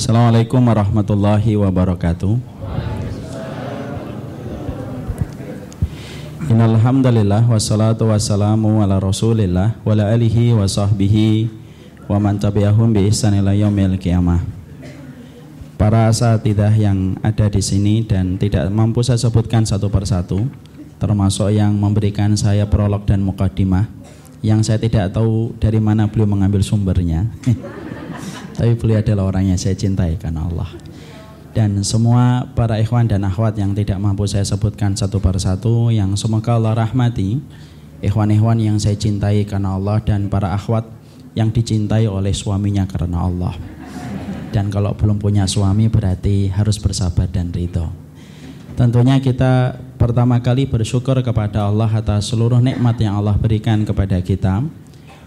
Assalamualaikum warahmatullahi wabarakatuh. Innalhamdulillah wassalatu wassalamu ala rasulillah wa ala alihi wa sahbihi wa man tabi'ahum bi ihsan ila yaumil qiyamah. Para asatidah yang ada di sini dan tidak mampu saya sebutkan satu persatu termasuk yang memberikan saya prolog dan mukadimah yang saya tidak tahu dari mana beliau mengambil sumbernya. Tapi beliau adalah orang yang saya cintai karena Allah. Dan semua para ikhwan dan akhwat yang tidak mampu saya sebutkan satu persatu yang semoga Allah rahmati ikhwan-ikhwan yang saya cintai karena Allah dan para akhwat yang dicintai oleh suaminya karena Allah. Dan kalau belum punya suami berarti harus bersabar dan ridho. Tentunya kita pertama kali bersyukur kepada Allah atas seluruh nikmat yang Allah berikan kepada kita.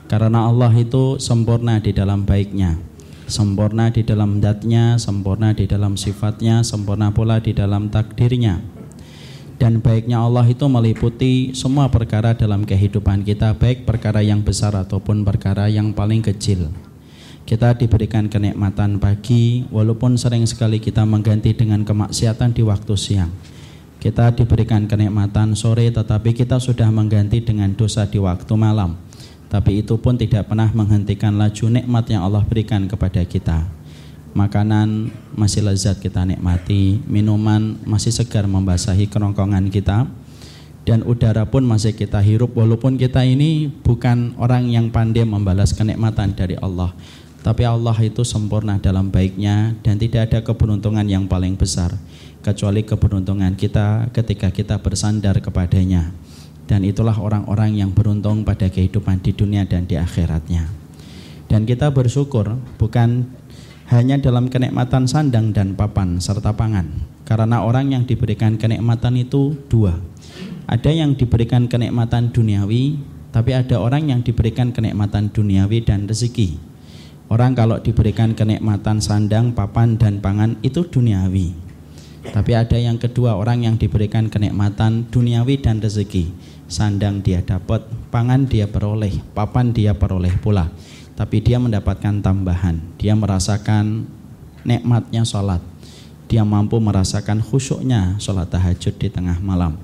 Karena Allah itu sempurna di dalam baiknya sempurna di dalam datnya, sempurna di dalam sifatnya, sempurna pula di dalam takdirnya. Dan baiknya Allah itu meliputi semua perkara dalam kehidupan kita, baik perkara yang besar ataupun perkara yang paling kecil. Kita diberikan kenikmatan pagi, walaupun sering sekali kita mengganti dengan kemaksiatan di waktu siang. Kita diberikan kenikmatan sore, tetapi kita sudah mengganti dengan dosa di waktu malam tapi itu pun tidak pernah menghentikan laju nikmat yang Allah berikan kepada kita. Makanan masih lezat kita nikmati, minuman masih segar membasahi kerongkongan kita, dan udara pun masih kita hirup walaupun kita ini bukan orang yang pandai membalas kenikmatan dari Allah. Tapi Allah itu sempurna dalam baiknya dan tidak ada keberuntungan yang paling besar kecuali keberuntungan kita ketika kita bersandar kepadanya dan itulah orang-orang yang beruntung pada kehidupan di dunia dan di akhiratnya. Dan kita bersyukur bukan hanya dalam kenikmatan sandang dan papan serta pangan. Karena orang yang diberikan kenikmatan itu dua. Ada yang diberikan kenikmatan duniawi, tapi ada orang yang diberikan kenikmatan duniawi dan rezeki. Orang kalau diberikan kenikmatan sandang, papan, dan pangan itu duniawi. Tapi ada yang kedua, orang yang diberikan kenikmatan duniawi dan rezeki sandang dia dapat, pangan dia peroleh, papan dia peroleh pula. Tapi dia mendapatkan tambahan, dia merasakan nikmatnya sholat. Dia mampu merasakan khusyuknya sholat tahajud di tengah malam.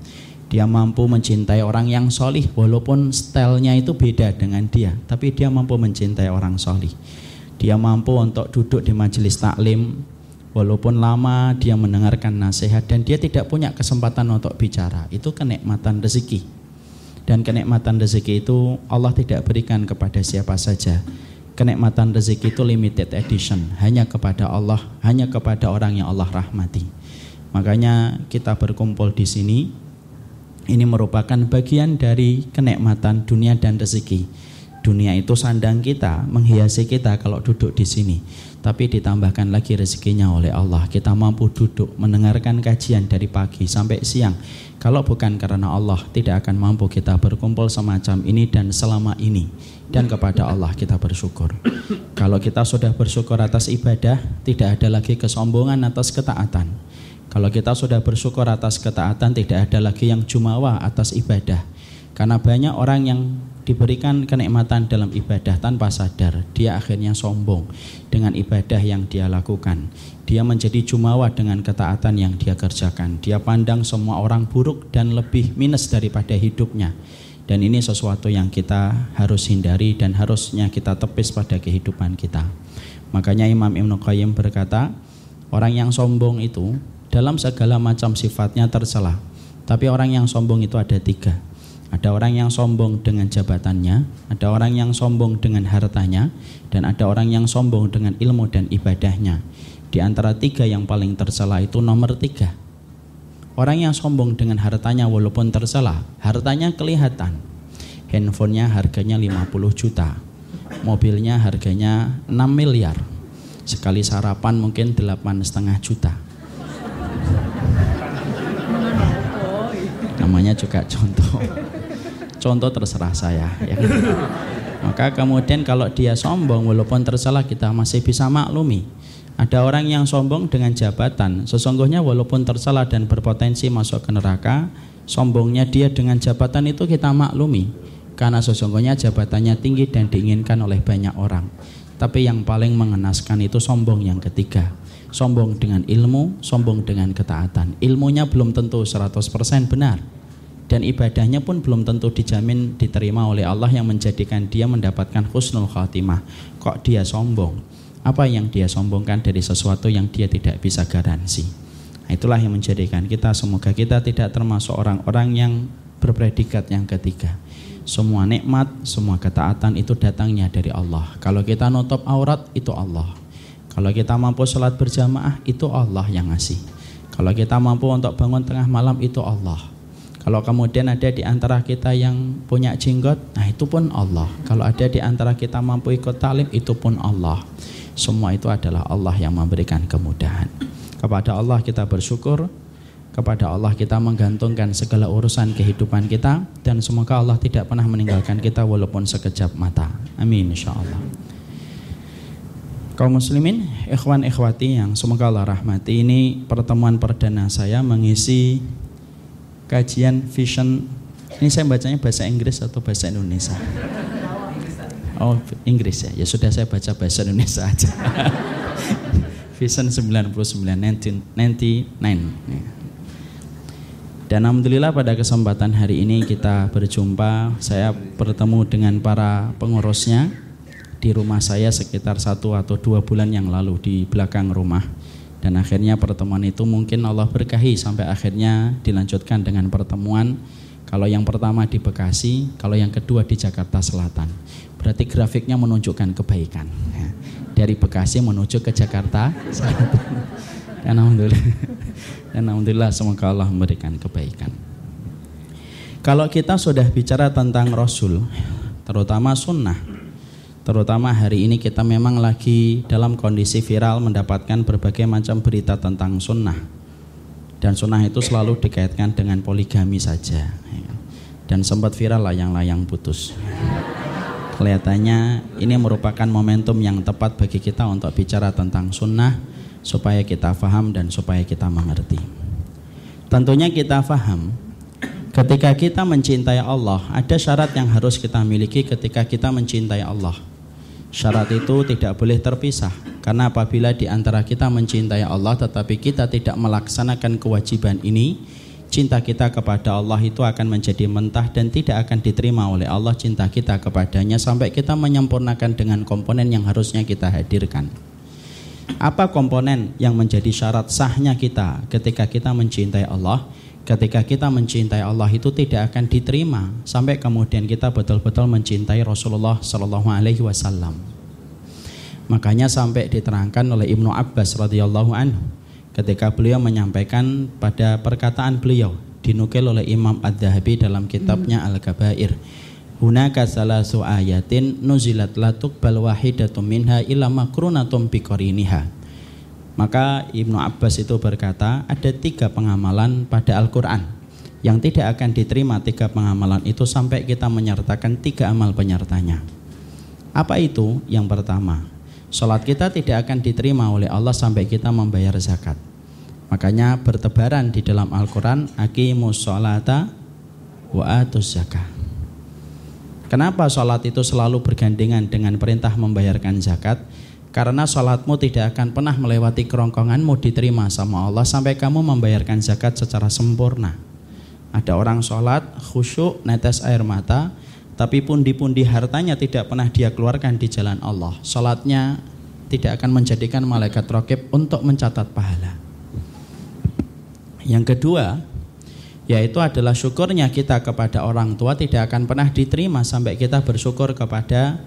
Dia mampu mencintai orang yang solih walaupun stylenya itu beda dengan dia. Tapi dia mampu mencintai orang solih. Dia mampu untuk duduk di majelis taklim walaupun lama dia mendengarkan nasihat dan dia tidak punya kesempatan untuk bicara. Itu kenikmatan rezeki dan kenikmatan rezeki itu Allah tidak berikan kepada siapa saja. Kenikmatan rezeki itu limited edition, hanya kepada Allah, hanya kepada orang yang Allah rahmati. Makanya kita berkumpul di sini ini merupakan bagian dari kenikmatan dunia dan rezeki. Dunia itu sandang kita, menghiasi kita kalau duduk di sini tapi ditambahkan lagi rezekinya oleh Allah. Kita mampu duduk mendengarkan kajian dari pagi sampai siang. Kalau bukan karena Allah, tidak akan mampu kita berkumpul semacam ini dan selama ini. Dan kepada Allah kita bersyukur. Kalau kita sudah bersyukur atas ibadah, tidak ada lagi kesombongan atas ketaatan. Kalau kita sudah bersyukur atas ketaatan, tidak ada lagi yang jumawa atas ibadah. Karena banyak orang yang diberikan kenikmatan dalam ibadah tanpa sadar, dia akhirnya sombong dengan ibadah yang dia lakukan. Dia menjadi jumawa dengan ketaatan yang dia kerjakan. Dia pandang semua orang buruk dan lebih minus daripada hidupnya. Dan ini sesuatu yang kita harus hindari dan harusnya kita tepis pada kehidupan kita. Makanya Imam Ibn Qayyim berkata, orang yang sombong itu dalam segala macam sifatnya tercela. Tapi orang yang sombong itu ada tiga ada orang yang sombong dengan jabatannya, ada orang yang sombong dengan hartanya, dan ada orang yang sombong dengan ilmu dan ibadahnya. Di antara tiga yang paling tercela itu nomor tiga. Orang yang sombong dengan hartanya walaupun tercela, hartanya kelihatan. Handphonenya harganya 50 juta, mobilnya harganya 6 miliar. Sekali sarapan mungkin delapan setengah juta. Namanya juga contoh contoh terserah saya ya. maka kemudian kalau dia sombong walaupun tersalah kita masih bisa maklumi ada orang yang sombong dengan jabatan sesungguhnya walaupun tersalah dan berpotensi masuk ke neraka sombongnya dia dengan jabatan itu kita maklumi karena sesungguhnya jabatannya tinggi dan diinginkan oleh banyak orang tapi yang paling mengenaskan itu sombong yang ketiga Sombong dengan ilmu, sombong dengan ketaatan. Ilmunya belum tentu 100% benar. Dan ibadahnya pun belum tentu dijamin diterima oleh Allah yang menjadikan dia mendapatkan husnul khatimah. Kok dia sombong? Apa yang dia sombongkan dari sesuatu yang dia tidak bisa garansi? Nah, itulah yang menjadikan kita semoga kita tidak termasuk orang-orang yang berpredikat yang ketiga. Semua nikmat, semua ketaatan itu datangnya dari Allah. Kalau kita nutup aurat itu Allah. Kalau kita mampu sholat berjamaah itu Allah yang ngasih. Kalau kita mampu untuk bangun tengah malam itu Allah. Kalau kemudian ada di antara kita yang punya jenggot, nah itu pun Allah. Kalau ada di antara kita mampu ikut talim, itu pun Allah. Semua itu adalah Allah yang memberikan kemudahan. Kepada Allah kita bersyukur, kepada Allah kita menggantungkan segala urusan kehidupan kita dan semoga Allah tidak pernah meninggalkan kita walaupun sekejap mata. Amin insyaallah kaum muslimin, ikhwan ikhwati yang semoga Allah rahmati ini pertemuan perdana saya mengisi kajian vision. Ini saya bacanya bahasa Inggris atau bahasa Indonesia? Oh Inggris ya, ya sudah saya baca bahasa Indonesia aja. Vision 99, 1999 Dan Alhamdulillah pada kesempatan hari ini kita berjumpa. Saya bertemu dengan para pengurusnya di rumah saya sekitar satu atau dua bulan yang lalu di belakang rumah dan akhirnya pertemuan itu mungkin Allah berkahi sampai akhirnya dilanjutkan dengan pertemuan kalau yang pertama di Bekasi, kalau yang kedua di Jakarta Selatan. Berarti grafiknya menunjukkan kebaikan. Ya. Dari Bekasi menuju ke Jakarta Selatan. Dan alhamdulillah, dan alhamdulillah semoga Allah memberikan kebaikan. Kalau kita sudah bicara tentang Rasul, terutama sunnah, Terutama hari ini kita memang lagi dalam kondisi viral mendapatkan berbagai macam berita tentang sunnah. Dan sunnah itu selalu dikaitkan dengan poligami saja. Dan sempat viral layang-layang putus. Kelihatannya ini merupakan momentum yang tepat bagi kita untuk bicara tentang sunnah supaya kita faham dan supaya kita mengerti. Tentunya kita faham ketika kita mencintai Allah ada syarat yang harus kita miliki ketika kita mencintai Allah Syarat itu tidak boleh terpisah karena apabila di antara kita mencintai Allah tetapi kita tidak melaksanakan kewajiban ini, cinta kita kepada Allah itu akan menjadi mentah dan tidak akan diterima oleh Allah cinta kita kepadanya sampai kita menyempurnakan dengan komponen yang harusnya kita hadirkan. Apa komponen yang menjadi syarat sahnya kita ketika kita mencintai Allah? Ketika kita mencintai Allah itu tidak akan diterima sampai kemudian kita betul-betul mencintai Rasulullah Shallallahu Alaihi Wasallam. Makanya sampai diterangkan oleh Ibnu Abbas radhiyallahu anhu ketika beliau menyampaikan pada perkataan beliau dinukil oleh Imam Ad-Dahabi dalam kitabnya Al-Kabair. Hunaka salasu ayatin nuzilat latuk bal wahidatum minha ila biqariniha maka Ibnu Abbas itu berkata ada tiga pengamalan pada Al-Quran yang tidak akan diterima tiga pengamalan itu sampai kita menyertakan tiga amal penyertanya. Apa itu? Yang pertama, sholat kita tidak akan diterima oleh Allah sampai kita membayar zakat. Makanya bertebaran di dalam Al-Quran Akimus sholata wa atus zakah Kenapa sholat itu selalu bergandengan dengan perintah membayarkan zakat? Karena sholatmu tidak akan pernah melewati kerongkonganmu diterima sama Allah sampai kamu membayarkan zakat secara sempurna. Ada orang sholat khusyuk netes air mata, tapi pundi-pundi hartanya tidak pernah dia keluarkan di jalan Allah. Sholatnya tidak akan menjadikan malaikat rokib untuk mencatat pahala. Yang kedua, yaitu adalah syukurnya kita kepada orang tua tidak akan pernah diterima sampai kita bersyukur kepada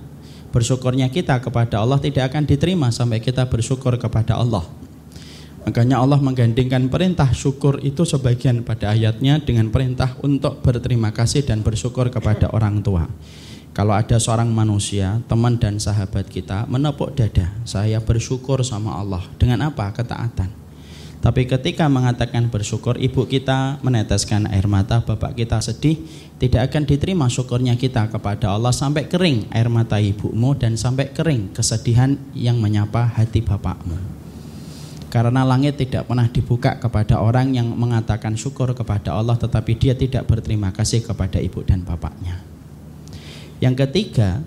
bersyukurnya kita kepada Allah tidak akan diterima sampai kita bersyukur kepada Allah. Makanya Allah menggandingkan perintah syukur itu sebagian pada ayatnya dengan perintah untuk berterima kasih dan bersyukur kepada orang tua. Kalau ada seorang manusia, teman dan sahabat kita menepuk dada, saya bersyukur sama Allah. Dengan apa? Ketaatan. Tapi ketika mengatakan bersyukur, ibu kita meneteskan air mata, bapak kita sedih, tidak akan diterima syukurnya kita kepada Allah sampai kering air mata ibumu dan sampai kering kesedihan yang menyapa hati bapakmu. Karena langit tidak pernah dibuka kepada orang yang mengatakan syukur kepada Allah tetapi dia tidak berterima kasih kepada ibu dan bapaknya. Yang ketiga,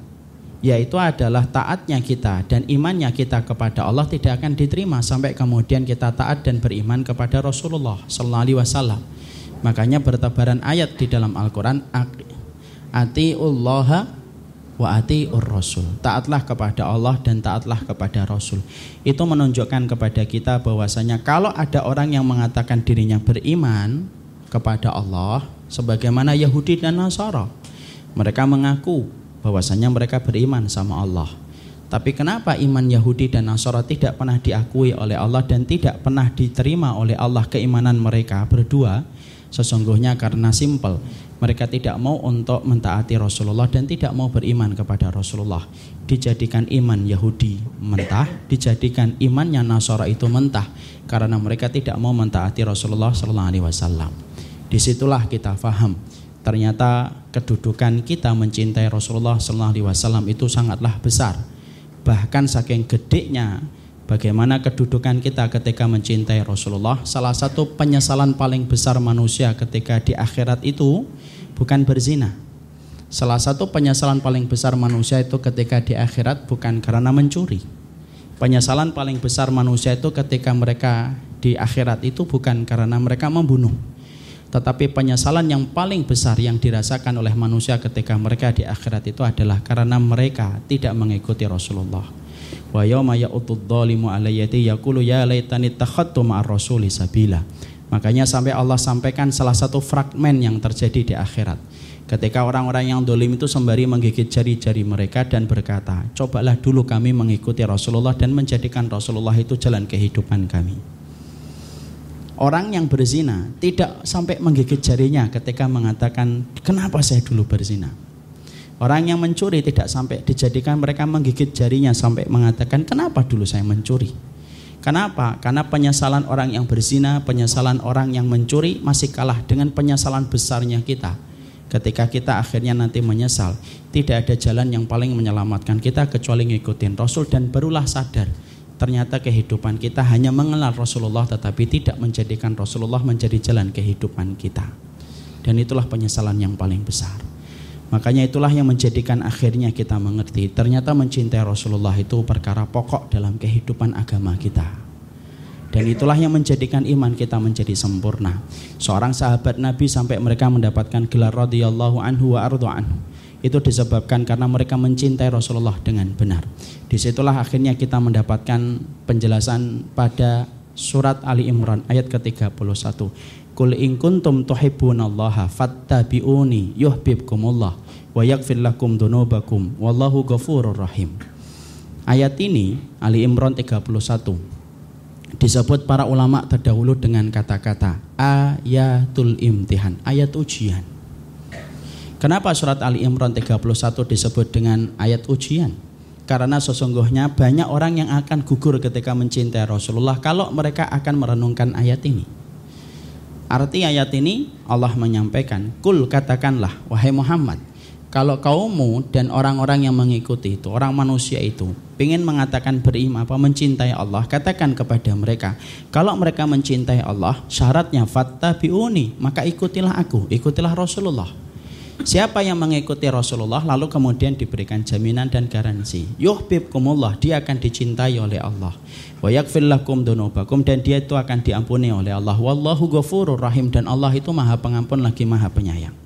yaitu adalah taatnya kita dan imannya kita kepada Allah tidak akan diterima sampai kemudian kita taat dan beriman kepada Rasulullah sallallahu alaihi wasallam. Makanya bertebaran ayat di dalam Al-Qur'an atiullaha wa atiur rasul. Taatlah kepada Allah dan taatlah kepada Rasul. Itu menunjukkan kepada kita bahwasanya kalau ada orang yang mengatakan dirinya beriman kepada Allah sebagaimana Yahudi dan Nasara, mereka mengaku bahwasanya mereka beriman sama Allah. Tapi kenapa iman Yahudi dan Nasara tidak pernah diakui oleh Allah dan tidak pernah diterima oleh Allah keimanan mereka berdua? Sesungguhnya karena simpel, mereka tidak mau untuk mentaati Rasulullah dan tidak mau beriman kepada Rasulullah. Dijadikan iman Yahudi mentah, dijadikan imannya Nasara itu mentah karena mereka tidak mau mentaati Rasulullah Sallallahu Alaihi Wasallam. Di situlah kita faham ternyata kedudukan kita mencintai Rasulullah Sallallahu Alaihi Wasallam itu sangatlah besar. Bahkan saking gedenya bagaimana kedudukan kita ketika mencintai Rasulullah. Salah satu penyesalan paling besar manusia ketika di akhirat itu bukan berzina. Salah satu penyesalan paling besar manusia itu ketika di akhirat bukan karena mencuri. Penyesalan paling besar manusia itu ketika mereka di akhirat itu bukan karena mereka membunuh tetapi penyesalan yang paling besar yang dirasakan oleh manusia ketika mereka di akhirat itu adalah karena mereka tidak mengikuti Rasulullah. Wa dhalimu alayyati yaqulu ya laitani takhattu rasuli sabila. Makanya sampai Allah sampaikan salah satu fragmen yang terjadi di akhirat. Ketika orang-orang yang dolim itu sembari menggigit jari-jari mereka dan berkata, cobalah dulu kami mengikuti Rasulullah dan menjadikan Rasulullah itu jalan kehidupan kami. Orang yang berzina tidak sampai menggigit jarinya ketika mengatakan, "Kenapa saya dulu berzina?" Orang yang mencuri tidak sampai dijadikan mereka menggigit jarinya sampai mengatakan, "Kenapa dulu saya mencuri?" Kenapa? Karena penyesalan orang yang berzina, penyesalan orang yang mencuri masih kalah dengan penyesalan besarnya kita. Ketika kita akhirnya nanti menyesal, tidak ada jalan yang paling menyelamatkan kita kecuali ngikutin Rasul dan barulah sadar ternyata kehidupan kita hanya mengenal Rasulullah tetapi tidak menjadikan Rasulullah menjadi jalan kehidupan kita. Dan itulah penyesalan yang paling besar. Makanya itulah yang menjadikan akhirnya kita mengerti ternyata mencintai Rasulullah itu perkara pokok dalam kehidupan agama kita. Dan itulah yang menjadikan iman kita menjadi sempurna. Seorang sahabat Nabi sampai mereka mendapatkan gelar radhiyallahu anhu wa anhu itu disebabkan karena mereka mencintai Rasulullah dengan benar. Di situlah akhirnya kita mendapatkan penjelasan pada surat Ali Imran ayat ke-31. Kul in kuntum tuhibbunallaha fattabi'uni yuhibbukumullah wa yaghfir lakum dunubakum wallahu ghafurur rahim. Ayat ini Ali Imran 31 disebut para ulama terdahulu dengan kata-kata ayatul imtihan, ayat ujian. Kenapa surat Ali Imran 31 disebut dengan ayat ujian? Karena sesungguhnya banyak orang yang akan gugur ketika mencintai Rasulullah kalau mereka akan merenungkan ayat ini. Arti ayat ini Allah menyampaikan, "Kul katakanlah wahai Muhammad, kalau kaummu dan orang-orang yang mengikuti itu, orang manusia itu, ingin mengatakan beriman apa mencintai Allah, katakan kepada mereka, kalau mereka mencintai Allah, syaratnya fattabi'uni, maka ikutilah aku, ikutilah Rasulullah. Siapa yang mengikuti Rasulullah lalu kemudian diberikan jaminan dan garansi. Yuhibbukumullah, dia akan dicintai oleh Allah. Wa yaghfir lakum dunubakum dan dia itu akan diampuni oleh Allah. Wallahu ghafurur rahim dan Allah itu Maha Pengampun lagi Maha Penyayang.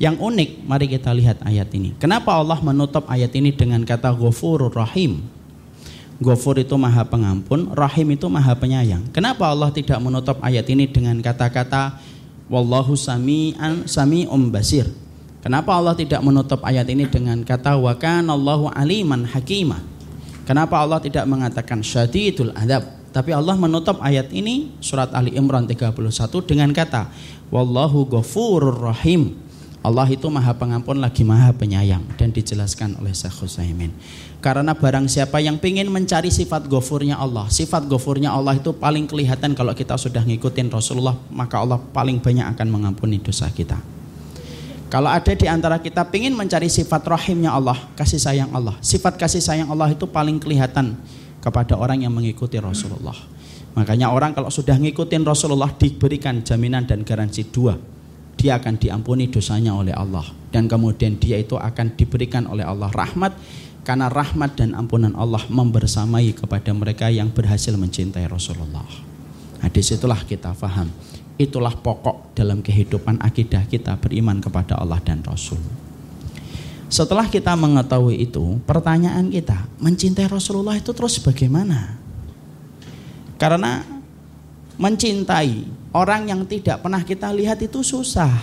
Yang unik, mari kita lihat ayat ini. Kenapa Allah menutup ayat ini dengan kata ghafurur rahim? Ghafur itu maha pengampun, rahim itu maha penyayang. Kenapa Allah tidak menutup ayat ini dengan kata-kata wallahu sami'an sami'um basir? Kenapa Allah tidak menutup ayat ini dengan kata wa Allahu aliman hakimah? Kenapa Allah tidak mengatakan syadidul adab? Tapi Allah menutup ayat ini surat Ali Imran 31 dengan kata wallahu ghafurur rahim. Allah itu maha pengampun lagi maha penyayang dan dijelaskan oleh Syekh Husaimin. Karena barang siapa yang ingin mencari sifat gofurnya Allah, sifat gofurnya Allah itu paling kelihatan kalau kita sudah ngikutin Rasulullah, maka Allah paling banyak akan mengampuni dosa kita. Kalau ada di antara kita ingin mencari sifat rahimnya Allah, kasih sayang Allah. Sifat kasih sayang Allah itu paling kelihatan kepada orang yang mengikuti Rasulullah. Makanya orang kalau sudah ngikutin Rasulullah diberikan jaminan dan garansi dua. Dia akan diampuni dosanya oleh Allah. Dan kemudian dia itu akan diberikan oleh Allah rahmat karena rahmat dan ampunan Allah membersamai kepada mereka yang berhasil mencintai Rasulullah. Nah, di situlah kita faham. Itulah pokok dalam kehidupan akidah kita beriman kepada Allah dan Rasul. Setelah kita mengetahui itu, pertanyaan kita, mencintai Rasulullah itu terus bagaimana? Karena mencintai orang yang tidak pernah kita lihat itu susah.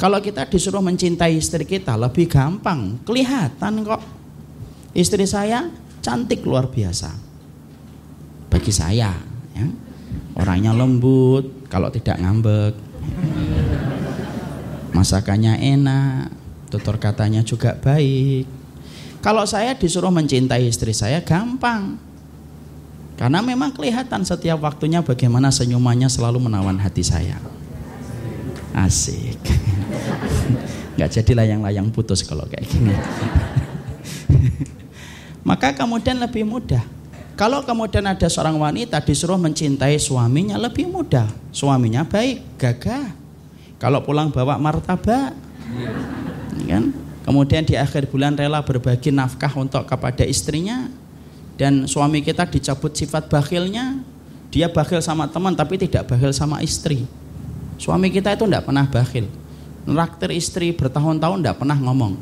Kalau kita disuruh mencintai istri kita lebih gampang, kelihatan kok. Istri saya cantik luar biasa. Bagi saya, ya. Orangnya lembut, kalau tidak ngambek. Masakannya enak, tutur katanya juga baik. Kalau saya disuruh mencintai istri saya gampang. Karena memang kelihatan setiap waktunya bagaimana senyumannya selalu menawan hati saya. Asik. nggak jadi layang-layang putus kalau kayak gini. Maka kemudian lebih mudah. Kalau kemudian ada seorang wanita disuruh mencintai suaminya lebih mudah. Suaminya baik, gagah. Kalau pulang bawa martabak, kan? Kemudian di akhir bulan rela berbagi nafkah untuk kepada istrinya dan suami kita dicabut sifat bakhilnya. Dia bakhil sama teman tapi tidak bakhil sama istri. Suami kita itu tidak pernah bakhil Neraktir istri bertahun-tahun tidak pernah ngomong.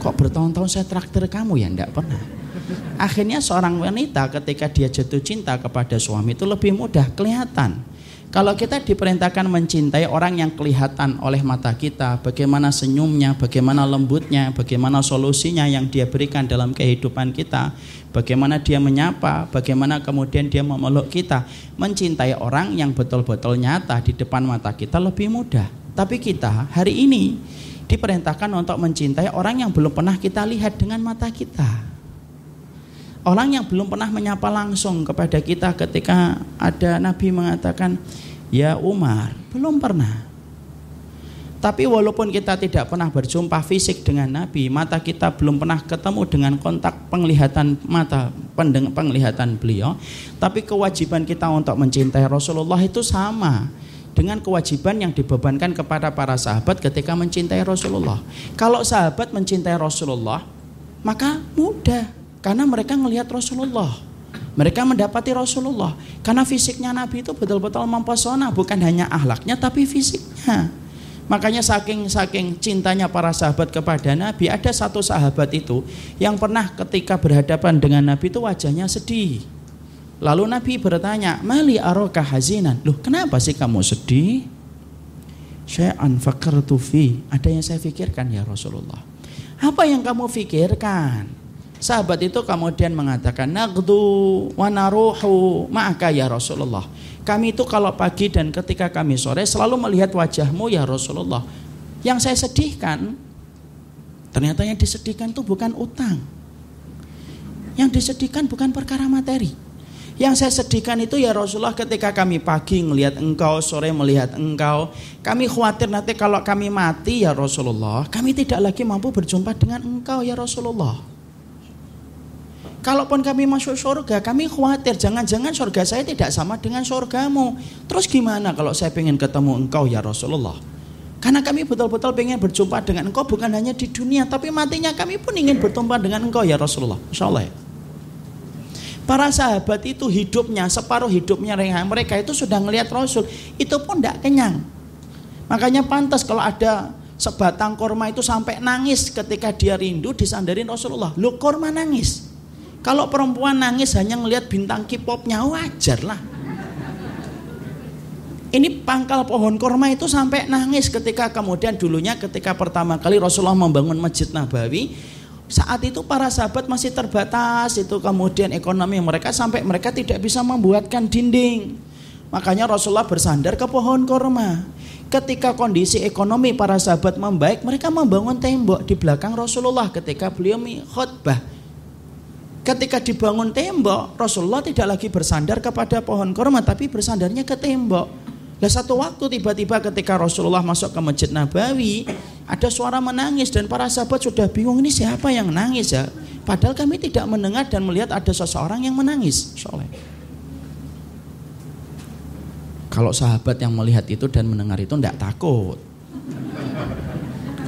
Kok bertahun-tahun saya traktir kamu ya? Tidak pernah. Akhirnya seorang wanita ketika dia jatuh cinta kepada suami itu lebih mudah kelihatan. Kalau kita diperintahkan mencintai orang yang kelihatan oleh mata kita, bagaimana senyumnya, bagaimana lembutnya, bagaimana solusinya yang dia berikan dalam kehidupan kita, bagaimana dia menyapa, bagaimana kemudian dia memeluk kita, mencintai orang yang betul-betul nyata di depan mata kita lebih mudah. Tapi kita hari ini diperintahkan untuk mencintai orang yang belum pernah kita lihat dengan mata kita. Orang yang belum pernah menyapa langsung kepada kita ketika ada Nabi mengatakan, "Ya Umar," belum pernah. Tapi walaupun kita tidak pernah berjumpa fisik dengan Nabi, mata kita belum pernah ketemu dengan kontak penglihatan mata, penglihatan beliau, tapi kewajiban kita untuk mencintai Rasulullah itu sama dengan kewajiban yang dibebankan kepada para sahabat ketika mencintai Rasulullah. Kalau sahabat mencintai Rasulullah, maka mudah karena mereka melihat Rasulullah. Mereka mendapati Rasulullah karena fisiknya Nabi itu betul-betul mempesona, bukan hanya ahlaknya tapi fisiknya. Makanya saking saking cintanya para sahabat kepada Nabi, ada satu sahabat itu yang pernah ketika berhadapan dengan Nabi itu wajahnya sedih. Lalu Nabi bertanya, "Mali aroka hazinan?" Loh, kenapa sih kamu sedih? Syai'an fakartu fi. Ada yang saya pikirkan ya Rasulullah. Apa yang kamu pikirkan? Sahabat itu kemudian mengatakan, "Naqdu wa naruhu ma'aka ya Rasulullah." Kami itu kalau pagi dan ketika kami sore selalu melihat wajahmu ya Rasulullah. Yang saya sedihkan, ternyata yang disedihkan itu bukan utang. Yang disedihkan bukan perkara materi. Yang saya sedihkan itu ya Rasulullah ketika kami pagi melihat engkau, sore melihat engkau. Kami khawatir nanti kalau kami mati ya Rasulullah, kami tidak lagi mampu berjumpa dengan engkau ya Rasulullah. Kalaupun kami masuk surga, kami khawatir jangan-jangan surga saya tidak sama dengan surgamu. Terus gimana kalau saya ingin ketemu engkau ya Rasulullah? Karena kami betul-betul ingin berjumpa dengan engkau bukan hanya di dunia, tapi matinya kami pun ingin berjumpa dengan engkau ya Rasulullah. Insya Allah ya. Para sahabat itu hidupnya, separuh hidupnya mereka itu sudah ngelihat Rasul. Itu pun tidak kenyang. Makanya pantas kalau ada sebatang korma itu sampai nangis ketika dia rindu disandarin Rasulullah. Lu korma nangis. Kalau perempuan nangis hanya ngelihat bintang K-popnya wajar lah. Ini pangkal pohon korma itu sampai nangis ketika kemudian dulunya ketika pertama kali Rasulullah membangun Masjid Nabawi saat itu para sahabat masih terbatas itu kemudian ekonomi mereka sampai mereka tidak bisa membuatkan dinding. Makanya Rasulullah bersandar ke pohon korma. Ketika kondisi ekonomi para sahabat membaik, mereka membangun tembok di belakang Rasulullah ketika beliau khutbah. Ketika dibangun tembok, Rasulullah tidak lagi bersandar kepada pohon korma, tapi bersandarnya ke tembok. Nah satu waktu tiba-tiba ketika Rasulullah masuk ke Masjid Nabawi, ada suara menangis dan para sahabat sudah bingung ini siapa yang nangis ya. Padahal kami tidak mendengar dan melihat ada seseorang yang menangis. Soleh. Kalau sahabat yang melihat itu dan mendengar itu tidak takut.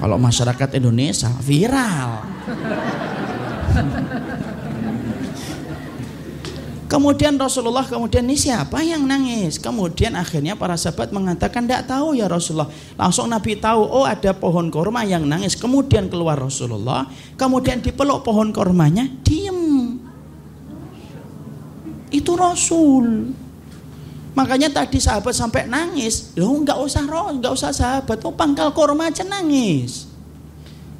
Kalau masyarakat Indonesia viral. Kemudian Rasulullah kemudian ini siapa yang nangis? Kemudian akhirnya para sahabat mengatakan tidak tahu ya Rasulullah. Langsung Nabi tahu oh ada pohon korma yang nangis. Kemudian keluar Rasulullah. Kemudian dipeluk pohon kormanya diem. Itu Rasul. Makanya tadi sahabat sampai nangis. Loh nggak usah roh, nggak usah sahabat. Oh pangkal korma aja nangis.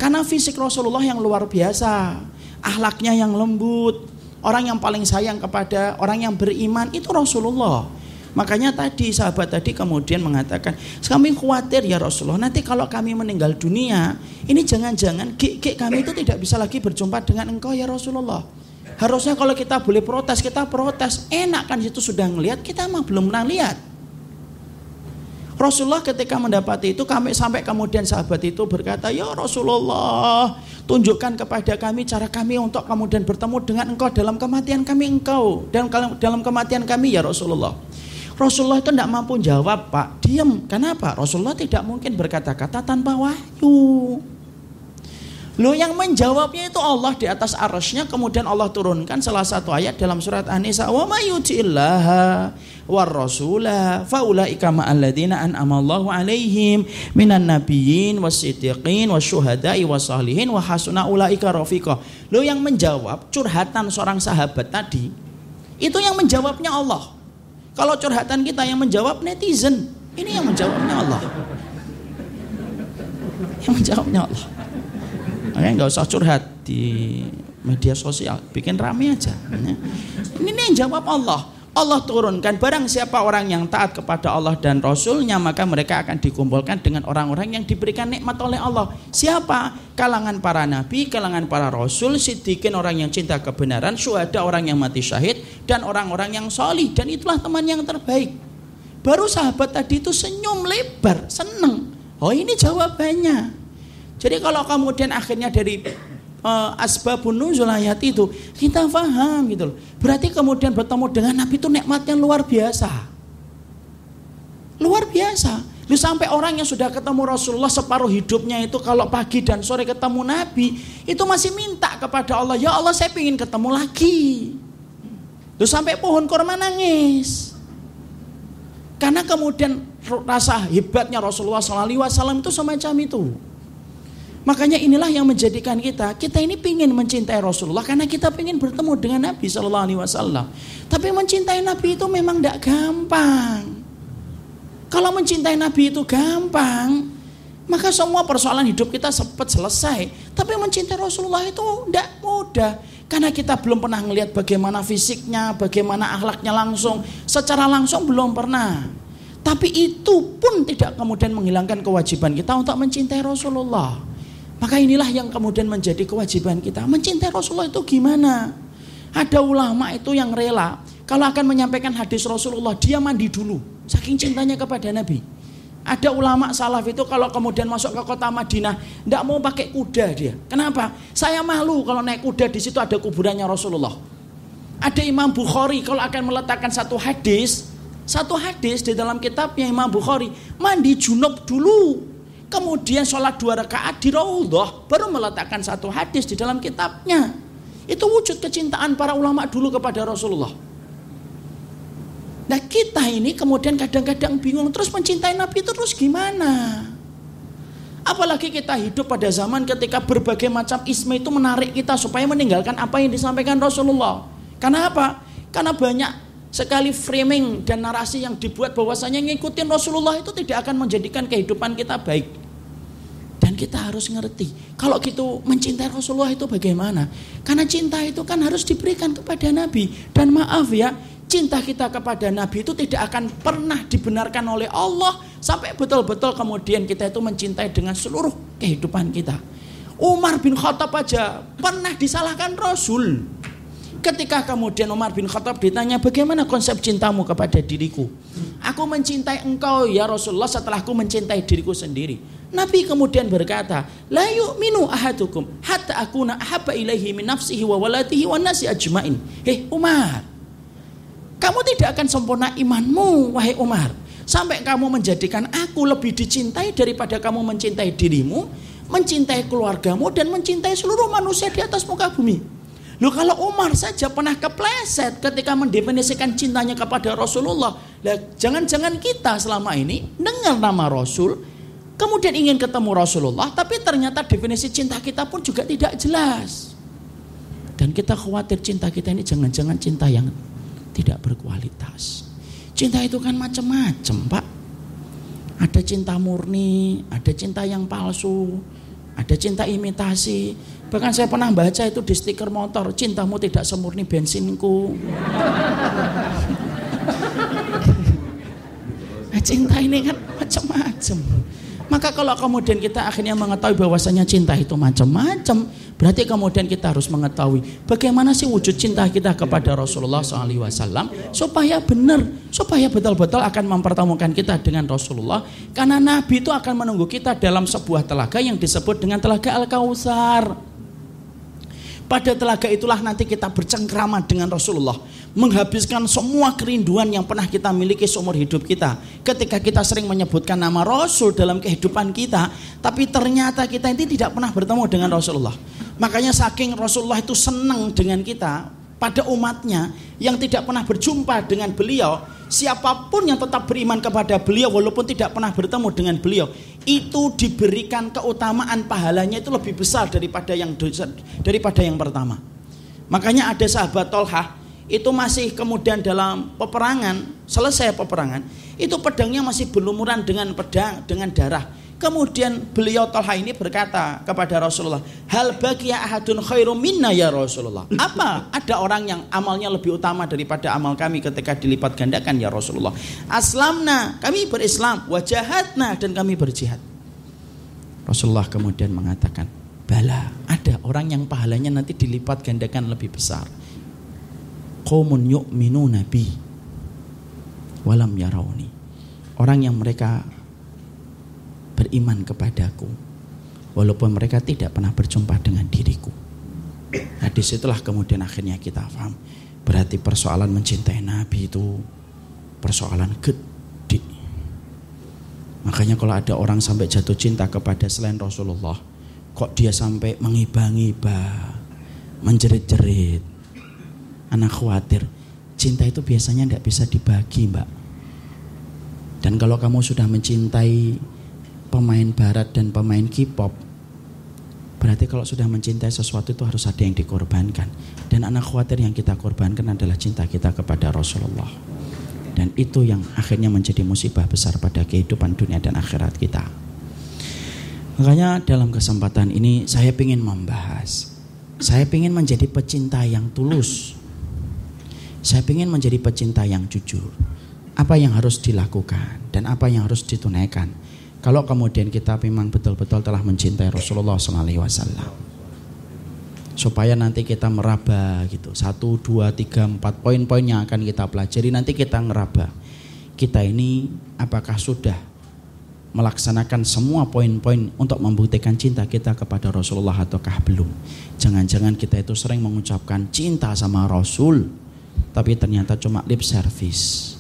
Karena fisik Rasulullah yang luar biasa. Ahlaknya yang lembut, Orang yang paling sayang kepada orang yang beriman itu Rasulullah. Makanya tadi sahabat tadi kemudian mengatakan, kami khawatir ya Rasulullah, nanti kalau kami meninggal dunia, ini jangan-jangan gik kami itu tidak bisa lagi berjumpa dengan engkau ya Rasulullah. Harusnya kalau kita boleh protes, kita protes. Enak kan situ sudah ngelihat, kita mah belum pernah lihat. Rasulullah ketika mendapati itu kami sampai kemudian sahabat itu berkata, "Ya Rasulullah, tunjukkan kepada kami cara kami untuk kemudian bertemu dengan Engkau dalam kematian kami Engkau dan dalam kematian kami ya Rasulullah." Rasulullah itu tidak mampu jawab, Pak. Diam. Kenapa? Rasulullah tidak mungkin berkata-kata tanpa wahyu. Lo yang menjawabnya itu Allah di atas arasnya kemudian Allah turunkan salah satu ayat dalam surat An-Nisa wa may yuti'illaha war rasula faulaika ma'alladina an'amallahu alaihim minan nabiyyin wasiddiqin wasyuhada'i wasalihin wa hasuna ulaika rafiqa. Lo yang menjawab curhatan seorang sahabat tadi itu yang menjawabnya Allah. Kalau curhatan kita yang menjawab netizen, ini yang menjawabnya Allah. Yang menjawabnya Allah. Makanya nggak usah curhat di media sosial, bikin rame aja. Ini yang jawab Allah. Allah turunkan barang siapa orang yang taat kepada Allah dan Rasulnya maka mereka akan dikumpulkan dengan orang-orang yang diberikan nikmat oleh Allah. Siapa? Kalangan para nabi, kalangan para rasul, sidikin orang yang cinta kebenaran, syuhada orang yang mati syahid, dan orang-orang yang solih. Dan itulah teman yang terbaik. Baru sahabat tadi itu senyum lebar, seneng. Oh ini jawabannya. Jadi kalau kemudian akhirnya dari uh, asbabun nuzul ayat itu kita paham gitu loh. Berarti kemudian bertemu dengan Nabi itu nikmatnya luar biasa. Luar biasa. Lu sampai orang yang sudah ketemu Rasulullah separuh hidupnya itu kalau pagi dan sore ketemu Nabi itu masih minta kepada Allah, ya Allah saya ingin ketemu lagi. Lu sampai pohon kurma nangis. Karena kemudian rasa hebatnya Rasulullah SAW itu semacam itu. Makanya inilah yang menjadikan kita, kita ini ingin mencintai Rasulullah karena kita ingin bertemu dengan Nabi Shallallahu Alaihi Wasallam. Tapi mencintai Nabi itu memang tidak gampang. Kalau mencintai Nabi itu gampang, maka semua persoalan hidup kita sempat selesai. Tapi mencintai Rasulullah itu tidak mudah. Karena kita belum pernah melihat bagaimana fisiknya, bagaimana akhlaknya langsung. Secara langsung belum pernah. Tapi itu pun tidak kemudian menghilangkan kewajiban kita untuk mencintai Rasulullah. Maka inilah yang kemudian menjadi kewajiban kita. Mencintai Rasulullah itu gimana? Ada ulama itu yang rela kalau akan menyampaikan hadis Rasulullah dia mandi dulu saking cintanya kepada Nabi. Ada ulama salaf itu kalau kemudian masuk ke kota Madinah tidak mau pakai kuda dia. Kenapa? Saya malu kalau naik kuda di situ ada kuburannya Rasulullah. Ada Imam Bukhari kalau akan meletakkan satu hadis, satu hadis di dalam kitabnya Imam Bukhari mandi junub dulu Kemudian sholat dua rakaat di Raudhah baru meletakkan satu hadis di dalam kitabnya. Itu wujud kecintaan para ulama dulu kepada Rasulullah. Nah kita ini kemudian kadang-kadang bingung terus mencintai Nabi terus gimana? Apalagi kita hidup pada zaman ketika berbagai macam isme itu menarik kita supaya meninggalkan apa yang disampaikan Rasulullah. Karena apa? Karena banyak sekali framing dan narasi yang dibuat bahwasanya ngikutin Rasulullah itu tidak akan menjadikan kehidupan kita baik. Dan kita harus ngerti, kalau gitu mencintai Rasulullah itu bagaimana? Karena cinta itu kan harus diberikan kepada Nabi. Dan maaf ya, cinta kita kepada Nabi itu tidak akan pernah dibenarkan oleh Allah sampai betul-betul kemudian kita itu mencintai dengan seluruh kehidupan kita. Umar bin Khattab aja pernah disalahkan Rasul. Ketika kemudian Umar bin Khattab ditanya bagaimana konsep cintamu kepada diriku. Aku mencintai engkau ya Rasulullah setelah aku mencintai diriku sendiri. Nabi kemudian berkata, La yu'minu ahadukum hatta akuna ahabba ilaihi min nafsihi wa waladihi wa nasi ajmain. Hei Umar, kamu tidak akan sempurna imanmu wahai Umar. Sampai kamu menjadikan aku lebih dicintai daripada kamu mencintai dirimu, mencintai keluargamu dan mencintai seluruh manusia di atas muka bumi. Loh kalau Umar saja pernah kepleset ketika mendefinisikan cintanya kepada Rasulullah. Lah jangan-jangan kita selama ini dengar nama Rasul, kemudian ingin ketemu Rasulullah, tapi ternyata definisi cinta kita pun juga tidak jelas. Dan kita khawatir cinta kita ini jangan-jangan cinta yang tidak berkualitas. Cinta itu kan macam-macam, Pak. Ada cinta murni, ada cinta yang palsu, ada cinta imitasi. Bahkan saya pernah baca itu di stiker motor, cintamu tidak semurni bensinku. nah, cinta ini kan macam-macam. Maka kalau kemudian kita akhirnya mengetahui bahwasanya cinta itu macam-macam, berarti kemudian kita harus mengetahui bagaimana sih wujud cinta kita kepada Rasulullah SAW supaya benar, supaya betul-betul akan mempertemukan kita dengan Rasulullah. Karena Nabi itu akan menunggu kita dalam sebuah telaga yang disebut dengan telaga Al-Kautsar. Pada telaga itulah nanti kita bercengkrama dengan Rasulullah. Menghabiskan semua kerinduan yang pernah kita miliki seumur hidup kita. Ketika kita sering menyebutkan nama Rasul dalam kehidupan kita. Tapi ternyata kita ini tidak pernah bertemu dengan Rasulullah. Makanya saking Rasulullah itu senang dengan kita pada umatnya yang tidak pernah berjumpa dengan beliau siapa pun yang tetap beriman kepada beliau walaupun tidak pernah bertemu dengan beliau itu diberikan keutamaan pahalanya itu lebih besar daripada yang daripada yang pertama. Makanya ada sahabat Tolha itu masih kemudian dalam peperangan selesai peperangan itu pedangnya masih berlumuran dengan pedang dengan darah Kemudian beliau Tolha ini berkata kepada Rasulullah, Hal bagi ahadun khairum minna ya Rasulullah. Apa? Ada orang yang amalnya lebih utama daripada amal kami ketika dilipat gandakan ya Rasulullah. Aslamna, kami berislam, wajahatna dan kami berjihad. Rasulullah kemudian mengatakan, Bala, ada orang yang pahalanya nanti dilipat gandakan lebih besar. Qawmun yu'minu nabi walam yarawni. Orang yang mereka beriman kepadaku walaupun mereka tidak pernah berjumpa dengan diriku. Nah di situlah kemudian akhirnya kita paham berarti persoalan mencintai Nabi itu persoalan gede. Makanya kalau ada orang sampai jatuh cinta kepada selain Rasulullah, kok dia sampai mengiba-ngiba, menjerit-jerit. Anak khawatir, cinta itu biasanya tidak bisa dibagi mbak. Dan kalau kamu sudah mencintai pemain barat dan pemain K-pop Berarti kalau sudah mencintai sesuatu itu harus ada yang dikorbankan. Dan anak khawatir yang kita korbankan adalah cinta kita kepada Rasulullah. Dan itu yang akhirnya menjadi musibah besar pada kehidupan dunia dan akhirat kita. Makanya dalam kesempatan ini saya ingin membahas. Saya ingin menjadi pecinta yang tulus. Saya ingin menjadi pecinta yang jujur. Apa yang harus dilakukan dan apa yang harus ditunaikan kalau kemudian kita memang betul-betul telah mencintai Rasulullah SAW, supaya nanti kita meraba gitu, satu, dua, tiga, empat poin-poin yang akan kita pelajari nanti kita ngeraba. Kita ini apakah sudah melaksanakan semua poin-poin untuk membuktikan cinta kita kepada Rasulullah ataukah belum? Jangan-jangan kita itu sering mengucapkan cinta sama Rasul, tapi ternyata cuma lip service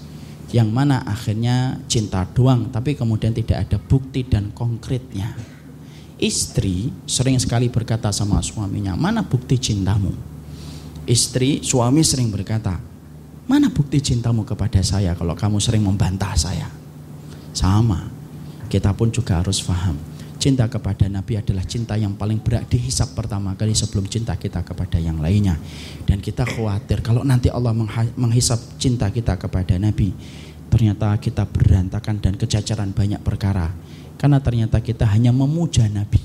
yang mana akhirnya cinta doang tapi kemudian tidak ada bukti dan konkretnya. Istri sering sekali berkata sama suaminya, "Mana bukti cintamu?" Istri, suami sering berkata, "Mana bukti cintamu kepada saya kalau kamu sering membantah saya?" Sama. Kita pun juga harus paham cinta kepada Nabi adalah cinta yang paling berat dihisap pertama kali sebelum cinta kita kepada yang lainnya. Dan kita khawatir kalau nanti Allah menghisap cinta kita kepada Nabi, ternyata kita berantakan dan kecacaran banyak perkara. Karena ternyata kita hanya memuja Nabi.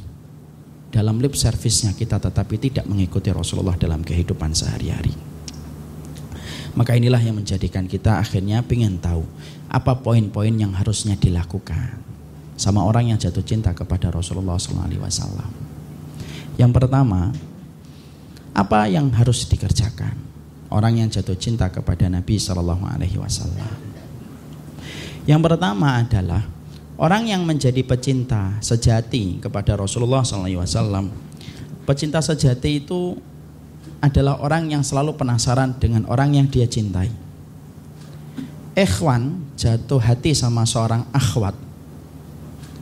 Dalam lip service-nya kita tetapi tidak mengikuti Rasulullah dalam kehidupan sehari-hari. Maka inilah yang menjadikan kita akhirnya ingin tahu apa poin-poin yang harusnya dilakukan sama orang yang jatuh cinta kepada Rasulullah SAW. Yang pertama, apa yang harus dikerjakan orang yang jatuh cinta kepada Nabi Shallallahu Alaihi Wasallam? Yang pertama adalah orang yang menjadi pecinta sejati kepada Rasulullah SAW. Pecinta sejati itu adalah orang yang selalu penasaran dengan orang yang dia cintai. Ikhwan jatuh hati sama seorang akhwat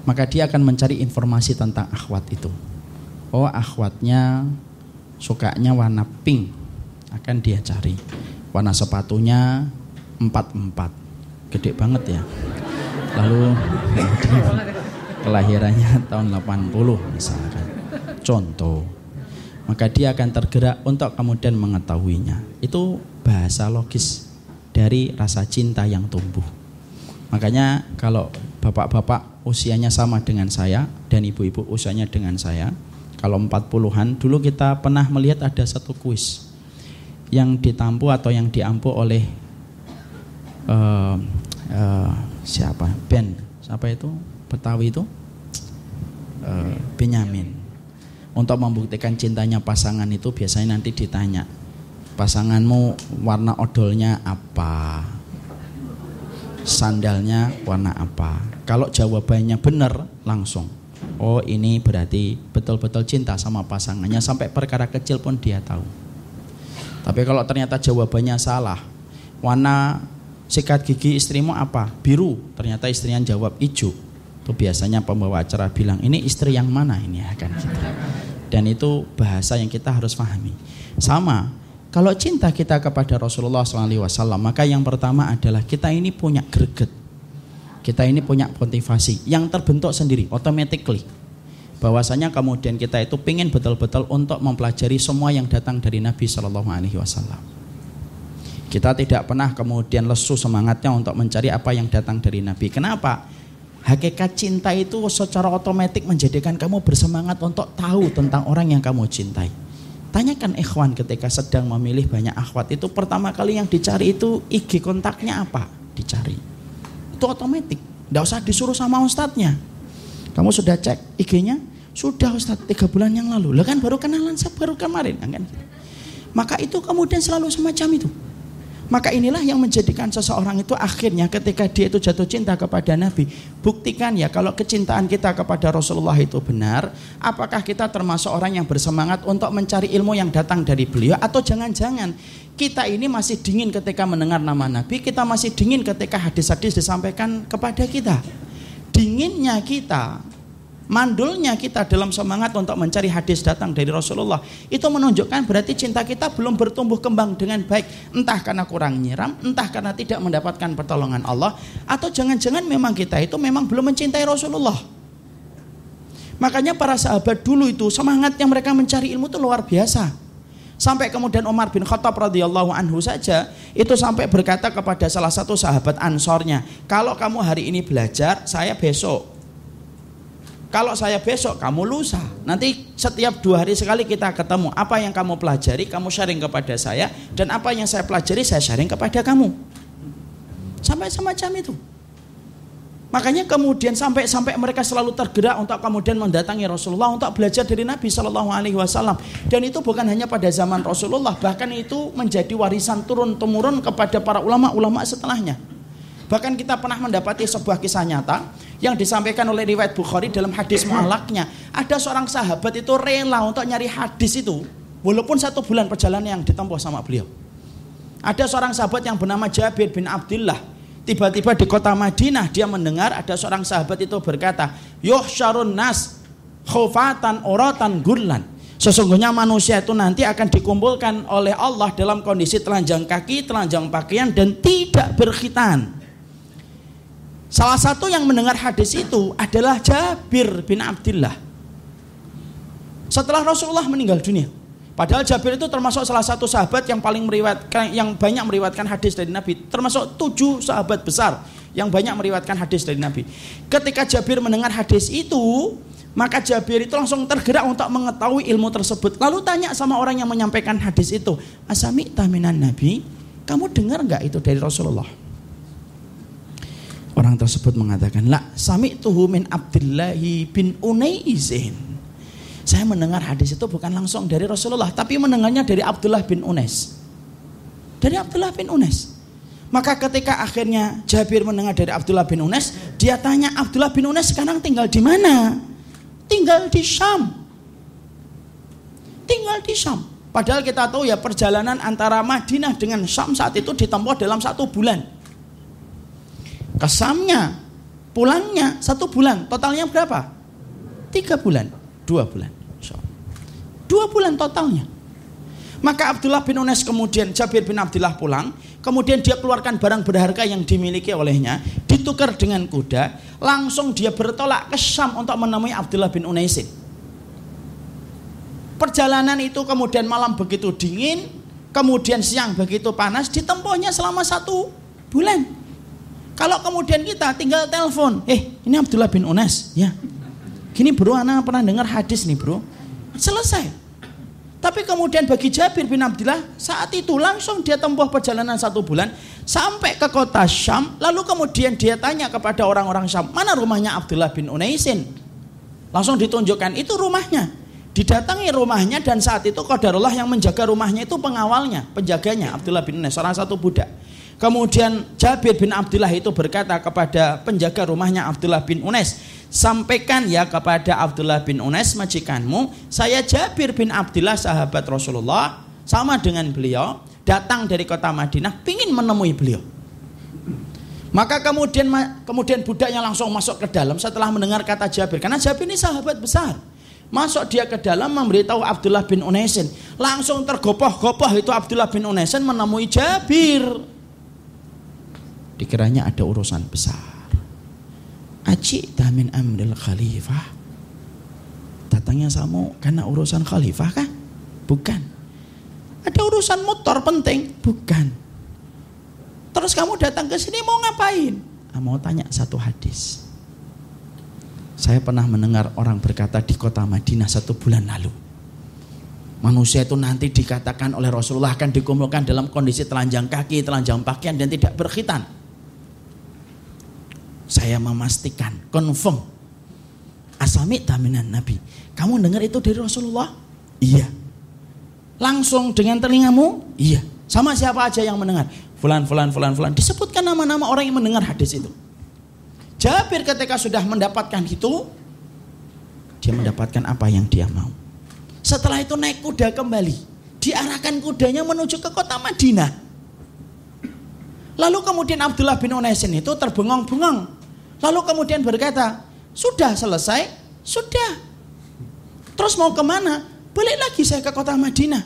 maka dia akan mencari informasi tentang akhwat itu. Oh, akhwatnya sukanya warna pink. akan dia cari. Warna sepatunya empat empat, gede banget ya. Lalu kelahirannya tahun 80 misalkan. Contoh. Maka dia akan tergerak untuk kemudian mengetahuinya. Itu bahasa logis dari rasa cinta yang tumbuh. Makanya kalau bapak-bapak usianya sama dengan saya dan ibu-ibu usianya dengan saya, kalau 40-an dulu kita pernah melihat ada satu kuis yang ditampu atau yang diampu oleh uh, uh, siapa? Ben, siapa itu? Betawi itu? Uh, Benyamin. Untuk membuktikan cintanya pasangan itu biasanya nanti ditanya, pasanganmu warna odolnya apa? Sandalnya warna apa? Kalau jawabannya benar langsung. Oh ini berarti betul-betul cinta sama pasangannya sampai perkara kecil pun dia tahu. Tapi kalau ternyata jawabannya salah, warna sikat gigi istrimu apa? Biru. Ternyata istrinya jawab hijau. Itu biasanya pembawa acara bilang ini istri yang mana ini akan ya, gitu. Dan itu bahasa yang kita harus pahami. Sama, kalau cinta kita kepada Rasulullah SAW, maka yang pertama adalah kita ini punya greget. Kita ini punya motivasi yang terbentuk sendiri, automatically. Bahwasanya kemudian kita itu ingin betul-betul untuk mempelajari semua yang datang dari Nabi Shallallahu Alaihi Wasallam. Kita tidak pernah kemudian lesu semangatnya untuk mencari apa yang datang dari Nabi. Kenapa? Hakikat cinta itu secara otomatis menjadikan kamu bersemangat untuk tahu tentang orang yang kamu cintai. Tanyakan ikhwan ketika sedang memilih banyak akhwat itu pertama kali yang dicari itu IG kontaknya apa? Dicari itu otomatis. Tidak usah disuruh sama ustadznya. Kamu sudah cek IG-nya? Sudah ustadz, tiga bulan yang lalu. Lah kan baru kenalan, baru kemarin. Kan? Maka itu kemudian selalu semacam itu. Maka inilah yang menjadikan seseorang itu akhirnya ketika dia itu jatuh cinta kepada Nabi. Buktikan ya kalau kecintaan kita kepada Rasulullah itu benar. Apakah kita termasuk orang yang bersemangat untuk mencari ilmu yang datang dari beliau. Atau jangan-jangan kita ini masih dingin ketika mendengar nama Nabi. Kita masih dingin ketika hadis-hadis disampaikan kepada kita. Dinginnya kita mandulnya kita dalam semangat untuk mencari hadis datang dari Rasulullah. Itu menunjukkan berarti cinta kita belum bertumbuh kembang dengan baik. Entah karena kurang nyiram entah karena tidak mendapatkan pertolongan Allah atau jangan-jangan memang kita itu memang belum mencintai Rasulullah. Makanya para sahabat dulu itu semangatnya mereka mencari ilmu itu luar biasa. Sampai kemudian Umar bin Khattab radhiyallahu anhu saja itu sampai berkata kepada salah satu sahabat Ansornya kalau kamu hari ini belajar saya besok kalau saya besok, kamu lusa. Nanti setiap dua hari sekali kita ketemu. Apa yang kamu pelajari, kamu sharing kepada saya. Dan apa yang saya pelajari, saya sharing kepada kamu. Sampai semacam itu. Makanya kemudian sampai sampai mereka selalu tergerak untuk kemudian mendatangi Rasulullah untuk belajar dari Nabi Shallallahu Alaihi Wasallam. Dan itu bukan hanya pada zaman Rasulullah, bahkan itu menjadi warisan turun temurun kepada para ulama-ulama setelahnya. Bahkan kita pernah mendapati sebuah kisah nyata yang disampaikan oleh riwayat Bukhari dalam hadis mu'alaknya. Ada seorang sahabat itu rela untuk nyari hadis itu. Walaupun satu bulan perjalanan yang ditempuh sama beliau. Ada seorang sahabat yang bernama Jabir bin Abdullah. Tiba-tiba di kota Madinah dia mendengar ada seorang sahabat itu berkata, Yoh syarun nas khufatan oratan gurlan. Sesungguhnya manusia itu nanti akan dikumpulkan oleh Allah dalam kondisi telanjang kaki, telanjang pakaian dan tidak berkhitan. Salah satu yang mendengar hadis itu adalah Jabir bin Abdullah. Setelah Rasulullah meninggal dunia. Padahal Jabir itu termasuk salah satu sahabat yang paling meriwayatkan yang banyak meriwayatkan hadis dari Nabi, termasuk tujuh sahabat besar yang banyak meriwayatkan hadis dari Nabi. Ketika Jabir mendengar hadis itu, maka Jabir itu langsung tergerak untuk mengetahui ilmu tersebut. Lalu tanya sama orang yang menyampaikan hadis itu, "Asami taminan Nabi? Kamu dengar nggak itu dari Rasulullah?" Orang tersebut mengatakan, "La sami tuhu min Abdillahi bin Unaisin." Saya mendengar hadis itu bukan langsung dari Rasulullah, tapi mendengarnya dari Abdullah bin Unes. Dari Abdullah bin Unes. Maka ketika akhirnya Jabir mendengar dari Abdullah bin Unes, dia tanya Abdullah bin Unes sekarang tinggal di mana? Tinggal di Syam. Tinggal di Syam. Padahal kita tahu ya perjalanan antara Madinah dengan Syam saat itu ditempuh dalam satu bulan kesamnya, pulangnya satu bulan, totalnya berapa? Tiga bulan, dua bulan. Dua bulan totalnya. Maka Abdullah bin Unes kemudian Jabir bin Abdullah pulang, kemudian dia keluarkan barang berharga yang dimiliki olehnya, ditukar dengan kuda, langsung dia bertolak ke Syam untuk menemui Abdullah bin Unesin. Perjalanan itu kemudian malam begitu dingin, kemudian siang begitu panas, ditempuhnya selama satu bulan. Kalau kemudian kita tinggal telepon, eh ini Abdullah bin Unes, ya. Gini bro, anak pernah dengar hadis nih bro, selesai. Tapi kemudian bagi Jabir bin Abdullah saat itu langsung dia tempuh perjalanan satu bulan sampai ke kota Syam. Lalu kemudian dia tanya kepada orang-orang Syam, mana rumahnya Abdullah bin Unaisin? Langsung ditunjukkan itu rumahnya. Didatangi rumahnya dan saat itu Qadarullah yang menjaga rumahnya itu pengawalnya, penjaganya Abdullah bin Unais, salah satu budak. Kemudian Jabir bin Abdullah itu berkata kepada penjaga rumahnya Abdullah bin Unais, sampaikan ya kepada Abdullah bin Unais majikanmu, saya Jabir bin Abdullah sahabat Rasulullah, sama dengan beliau, datang dari kota Madinah, ingin menemui beliau. Maka kemudian kemudian budaknya langsung masuk ke dalam setelah mendengar kata Jabir, karena Jabir ini sahabat besar. Masuk dia ke dalam memberitahu Abdullah bin Unaisin. Langsung tergopoh-gopoh itu Abdullah bin Unaisin menemui Jabir dikiranya ada urusan besar. Aci damin amril khalifah. Datangnya samu karena urusan khalifah kah? Bukan. Ada urusan motor penting? Bukan. Terus kamu datang ke sini mau ngapain? Ah, mau tanya satu hadis. Saya pernah mendengar orang berkata di kota Madinah satu bulan lalu. Manusia itu nanti dikatakan oleh Rasulullah akan dikumpulkan dalam kondisi telanjang kaki, telanjang pakaian dan tidak berkhitan. Saya memastikan, confirm. Asami taminan Nabi. Kamu dengar itu dari Rasulullah? Iya. Langsung dengan telingamu? Iya. Sama siapa aja yang mendengar? Fulan, fulan, fulan, fulan. Disebutkan nama-nama orang yang mendengar hadis itu. Jabir ketika sudah mendapatkan itu, dia mendapatkan apa yang dia mau. Setelah itu naik kuda kembali. Diarahkan kudanya menuju ke kota Madinah. Lalu kemudian Abdullah bin Unaisin itu terbengong-bengong. Lalu kemudian berkata, sudah selesai? Sudah. Terus mau ke mana? Balik lagi saya ke kota Madinah.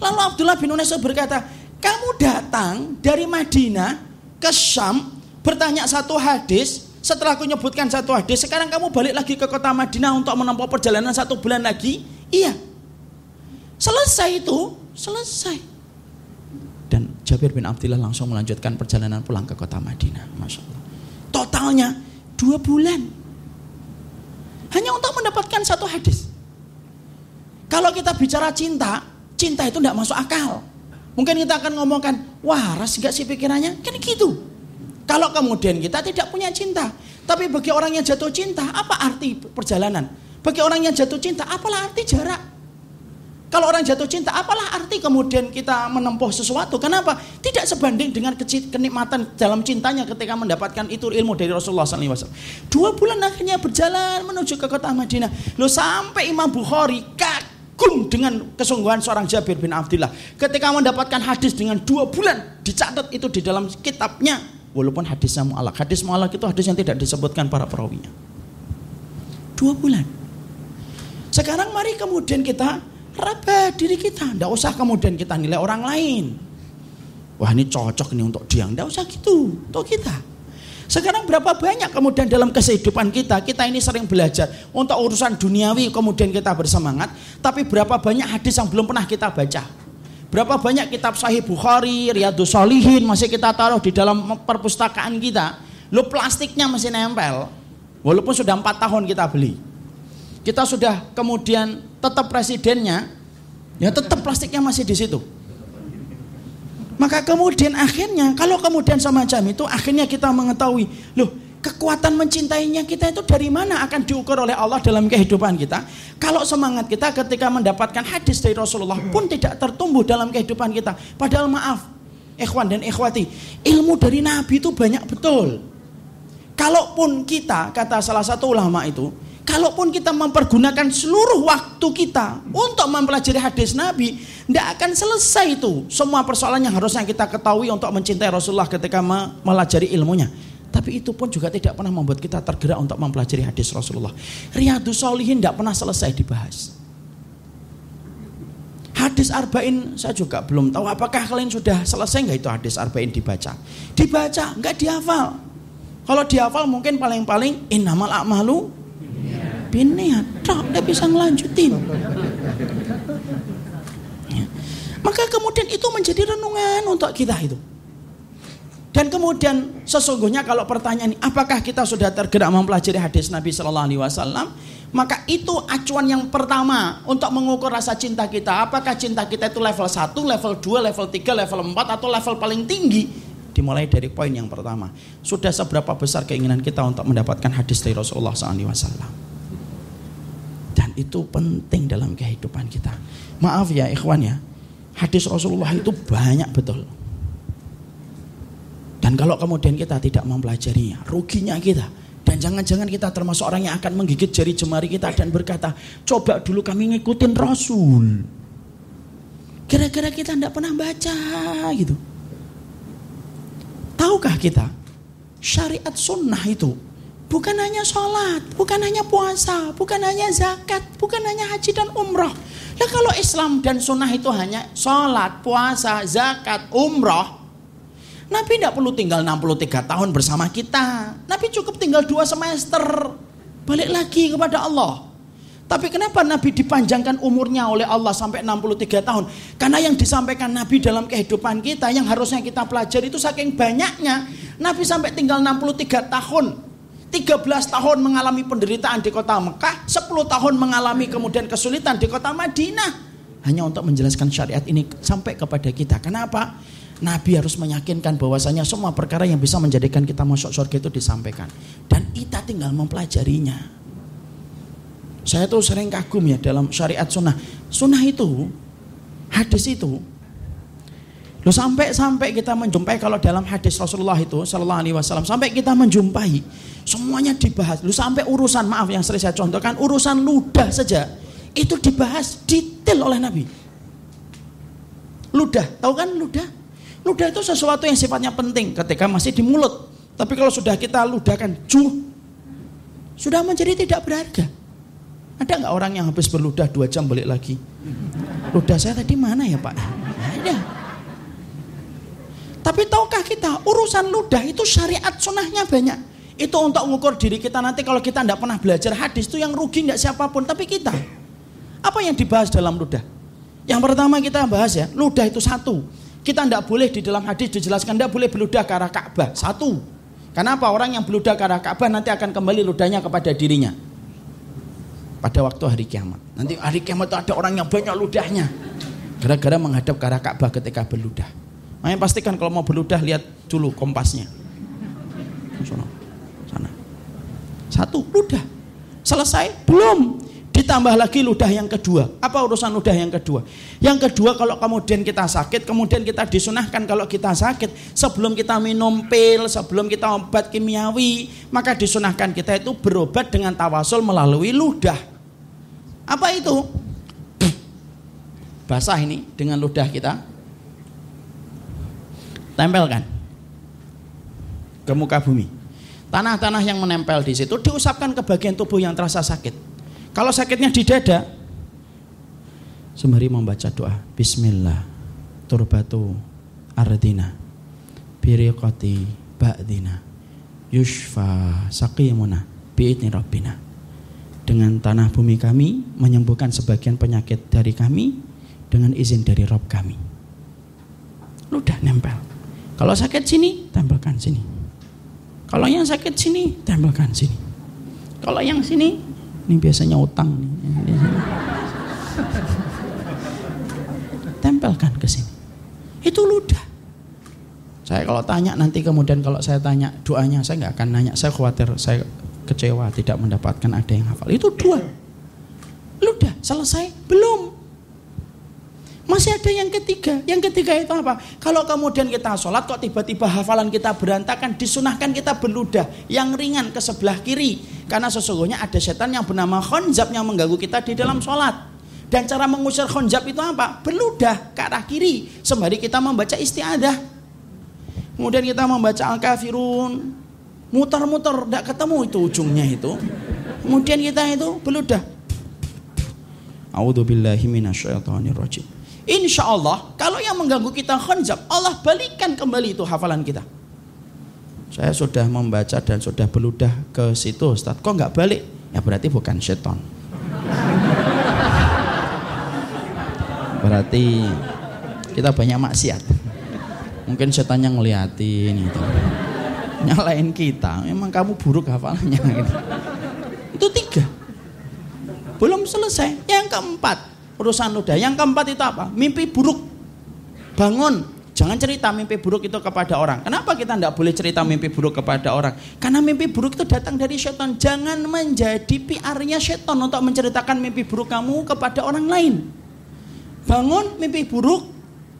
Lalu Abdullah bin Unais berkata, kamu datang dari Madinah ke Syam, bertanya satu hadis, setelah aku nyebutkan satu hadis, sekarang kamu balik lagi ke kota Madinah untuk menempuh perjalanan satu bulan lagi? Iya. Selesai itu, selesai. Dan Jabir bin Abdullah langsung melanjutkan perjalanan pulang ke kota Madinah. Masya Allah. Totalnya dua bulan. Hanya untuk mendapatkan satu hadis. Kalau kita bicara cinta, cinta itu tidak masuk akal. Mungkin kita akan ngomongkan, waras gak sih pikirannya? Kan gitu. Kalau kemudian kita tidak punya cinta. Tapi bagi orang yang jatuh cinta, apa arti perjalanan? Bagi orang yang jatuh cinta, apalah arti jarak? Kalau orang jatuh cinta, apalah arti kemudian kita menempuh sesuatu? Kenapa? Tidak sebanding dengan kenikmatan dalam cintanya ketika mendapatkan itu ilmu dari Rasulullah SAW. Dua bulan akhirnya berjalan menuju ke kota Madinah. Lo sampai Imam Bukhari kagum dengan kesungguhan seorang Jabir bin Abdullah. Ketika mendapatkan hadis dengan dua bulan, dicatat itu di dalam kitabnya. Walaupun hadisnya mu'alak. Hadis mu'alak itu hadis yang tidak disebutkan para perawinya. Dua bulan. Sekarang mari kemudian kita Raba diri kita, tidak usah kemudian kita nilai orang lain. Wah ini cocok nih untuk dia, tidak usah gitu, untuk kita. Sekarang berapa banyak kemudian dalam kehidupan kita, kita ini sering belajar untuk urusan duniawi kemudian kita bersemangat, tapi berapa banyak hadis yang belum pernah kita baca. Berapa banyak kitab Sahih Bukhari, Riyadus Solihin masih kita taruh di dalam perpustakaan kita. Lo plastiknya masih nempel, walaupun sudah empat tahun kita beli kita sudah kemudian tetap presidennya, ya tetap plastiknya masih di situ. Maka kemudian akhirnya kalau kemudian semacam itu akhirnya kita mengetahui, loh kekuatan mencintainya kita itu dari mana akan diukur oleh Allah dalam kehidupan kita. Kalau semangat kita ketika mendapatkan hadis dari Rasulullah pun tidak tertumbuh dalam kehidupan kita. Padahal maaf, ikhwan dan ikhwati, ilmu dari Nabi itu banyak betul. Kalaupun kita, kata salah satu ulama itu, Kalaupun kita mempergunakan seluruh waktu kita untuk mempelajari hadis Nabi, tidak akan selesai itu. Semua persoalan yang harusnya kita ketahui untuk mencintai Rasulullah ketika mempelajari ilmunya. Tapi itu pun juga tidak pernah membuat kita tergerak untuk mempelajari hadis Rasulullah. Riyadus Solihin tidak pernah selesai dibahas. Hadis arba'in saya juga belum tahu apakah kalian sudah selesai nggak itu hadis arba'in dibaca. Dibaca, nggak dihafal. Kalau dihafal mungkin paling-paling innamal a'malu biniat. Tak, dia bisa ngelanjutin. Ya. Maka kemudian itu menjadi renungan untuk kita itu. Dan kemudian sesungguhnya kalau pertanyaan ini, apakah kita sudah tergerak mempelajari hadis Nabi Shallallahu Alaihi Wasallam? Maka itu acuan yang pertama untuk mengukur rasa cinta kita. Apakah cinta kita itu level 1, level 2, level 3, level 4 atau level paling tinggi? Dimulai dari poin yang pertama. Sudah seberapa besar keinginan kita untuk mendapatkan hadis dari Rasulullah SAW. Itu penting dalam kehidupan kita. Maaf ya ikhwan ya. Hadis Rasulullah itu banyak betul. Dan kalau kemudian kita tidak mempelajarinya, ruginya kita. Dan jangan-jangan kita termasuk orang yang akan menggigit jari jemari kita dan berkata, coba dulu kami ngikutin Rasul. Kira-kira kita tidak pernah baca gitu. Tahukah kita, syariat sunnah itu bukan hanya sholat, bukan hanya puasa, bukan hanya zakat, bukan hanya haji dan umroh. Ya kalau Islam dan sunnah itu hanya sholat, puasa, zakat, umroh, Nabi tidak perlu tinggal 63 tahun bersama kita. Nabi cukup tinggal dua semester. Balik lagi kepada Allah. Tapi kenapa Nabi dipanjangkan umurnya oleh Allah sampai 63 tahun? Karena yang disampaikan Nabi dalam kehidupan kita yang harusnya kita pelajari itu saking banyaknya. Nabi sampai tinggal 63 tahun. 13 tahun mengalami penderitaan di kota Mekah, 10 tahun mengalami kemudian kesulitan di kota Madinah. Hanya untuk menjelaskan syariat ini sampai kepada kita. Kenapa? Nabi harus meyakinkan bahwasanya semua perkara yang bisa menjadikan kita masuk surga itu disampaikan. Dan kita tinggal mempelajarinya. Saya tuh sering kagum ya dalam syariat sunnah. Sunnah itu, hadis itu. Lo sampai sampai kita menjumpai kalau dalam hadis Rasulullah itu Shallallahu Alaihi Wasallam sampai kita menjumpai semuanya dibahas. Lo sampai urusan maaf yang sering saya contohkan urusan ludah saja itu dibahas detail oleh Nabi. Ludah, tahu kan ludah? Ludah itu sesuatu yang sifatnya penting ketika masih di mulut. Tapi kalau sudah kita ludahkan cu, sudah menjadi tidak berharga. Ada nggak orang yang habis berludah dua jam balik lagi? Ludah saya tadi mana ya Pak? Ada. Tapi tahukah kita urusan ludah itu syariat sunnahnya banyak. Itu untuk mengukur diri kita nanti kalau kita tidak pernah belajar hadis itu yang rugi tidak siapa pun tapi kita. Apa yang dibahas dalam ludah? Yang pertama kita bahas ya, ludah itu satu. Kita tidak boleh di dalam hadis dijelaskan tidak boleh beludah ke arah Ka'bah. Satu. Kenapa orang yang beludah ke arah Ka'bah nanti akan kembali ludahnya kepada dirinya. Pada waktu hari kiamat. Nanti hari kiamat itu ada orang yang banyak ludahnya. Gara-gara menghadap ke arah Ka'bah ketika beludah. Makanya pastikan kalau mau beludah lihat dulu kompasnya. Sana. Satu, ludah. Selesai? Belum. Ditambah lagi ludah yang kedua. Apa urusan ludah yang kedua? Yang kedua kalau kemudian kita sakit, kemudian kita disunahkan kalau kita sakit, sebelum kita minum pil, sebelum kita obat kimiawi, maka disunahkan kita itu berobat dengan tawasul melalui ludah. Apa itu? Basah ini dengan ludah kita. Tempelkan ke muka bumi. Tanah-tanah yang menempel di situ diusapkan ke bagian tubuh yang terasa sakit. Kalau sakitnya di dada, sembari membaca doa, Bismillah, turbatu ardina, biriqati ba'dina, yushfa saqimuna, bi'idni rabbina. Dengan tanah bumi kami menyembuhkan sebagian penyakit dari kami dengan izin dari Rob kami. Ludah nempel. Kalau sakit sini, tempelkan sini. Kalau yang sakit sini, tempelkan sini. Kalau yang sini, ini biasanya utang. Tempelkan ke sini. Itu ludah. Saya kalau tanya nanti kemudian kalau saya tanya doanya saya nggak akan nanya. Saya khawatir saya kecewa tidak mendapatkan ada yang hafal. Itu dua. Ludah selesai belum. Masih ada yang ketiga. Yang ketiga itu apa? Kalau kemudian kita sholat kok tiba-tiba hafalan kita berantakan, disunahkan kita berludah yang ringan ke sebelah kiri. Karena sesungguhnya ada setan yang bernama khonzab yang mengganggu kita di dalam sholat. Dan cara mengusir khonzab itu apa? Berludah ke arah kiri. Sembari kita membaca istiadah. Kemudian kita membaca al-kafirun. Muter-muter, tidak ketemu itu ujungnya itu. Kemudian kita itu berludah. A'udzu billahi minasyaitonir rajim. Insya Allah, kalau yang mengganggu kita khanzab, Allah balikan kembali itu hafalan kita. Saya sudah membaca dan sudah beludah ke situ, Ustaz. Kok nggak balik? Ya berarti bukan seton. Berarti kita banyak maksiat. Mungkin setannya ngeliatin gitu. Nyalain kita, memang kamu buruk hafalannya gitu. Itu tiga. Belum selesai. Yang keempat, urusan ludah. Yang keempat itu apa? Mimpi buruk. Bangun. Jangan cerita mimpi buruk itu kepada orang. Kenapa kita tidak boleh cerita mimpi buruk kepada orang? Karena mimpi buruk itu datang dari setan. Jangan menjadi PR-nya setan untuk menceritakan mimpi buruk kamu kepada orang lain. Bangun mimpi buruk,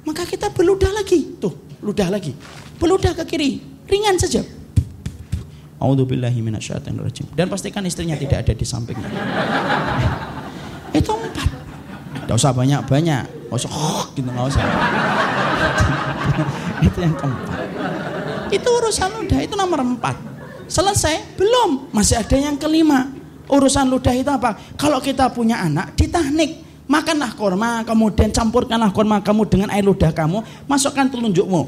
maka kita beludah lagi. Tuh, ludah lagi. Beludah ke kiri, ringan saja. Dan pastikan istrinya tidak ada di sampingnya. Itu Tidak usah banyak-banyak. Tidak usah oh, gitu, nggak usah. itu yang keempat. Itu urusan ludah, itu nomor empat. Selesai? Belum. Masih ada yang kelima. Urusan ludah itu apa? Kalau kita punya anak, diteknik. Makanlah korma, kemudian campurkanlah korma kamu dengan air ludah kamu, masukkan telunjukmu.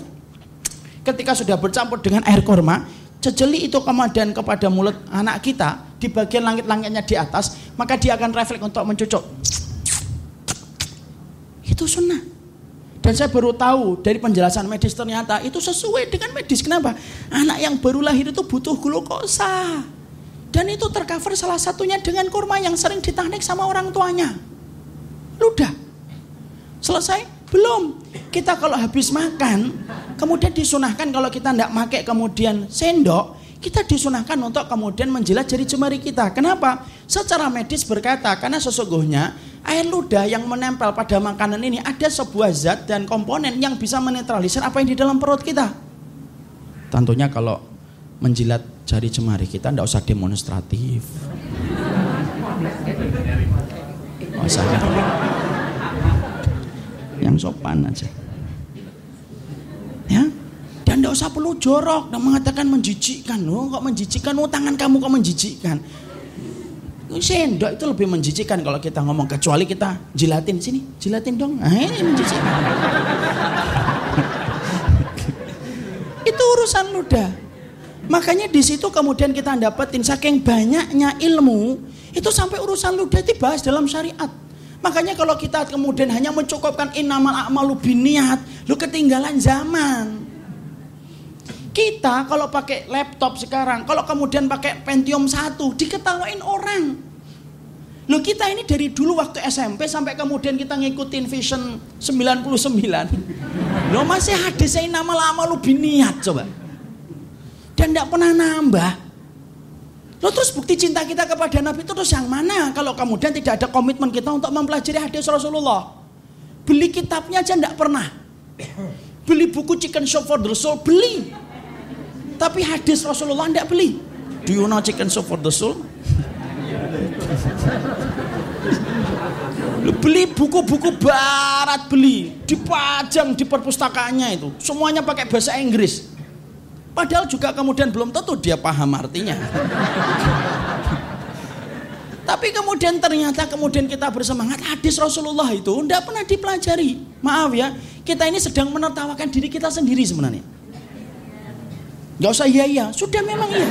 Ketika sudah bercampur dengan air korma, jejeli itu kemudian kepada mulut anak kita di bagian langit-langitnya di atas, maka dia akan refleks untuk mencucuk. Itu sunnah. Dan saya baru tahu dari penjelasan medis ternyata itu sesuai dengan medis. Kenapa? Anak yang baru lahir itu butuh glukosa. Dan itu tercover salah satunya dengan kurma yang sering ditanik sama orang tuanya. Ludah. Selesai? Belum. Kita kalau habis makan, kemudian disunahkan kalau kita tidak pakai kemudian sendok, kita disunahkan untuk kemudian menjilat jari jemari kita. Kenapa? Secara medis berkata, karena sesungguhnya air ludah yang menempel pada makanan ini ada sebuah zat dan komponen yang bisa menetralisir apa yang di dalam perut kita. Tentunya kalau menjilat jari jemari kita tidak usah demonstratif. usah yang sopan aja. Ya, dan tidak usah perlu jorok dan mengatakan menjijikkan. Loh, kok menjijikkan? Oh, tangan kamu kok menjijikkan? Sendok itu lebih menjijikkan kalau kita ngomong kecuali kita jilatin sini, jilatin dong. Nah, ini menjijikkan. itu urusan ludah. Makanya di situ kemudian kita dapetin saking banyaknya ilmu itu sampai urusan ludah dibahas dalam syariat. Makanya kalau kita kemudian hanya mencukupkan inamal a'malu biniat, lu ketinggalan zaman. Kita kalau pakai laptop sekarang, kalau kemudian pakai Pentium 1, diketawain orang. Loh kita ini dari dulu waktu SMP sampai kemudian kita ngikutin Vision 99. Loh masih hadis saya nama lama lu biniat coba. Dan tidak pernah nambah. Loh terus bukti cinta kita kepada Nabi itu terus yang mana? Kalau kemudian tidak ada komitmen kita untuk mempelajari hadis Rasulullah. Beli kitabnya aja tidak pernah. Beli buku Chicken Shop for the Soul, beli. Tapi hadis Rasulullah tidak beli. Do you know chicken soup for the soul? beli buku-buku barat beli. Dipajang di perpustakaannya itu. Semuanya pakai bahasa Inggris. Padahal juga kemudian belum tentu dia paham artinya. Tapi kemudian ternyata kemudian kita bersemangat. Hadis Rasulullah itu tidak pernah dipelajari. Maaf ya kita ini sedang menertawakan diri kita sendiri sebenarnya Gak usah iya iya, sudah memang iya.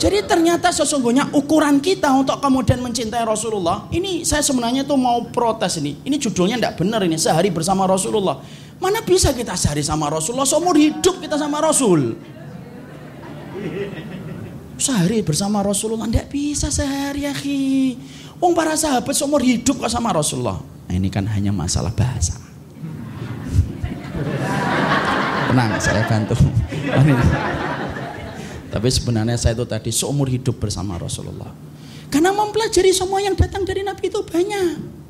Jadi ternyata sesungguhnya ukuran kita untuk kemudian mencintai Rasulullah, ini saya sebenarnya tuh mau protes ini. Ini judulnya tidak benar ini, sehari bersama Rasulullah. Mana bisa kita sehari sama Rasulullah, seumur hidup kita sama Rasul. Sehari bersama Rasulullah, tidak bisa sehari ya Wong para sahabat seumur hidup kok sama Rasulullah. Nah ini kan hanya masalah bahasa. Tenang, saya bantu. Tapi sebenarnya saya itu tadi seumur hidup bersama Rasulullah. Karena mempelajari semua yang datang dari Nabi itu banyak.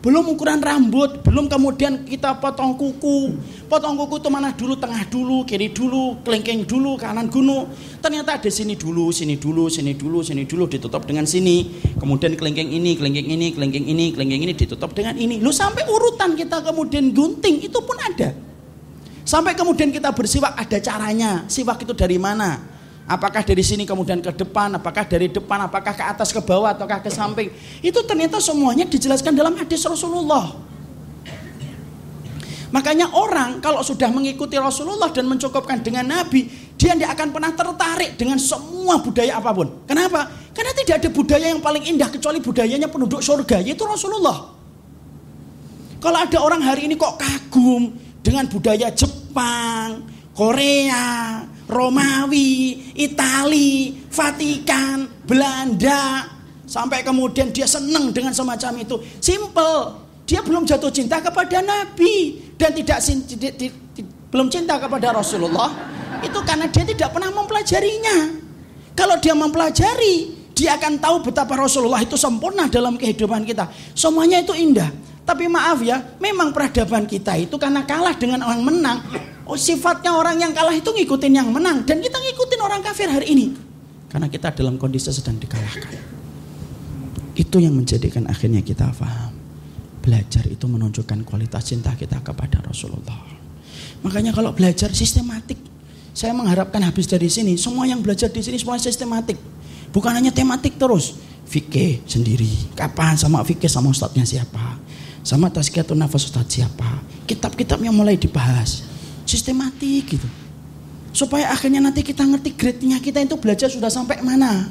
Belum ukuran rambut, belum kemudian kita potong kuku. Potong kuku itu mana dulu, tengah dulu, kiri dulu, kelengkeng dulu, kanan gunung. Ternyata ada sini dulu, sini dulu, sini dulu, sini dulu, ditutup dengan sini. Kemudian kelengkeng ini, kelengkeng ini, kelengkeng ini, kelengkeng ini ditutup dengan ini. Lu sampai urutan kita kemudian gunting itu pun ada. Sampai kemudian kita bersiwak ada caranya. Siwak itu dari mana? Apakah dari sini kemudian ke depan, apakah dari depan, apakah ke atas, ke bawah, ataukah ke samping. Itu ternyata semuanya dijelaskan dalam hadis Rasulullah. Makanya orang kalau sudah mengikuti Rasulullah dan mencukupkan dengan Nabi, dia tidak akan pernah tertarik dengan semua budaya apa pun. Kenapa? Karena tidak ada budaya yang paling indah kecuali budayanya penduduk surga, yaitu Rasulullah. Kalau ada orang hari ini kok kagum dengan budaya Jepang, Korea, Romawi, Itali, Vatikan, Belanda, sampai kemudian dia senang dengan semacam itu. Simple. Dia belum jatuh cinta kepada Nabi dan tidak belum cinta kepada Rasulullah. Itu karena dia tidak pernah mempelajarinya. Kalau dia mempelajari, dia akan tahu betapa Rasulullah itu sempurna dalam kehidupan kita. Semuanya itu indah. Tapi maaf ya, memang peradaban kita itu karena kalah dengan orang menang, Oh sifatnya orang yang kalah itu ngikutin yang menang dan kita ngikutin orang kafir hari ini. Karena kita dalam kondisi sedang dikalahkan. Itu yang menjadikan akhirnya kita paham. Belajar itu menunjukkan kualitas cinta kita kepada Rasulullah. Makanya kalau belajar sistematik, saya mengharapkan habis dari sini, semua yang belajar di sini semua sistematik. Bukan hanya tematik terus. Fikih sendiri. Kapan sama fikih sama ustadznya siapa? Sama tazkiyatun nafas ustadz siapa? Kitab-kitabnya mulai dibahas sistematik gitu. Supaya akhirnya nanti kita ngerti grade-nya kita itu belajar sudah sampai mana.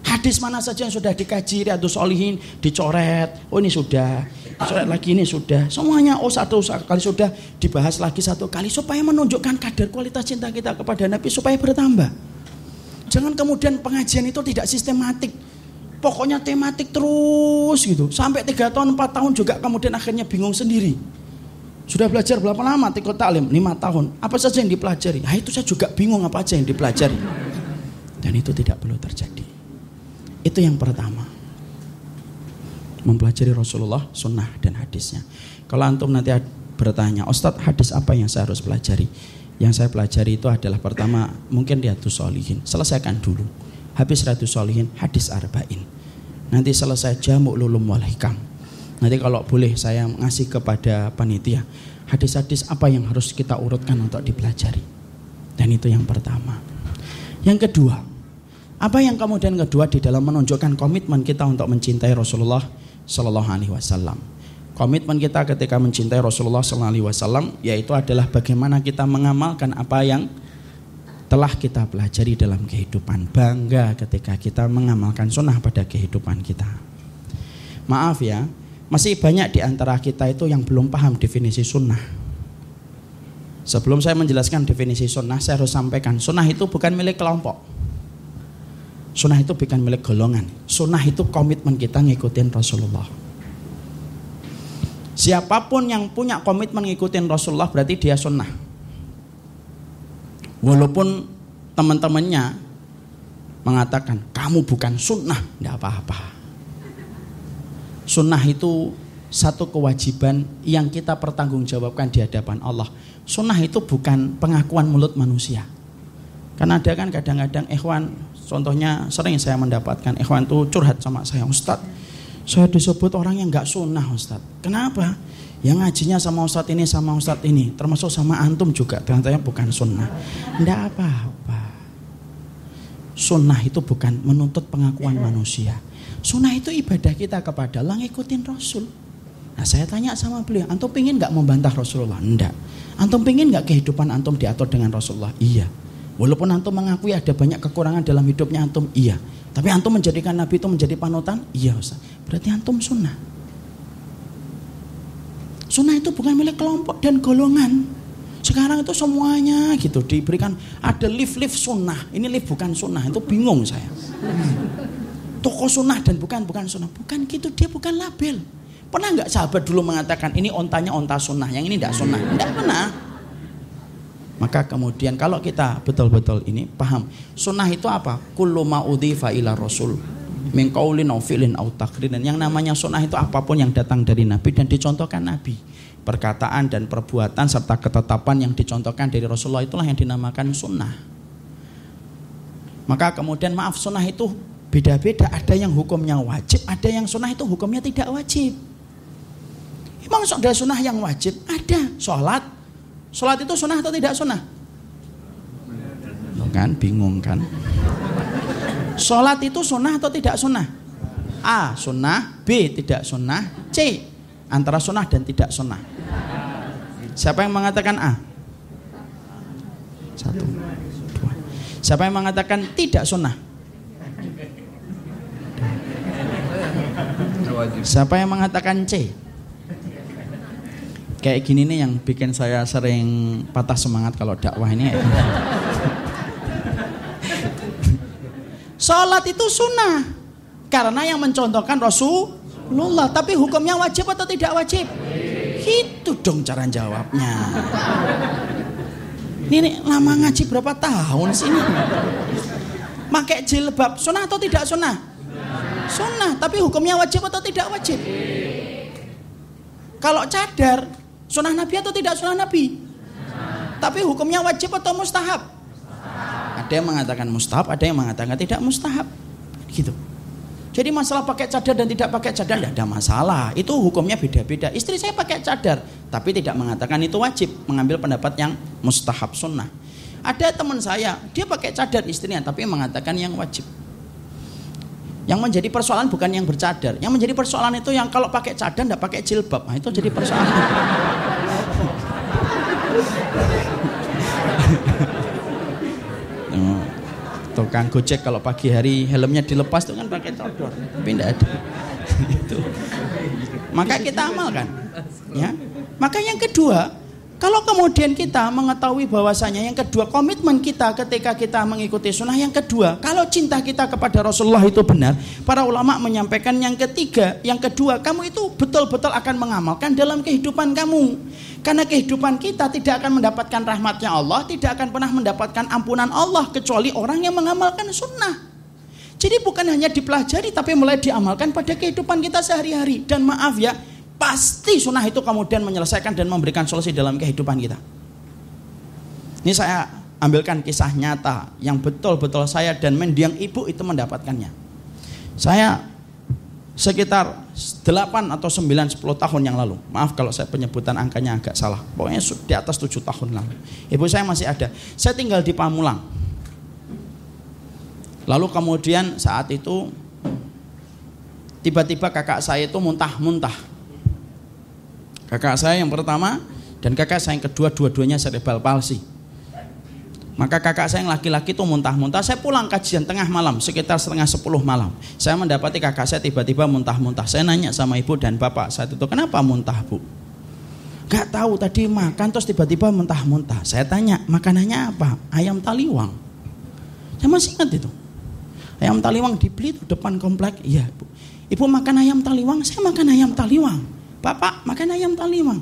Hadis mana saja yang sudah dikaji, Riyadus Solihin, dicoret, oh ini sudah, dicoret lagi ini sudah. Semuanya oh satu kali sudah dibahas lagi satu kali supaya menunjukkan kadar kualitas cinta kita kepada Nabi supaya bertambah. Jangan kemudian pengajian itu tidak sistematik. Pokoknya tematik terus gitu. Sampai tiga tahun, empat tahun juga kemudian akhirnya bingung sendiri. Sudah belajar berapa lama tikut taklim? Lima tahun. Apa saja yang dipelajari? Nah itu saya juga bingung apa aja yang dipelajari. Dan itu tidak perlu terjadi. Itu yang pertama. Mempelajari Rasulullah, sunnah dan hadisnya. Kalau antum nanti bertanya, Ustadz hadis apa yang saya harus pelajari? Yang saya pelajari itu adalah pertama mungkin Riyadus Solihin. Selesaikan dulu. Habis Riyadus Solihin, hadis Arba'in. Nanti selesai Jamuk Lulum Wal Hikam Nanti kalau boleh saya ngasih kepada panitia hadis-hadis apa yang harus kita urutkan untuk dipelajari. Dan itu yang pertama. Yang kedua, apa yang kemudian kedua di dalam menunjukkan komitmen kita untuk mencintai Rasulullah Shallallahu Alaihi Wasallam. Komitmen kita ketika mencintai Rasulullah Shallallahu Alaihi Wasallam yaitu adalah bagaimana kita mengamalkan apa yang telah kita pelajari dalam kehidupan. Bangga ketika kita mengamalkan sunnah pada kehidupan kita. Maaf ya, masih banyak di antara kita itu yang belum paham definisi sunnah. Sebelum saya menjelaskan definisi sunnah, saya harus sampaikan sunnah itu bukan milik kelompok. Sunnah itu bukan milik golongan. Sunnah itu komitmen kita ngikutin Rasulullah. Siapa pun yang punya komitmen ngikutin Rasulullah berarti dia sunnah. Walaupun teman-temannya mengatakan kamu bukan sunnah, tidak apa-apa. Sunnah itu satu kewajiban yang kita pertanggungjawabkan di hadapan Allah. Sunnah itu bukan pengakuan mulut manusia. Karena ada kan kadang-kadang ikhwan, contohnya sering saya mendapatkan ikhwan itu curhat sama saya, Ustadz, saya disebut orang yang nggak sunnah Ustadz. Kenapa? Yang ngajinya sama Ustadz ini sama Ustadz ini, termasuk sama antum juga, ternyata bukan sunnah. Tidak apa-apa. Sunnah itu bukan menuntut pengakuan manusia Sunnah itu ibadah kita kepada Allah ngikutin Rasul. Nah saya tanya sama beliau, antum pingin nggak membantah Rasulullah? Enggak. Antum pingin nggak kehidupan antum diatur dengan Rasulullah? Iya. Walaupun antum mengakui ada banyak kekurangan dalam hidupnya antum, iya. Tapi antum menjadikan Nabi itu menjadi panutan? Iya Ustaz. Berarti antum sunnah. Sunnah itu bukan milik kelompok dan golongan. Sekarang itu semuanya gitu diberikan ada lift-lift sunnah. Ini lift bukan sunnah, itu bingung saya toko sunnah dan bukan bukan sunnah. Bukan gitu, dia bukan label. Pernah nggak sahabat dulu mengatakan ini ontanya onta sunnah, yang ini tidak sunnah? Tidak pernah. Maka kemudian kalau kita betul-betul ini paham, sunnah itu apa? Ma'udhifa ila rasul min qaulin au fi'lin Dan yang namanya sunnah itu apa pun yang datang dari Nabi dan dicontohkan Nabi. Perkataan dan perbuatan serta ketetapan yang dicontohkan dari Rasulullah itulah yang dinamakan sunnah. Maka kemudian maaf sunnah itu Beda-beda, ada yang hukumnya wajib, ada yang sunnah itu hukumnya tidak wajib. Emang ada sunnah yang wajib? Ada. Sholat. Sholat itu sunnah atau tidak sunnah? kan, bingung kan? Sholat itu sunnah atau tidak sunnah? A. Sunnah B. Tidak sunnah C. Antara sunnah dan tidak sunnah Siapa yang mengatakan A? Satu Dua Siapa yang mengatakan tidak sunnah? Siapa yang mengatakan C? Kayak gini nih yang bikin saya sering patah semangat kalau dakwah ini Sholat itu sunnah. Karena yang mencontohkan Rasulullah. Tapi hukumnya wajib atau tidak wajib? Itu dong cara jawabnya. Ini lama ngaji berapa tahun sih ini? Pakai jilbab, sunnah atau tidak sunnah? Sunnah, tapi hukumnya wajib atau tidak wajib? Kalau cadar, sunnah Nabi atau tidak sunnah Nabi? Tapi hukumnya wajib atau mustahab? Ada yang mengatakan mustahab, ada yang mengatakan tidak mustahab. Gitu. Jadi masalah pakai cadar dan tidak pakai cadar tidak ada masalah. Itu hukumnya beda-beda. Istri saya pakai cadar, tapi tidak mengatakan itu wajib, mengambil pendapat yang mustahab sunnah. Ada teman saya, dia pakai cadar istrinya, tapi mengatakan yang wajib. Yang menjadi persoalan bukan yang bercadar. Yang menjadi persoalan itu yang kalau pakai cadar tidak pakai jilbab. Nah, itu jadi persoalan. tukang gojek kalau pagi hari helmnya dilepas itu kan pakai codor tapi tidak ada itu. Maka kita amalkan. Ya. Maka yang kedua kalau kemudian kita mengetahui bahwasanya yang kedua komitmen kita ketika kita mengikuti sunnah yang kedua kalau cinta kita kepada Rasulullah itu benar para ulama menyampaikan yang ketiga yang kedua kamu itu betul-betul akan mengamalkan dalam kehidupan kamu karena kehidupan kita tidak akan mendapatkan rahmatnya Allah, tidak akan pernah mendapatkan ampunan Allah kecuali orang yang mengamalkan sunnah. Jadi bukan hanya dipelajari tapi mulai diamalkan pada kehidupan kita sehari-hari. Dan maaf ya, pasti sunnah itu kemudian menyelesaikan dan memberikan solusi dalam kehidupan kita. Ini saya ambilkan kisah nyata yang betul-betul saya dan mendiang ibu itu mendapatkannya. Saya sekitar 8 atau 9 10 tahun yang lalu. Maaf kalau saya penyebutan angkanya agak salah. Pokoknya di atas 7 tahun lalu. Ibu saya masih ada. Saya tinggal di Pamulang. Lalu kemudian saat itu tiba-tiba kakak saya itu muntah-muntah. Kakak saya yang pertama dan kakak saya yang kedua dua-duanya cerebral palsy. Maka kakak saya yang laki-laki itu muntah-muntah. Saya pulang kajian tengah malam, sekitar setengah sepuluh malam. Saya mendapati kakak saya tiba-tiba muntah-muntah. Saya nanya sama ibu dan bapak saat itu, kenapa muntah bu? Gak tahu tadi makan terus tiba-tiba muntah-muntah. Saya tanya, makanannya apa? Ayam taliwang. Saya masih ingat itu. Ayam taliwang dibeli itu depan komplek. Iya bu. Ibu makan ayam taliwang, saya makan ayam taliwang. Bapak makan ayam taliwang.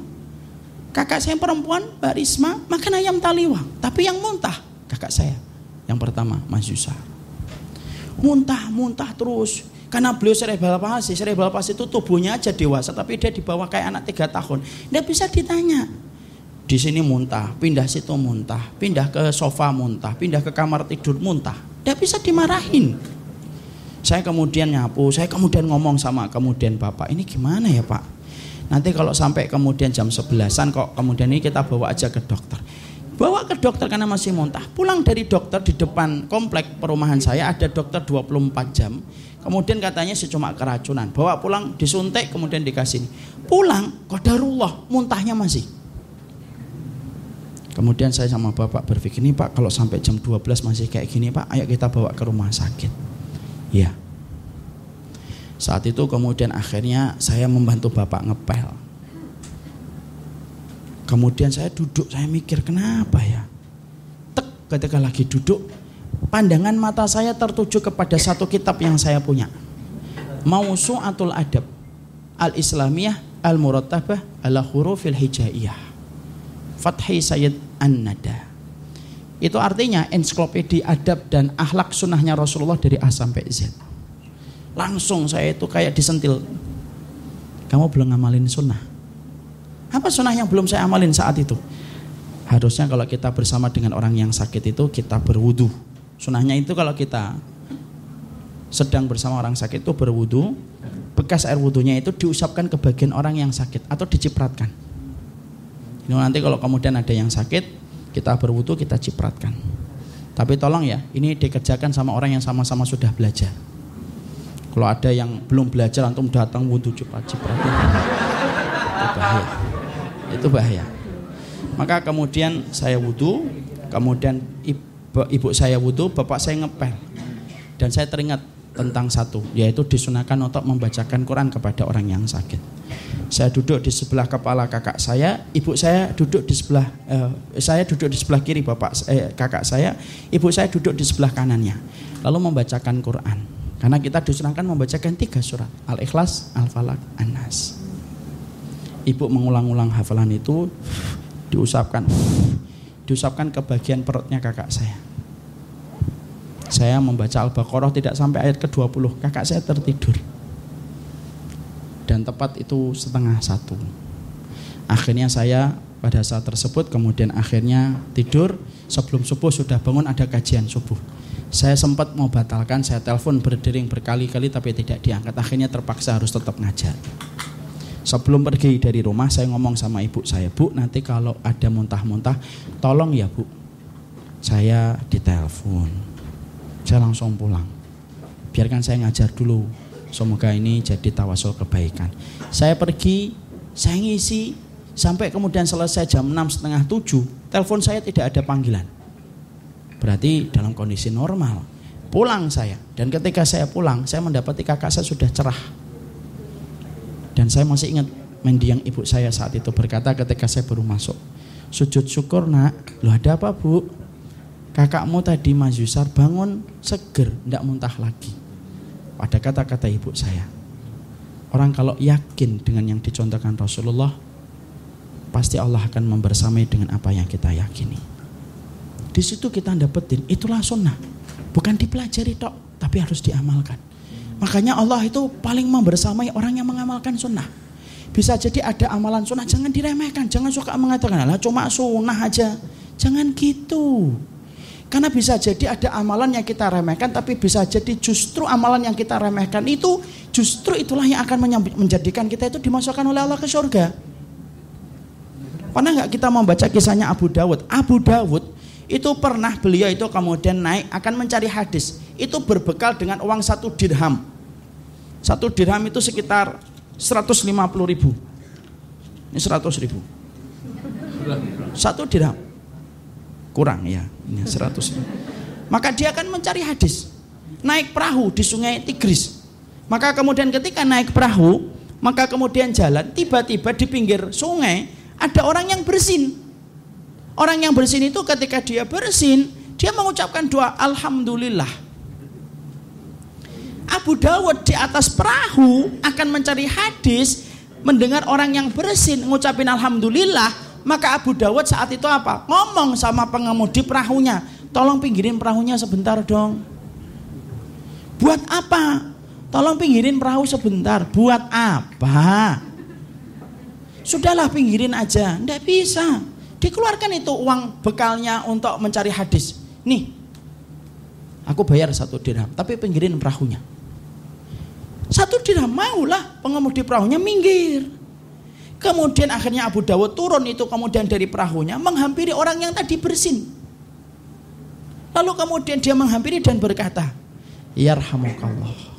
Kakak saya perempuan, Mbak Risma, makan ayam taliwang. Tapi yang muntah, kakak saya. Yang pertama, Mas Yusar. Muntah-muntah terus. Karena beliau cerebral palsy, cerebral palsy itu tubuhnya aja dewasa, tapi dia dibawa kayak anak tiga tahun. Dia bisa ditanya. Di sini muntah, pindah situ muntah, pindah ke sofa muntah, pindah ke kamar tidur muntah. Dia bisa dimarahin. Saya kemudian nyapu, saya kemudian ngomong sama kemudian bapak, ini gimana ya pak? Nanti kalau sampai kemudian jam sebelasan kok kemudian ini kita bawa aja ke dokter. Bawa ke dokter karena masih muntah. Pulang dari dokter di depan komplek perumahan saya ada dokter 24 jam. Kemudian katanya cuma keracunan. Bawa pulang disuntik kemudian dikasih. Pulang kodarullah muntahnya masih. Kemudian saya sama bapak berpikir nih pak kalau sampai jam 12 masih kayak gini pak ayo kita bawa ke rumah sakit. Ya. Saat itu kemudian akhirnya saya membantu bapak ngepel Kemudian saya duduk, saya mikir kenapa ya? Tek ketika lagi duduk, pandangan mata saya tertuju kepada satu kitab yang saya punya. Mausu'atul Adab Al-Islamiyah Al-Murattabah Ala Hurufil Hijaiyah Fathi Sayyid An-Nada Itu artinya ensiklopedia adab dan akhlak sunnahnya Rasulullah dari A sampai Z Langsung saya itu kayak disentil Kamu belum ngamalin sunnah apa sunnah yang belum saya amalin saat itu? Harusnya kalau kita bersama dengan orang yang sakit itu kita berwudu. Sunnahnya itu kalau kita sedang bersama orang sakit itu berwudu, bekas air wudhunya itu diusapkan ke bagian orang yang sakit atau dicipratkan. Ini nanti kalau kemudian ada yang sakit, kita berwudu kita cipratkan. Tapi tolong ya, ini dikerjakan sama orang yang sama-sama sudah belajar. Kalau ada yang belum belajar antum datang wudhu cepat cepat itu bahaya. Itu bahaya. Maka kemudian saya wudhu, kemudian ibu, ibu saya wudhu, bapak saya ngepel. Dan saya teringat tentang satu, yaitu disunahkan untuk membacakan Quran kepada orang yang sakit. Saya duduk di sebelah kepala kakak saya, ibu saya duduk di sebelah, eh, saya duduk di sebelah kiri bapak eh, kakak saya, ibu saya duduk di sebelah kanannya. Lalu membacakan Quran. Karena kita disunahkan membacakan tiga surat, Al-Ikhlas, Al-Falaq, An-Nas. Ibu mengulang-ulang hafalan itu, diusapkan, diusapkan ke bagian perutnya kakak saya saya membaca Al-Baqarah tidak sampai ayat ke-20, kakak saya tertidur. Dan tepat itu setengah satu. Akhirnya saya pada saat tersebut kemudian akhirnya tidur sebelum subuh sudah bangun ada kajian subuh. Saya sempat mau batalkan, saya telepon berdering berkali-kali tapi tidak diangkat. Akhirnya terpaksa harus tetap ngajar. Sebelum pergi dari rumah saya ngomong sama ibu saya, Bu nanti kalau ada muntah-muntah tolong ya Bu. Saya ditelepon saya langsung pulang. Biarkan saya ngajar dulu. Semoga ini jadi tawasul kebaikan. Saya pergi, saya ngisi, sampai kemudian selesai jam 6 setengah 7, telepon saya tidak ada panggilan. Berarti dalam kondisi normal. Pulang saya, dan ketika saya pulang, saya mendapati kakak saya sudah cerah. Dan saya masih ingat mendiang ibu saya saat itu berkata ketika saya baru masuk. Sujud syukur nak, lu ada apa bu? kakakmu tadi Mas Yusar bangun seger, tidak muntah lagi. Pada kata-kata ibu saya, orang kalau yakin dengan yang dicontohkan Rasulullah, pasti Allah akan membersamai dengan apa yang kita yakini. Di situ kita dapetin, itulah sunnah. Bukan dipelajari tok, tapi harus diamalkan. Makanya Allah itu paling membersamai orang yang mengamalkan sunnah. Bisa jadi ada amalan sunnah, jangan diremehkan. Jangan suka mengatakan, lah cuma sunnah aja. Jangan gitu. Karena bisa jadi ada amalan yang kita remehkan, tapi bisa jadi justru amalan yang kita remehkan itu justru itulah yang akan menjadikan kita itu dimasukkan oleh Allah ke surga. Pernah nggak kita membaca kisahnya Abu Dawud? Abu Dawud itu pernah beliau itu kemudian naik akan mencari hadis. Itu berbekal dengan uang satu dirham. Satu dirham itu sekitar 150 ribu. Ini 100 ribu. Satu dirham kurang ya, ini 100. Maka dia akan mencari hadis. Naik perahu di sungai Tigris. Maka kemudian ketika naik perahu, maka kemudian jalan, tiba-tiba di pinggir sungai ada orang yang bersin. Orang yang bersin itu ketika dia bersin, dia mengucapkan doa Alhamdulillah. Abu Dawud di atas perahu akan mencari hadis, mendengar orang yang bersin mengucapin Alhamdulillah, maka Abu Dawud saat itu apa? Ngomong sama pengemudi perahunya, tolong pinggirin perahunya sebentar dong. Buat apa? Tolong pinggirin perahu sebentar. Buat apa? Sudahlah pinggirin aja. Tidak bisa. Dikeluarkan itu uang bekalnya untuk mencari hadis. Nih, aku bayar satu dirham, tapi pinggirin perahunya. Satu dirham maulah pengemudi perahunya minggir. Kemudian akhirnya Abu Dawud turun itu kemudian dari perahunya menghampiri orang yang tadi bersin. Lalu kemudian dia menghampiri dan berkata, Yarhamukallah.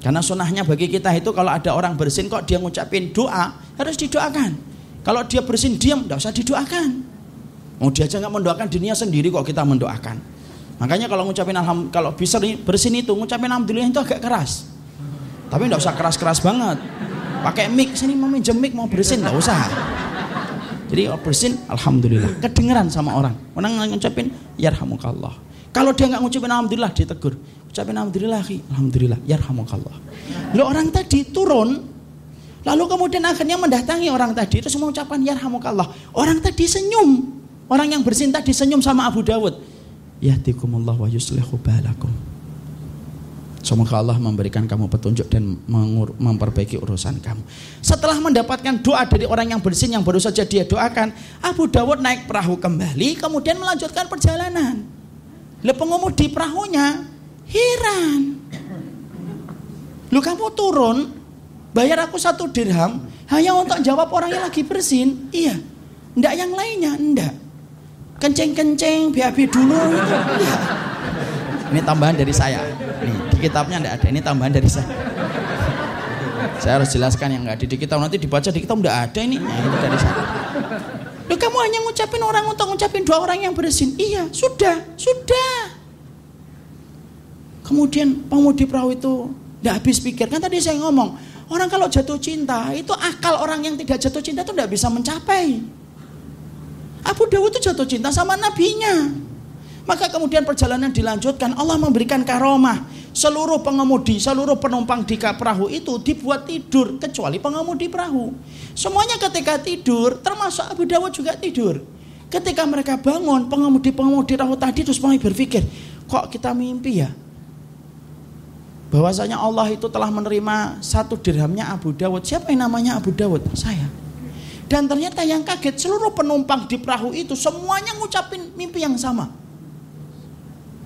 Karena sunahnya bagi kita itu kalau ada orang bersin kok dia ngucapin doa harus didoakan. Kalau dia bersin diam tidak usah didoakan. Mau dia aja nggak mendoakan dirinya sendiri kok kita mendoakan. Makanya kalau ngucapin alham kalau bisa bersin itu ngucapin alhamdulillah itu agak keras. Tapi tidak usah keras-keras banget. Pakai mic sini mau minjem mic mau bersin nggak usah. Jadi kalau bersin alhamdulillah. Kedengeran sama orang. Orang ngucapin yarhamukallah. Kalau dia nggak ngucapin alhamdulillah ditegur ucapin alhamdulillah alhamdulillah. Yarhamukallah. Lo orang tadi turun lalu kemudian akhirnya mendatangi orang tadi terus mengucapkan yarhamukallah orang tadi senyum orang yang bersin tadi senyum sama Abu Dawud yahdikumullah wa yuslihu balakum Semoga Allah memberikan kamu petunjuk dan memperbaiki urusan kamu. Setelah mendapatkan doa dari orang yang bersin yang baru saja dia doakan, Abu Dawud naik perahu kembali, kemudian melanjutkan perjalanan. Le pengemudi perahunya heran. Lu kamu turun, bayar aku satu dirham, hanya untuk jawab orang yang lagi bersin. Iya, ndak yang lainnya, ndak. kencing-kencing BAB dulu itu. Ya. Ini tambahan dari saya. Nih, di kitabnya enggak ada. Ini tambahan dari saya. Saya harus jelaskan yang enggak ada di kitab nanti dibaca di kitab enggak ada ini. Nah, ini dari saya. Loh, kamu hanya ngucapin orang untuk ngucapin dua orang yang bersin. Iya, sudah, sudah. Kemudian pemudi perahu itu tidak habis pikir. Kan tadi saya ngomong, orang kalau jatuh cinta, itu akal orang yang tidak jatuh cinta itu tidak bisa mencapai. Abu Dawud itu jatuh cinta sama nabinya. Maka kemudian perjalanan dilanjutkan, Allah memberikan karomah. Seluruh pengemudi, seluruh penumpang di perahu itu dibuat tidur, kecuali pengemudi perahu. Semuanya ketika tidur, termasuk Abu Dawud juga tidur. Ketika mereka bangun, pengemudi-pengemudi perahu tadi terus mulai berpikir, kok kita mimpi ya? Bahwasanya Allah itu telah menerima satu dirhamnya Abu Dawud. Siapa yang namanya Abu Dawud? Saya. Dan ternyata yang kaget seluruh penumpang di perahu itu semuanya ngucapin mimpi yang sama.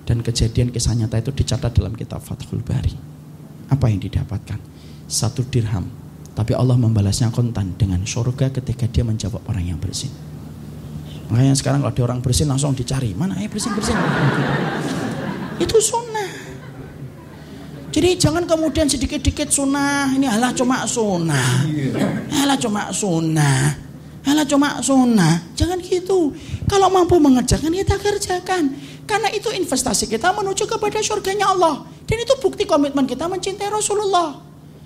Dan kejadian kisah nyata itu dicatat dalam kitab Fathul Bari. Apa yang didapatkan? Satu dirham. Tapi Allah membalasnya kontan dengan surga ketika dia menjawab orang yang bersin. Makanya sekarang kalau ada orang bersin langsung dicari. Mana ya bersin-bersin? itu sunnah. Jadi jangan kemudian sedikit-sedikit sunnah, ini halah cuma sunnah. Halah cuma sunnah. Halah cuma sunnah. Jangan gitu. Kalau mampu mengerjakan kita kerjakan. Karena itu investasi kita menuju kepada surganya Allah. Dan itu bukti komitmen kita mencintai Rasulullah.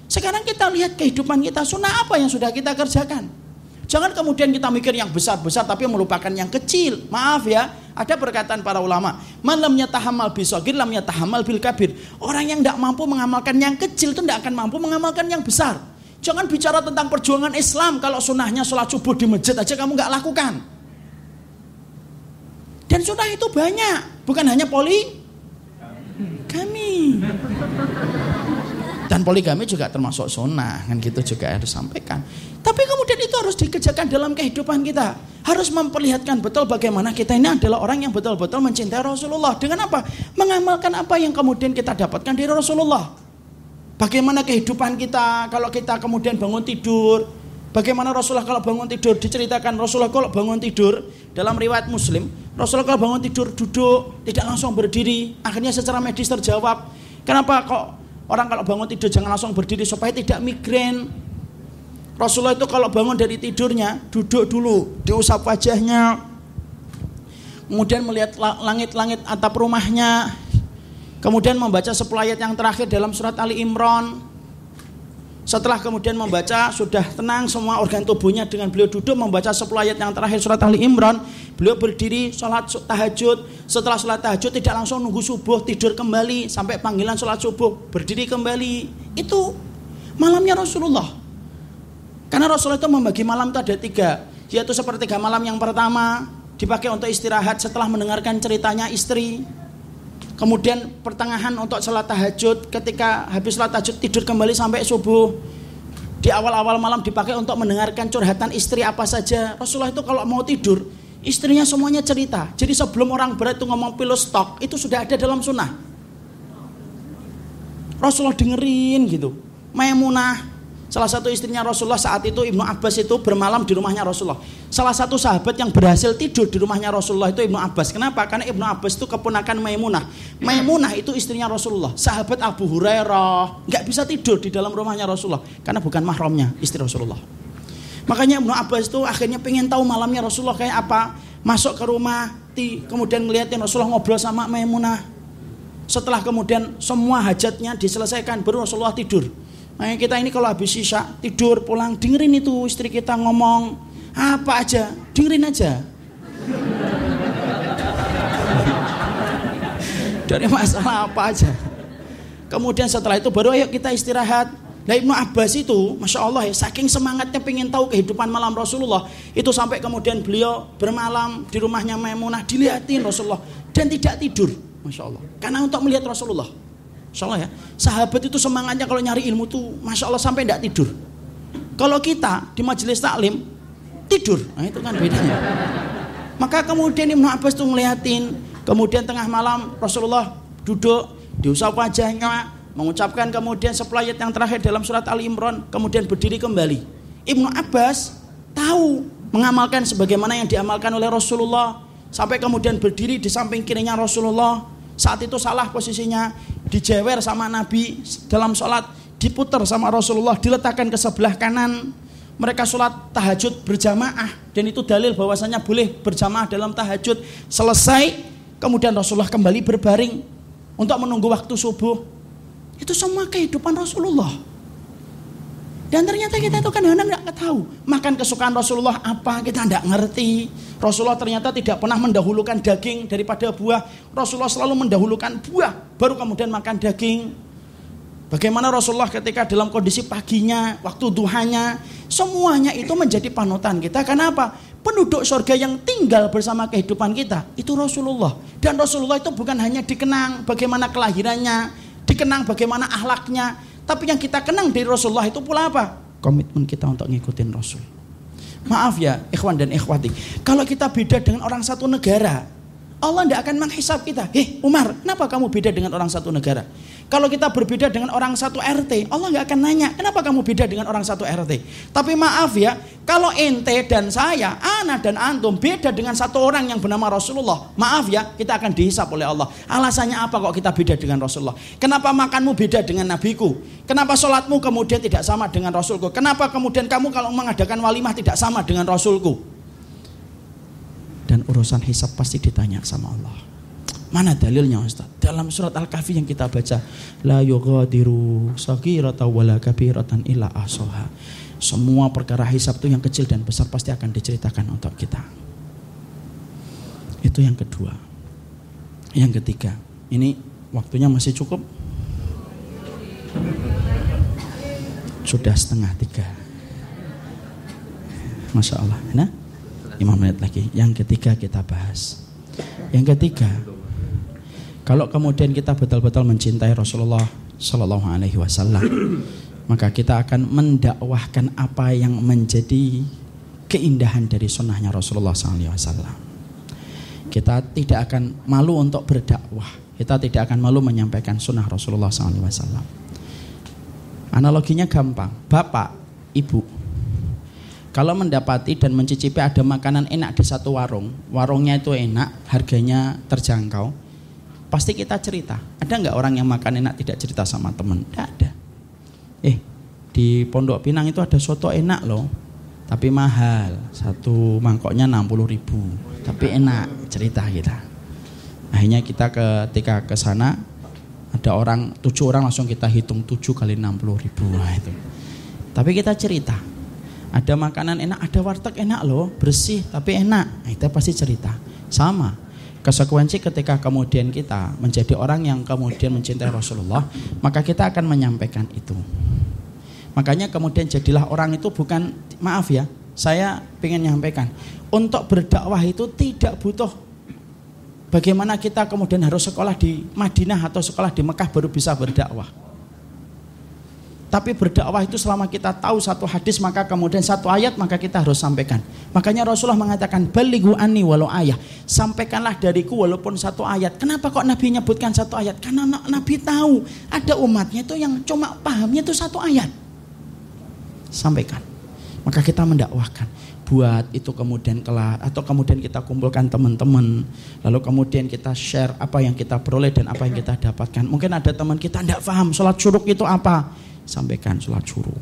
Sekarang kita lihat kehidupan kita sunnah apa yang sudah kita kerjakan. Jangan kemudian kita mikir yang besar-besar tapi melupakan yang kecil. Maaf ya, ada perkataan para ulama, malamnya tahamal bisogir, lamnya tahamal bil kabir. Orang yang tidak mampu mengamalkan yang kecil itu tidak akan mampu mengamalkan yang besar. Jangan bicara tentang perjuangan Islam kalau sunnahnya sholat subuh di masjid aja kamu nggak lakukan. Dan sunnah itu banyak, bukan hanya poli kami. Dan poligami juga termasuk sunnah, kan gitu juga harus sampaikan. Tapi kemudian itu harus dikerjakan dalam kehidupan kita. Harus memperlihatkan betul bagaimana kita ini adalah orang yang betul-betul mencintai Rasulullah. Dengan apa? Mengamalkan apa yang kemudian kita dapatkan dari Rasulullah. Bagaimana kehidupan kita kalau kita kemudian bangun tidur. Bagaimana Rasulullah kalau bangun tidur diceritakan Rasulullah kalau bangun tidur dalam riwayat Muslim Rasulullah kalau bangun tidur duduk tidak langsung berdiri akhirnya secara medis terjawab kenapa kok orang kalau bangun tidur jangan langsung berdiri supaya tidak migrain Rasulullah itu kalau bangun dari tidurnya duduk dulu, diusap wajahnya, kemudian melihat langit-langit atap rumahnya, kemudian membaca sepuluh ayat yang terakhir dalam surat Ali Imran. Setelah kemudian membaca sudah tenang semua organ tubuhnya dengan beliau duduk membaca sepuluh ayat yang terakhir surat Ali Imran, beliau berdiri sholat tahajud. Setelah sholat tahajud tidak langsung nunggu subuh tidur kembali sampai panggilan sholat subuh berdiri kembali. Itu malamnya Rasulullah. Karena Rasulullah itu membagi malam itu ada tiga, yaitu sepertiga malam yang pertama dipakai untuk istirahat setelah mendengarkan ceritanya istri. Kemudian pertengahan untuk sholat tahajud, ketika habis sholat tahajud tidur kembali sampai subuh. Di awal-awal malam dipakai untuk mendengarkan curhatan istri apa saja. Rasulullah itu kalau mau tidur, istrinya semuanya cerita. Jadi sebelum orang berat itu ngomong pilu stok, itu sudah ada dalam sunnah. Rasulullah dengerin gitu. Maimunah Salah satu istrinya Rasulullah saat itu Ibnu Abbas itu bermalam di rumahnya Rasulullah. Salah satu sahabat yang berhasil tidur di rumahnya Rasulullah itu Ibnu Abbas. Kenapa? Karena Ibnu Abbas itu keponakan Maimunah. Maimunah itu istrinya Rasulullah. Sahabat Abu Hurairah nggak bisa tidur di dalam rumahnya Rasulullah karena bukan mahramnya istri Rasulullah. Makanya Ibnu Abbas itu akhirnya pengen tahu malamnya Rasulullah kayak apa. Masuk ke rumah, kemudian ngeliatin Rasulullah ngobrol sama Maimunah. Setelah kemudian semua hajatnya diselesaikan, baru Rasulullah tidur. Makanya kita ini kalau habis sisa tidur pulang dengerin itu istri kita ngomong apa aja, dengerin aja. Dari masalah apa aja. Kemudian setelah itu baru ayo kita istirahat. Nah Ibnu Abbas itu, Masya Allah ya, saking semangatnya pengen tahu kehidupan malam Rasulullah. Itu sampai kemudian beliau bermalam di rumahnya Maimunah, dilihatin Rasulullah. Dan tidak tidur, Masya Allah. Karena untuk melihat Rasulullah. Masya Allah ya. Sahabat itu semangatnya kalau nyari ilmu tuh Masya Allah sampai tidak tidur. Kalau kita di majelis taklim tidur, nah itu kan bedanya. Maka kemudian Ibnu Abbas tuh ngeliatin, kemudian tengah malam Rasulullah duduk diusap wajahnya, mengucapkan kemudian seplayat yang terakhir dalam surat Ali Imran, kemudian berdiri kembali. Ibnu Abbas tahu mengamalkan sebagaimana yang diamalkan oleh Rasulullah sampai kemudian berdiri di samping kirinya Rasulullah. Saat itu salah posisinya, dijewer sama Nabi dalam sholat, diputar sama Rasulullah, diletakkan ke sebelah kanan. Mereka sholat tahajud berjamaah dan itu dalil bahwasanya boleh berjamaah dalam tahajud. Selesai, kemudian Rasulullah kembali berbaring untuk menunggu waktu subuh. Itu semua kehidupan Rasulullah. Dan ternyata kita itu kadang-kadang nggak tahu makan kesukaan Rasulullah apa kita tidak ngerti. Rasulullah ternyata tidak pernah mendahulukan daging daripada buah. Rasulullah selalu mendahulukan buah baru kemudian makan daging. Bagaimana Rasulullah ketika dalam kondisi paginya, waktu duhanya, semuanya itu menjadi panutan kita. Kenapa? Penduduk surga yang tinggal bersama kehidupan kita itu Rasulullah. Dan Rasulullah itu bukan hanya dikenang bagaimana kelahirannya, dikenang bagaimana ahlaknya, tapi yang kita kenang dari Rasulullah itu pula apa? Komitmen kita untuk ngikutin Rasul. Maaf ya, ikhwan dan ikhwati. Kalau kita beda dengan orang satu negara, Allah tidak akan menghisap kita. Hei Umar, kenapa kamu beda dengan orang satu negara? Kalau kita berbeda dengan orang satu RT, Allah nggak akan nanya, kenapa kamu beda dengan orang satu RT? Tapi maaf ya, kalau ente dan saya, Ana dan Antum beda dengan satu orang yang bernama Rasulullah, maaf ya, kita akan dihisap oleh Allah. Alasannya apa kok kita beda dengan Rasulullah? Kenapa makanmu beda dengan nabiku? Kenapa sholatmu kemudian tidak sama dengan Rasulku? Kenapa kemudian kamu kalau mengadakan walimah tidak sama dengan Rasulku? Dan urusan hisap pasti ditanya sama Allah. Mana dalilnya Ustaz? Dalam surat Al-Kahfi yang kita baca, la yughadiru saghiratan wala kabiratan illa ahsaha. Semua perkara hisab itu yang kecil dan besar pasti akan diceritakan untuk kita. Itu yang kedua. Yang ketiga, ini waktunya masih cukup. Sudah setengah tiga. Masya Allah. Nah, lima menit lagi. Yang ketiga kita bahas. Yang ketiga, kalau kemudian kita betul-betul mencintai Rasulullah Shallallahu Alaihi Wasallam, maka kita akan mendakwahkan apa yang menjadi keindahan dari sunnahnya Rasulullah Alaihi Wasallam. Kita tidak akan malu untuk berdakwah. Kita tidak akan malu menyampaikan sunnah Rasulullah Alaihi Wasallam. Analoginya gampang, bapak, ibu, kalau mendapati dan mencicipi ada makanan enak di satu warung, warungnya itu enak, harganya terjangkau, pasti kita cerita. Ada nggak orang yang makan enak tidak cerita sama teman? Tidak ada. Eh, di Pondok Pinang itu ada soto enak loh, tapi mahal. Satu mangkoknya 60 ribu, tapi enak cerita kita. Akhirnya kita ketika ke sana ada orang tujuh orang langsung kita hitung tujuh kali 60 ribu nah, itu. Tapi kita cerita. Ada makanan enak, ada warteg enak loh, bersih tapi enak. Nah, kita pasti cerita. Sama, Konsekuensi ketika kemudian kita menjadi orang yang kemudian mencintai Rasulullah, maka kita akan menyampaikan itu. Makanya kemudian jadilah orang itu bukan maaf ya, saya ingin menyampaikan untuk berdakwah itu tidak butuh bagaimana kita kemudian harus sekolah di Madinah atau sekolah di Mekah baru bisa berdakwah. Tapi berdakwah itu selama kita tahu satu hadis maka kemudian satu ayat maka kita harus sampaikan. Makanya Rasulullah mengatakan baligu ani walau ayat. Sampaikanlah dariku walaupun satu ayat. Kenapa kok Nabi nyebutkan satu ayat? Karena Nabi tahu ada umatnya itu yang cuma pahamnya itu satu ayat. Sampaikan. Maka kita mendakwahkan buat itu kemudian kelar atau kemudian kita kumpulkan teman-teman lalu kemudian kita share apa yang kita peroleh dan apa yang kita dapatkan mungkin ada teman kita tidak paham sholat syuruk itu apa sampaikan sholat suruh.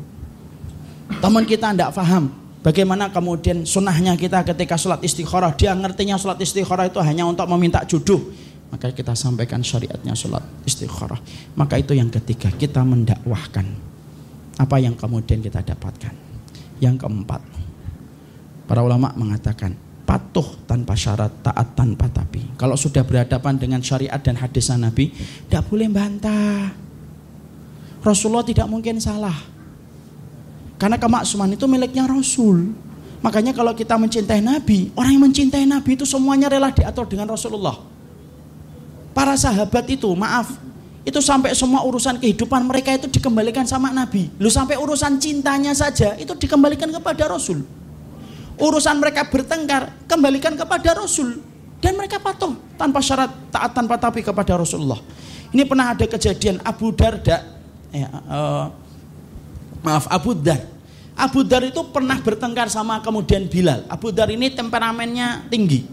Teman kita tidak paham bagaimana kemudian sunnahnya kita ketika sholat istikharah. Dia ngertinya sholat istikharah itu hanya untuk meminta jodoh. Maka kita sampaikan syariatnya sholat istikharah. Maka itu yang ketiga, kita mendakwahkan apa yang kemudian kita dapatkan. Yang keempat, para ulama mengatakan patuh tanpa syarat, taat tanpa tapi. Kalau sudah berhadapan dengan syariat dan hadis Nabi, tidak boleh bantah Rasulullah tidak mungkin salah. Karena kemaksuman itu miliknya Rasul. Makanya kalau kita mencintai Nabi, orang yang mencintai Nabi itu semuanya rela diatur dengan Rasulullah. Para sahabat itu, maaf, itu sampai semua urusan kehidupan mereka itu dikembalikan sama Nabi. Lu sampai urusan cintanya saja itu dikembalikan kepada Rasul. Urusan mereka bertengkar, kembalikan kepada Rasul. Dan mereka patuh tanpa syarat taat tanpa tapi kepada Rasulullah. Ini pernah ada kejadian Abu Darda ya, uh, maaf Abu Dar. Abu Dar itu pernah bertengkar sama kemudian Bilal. Abu Dar ini temperamennya tinggi.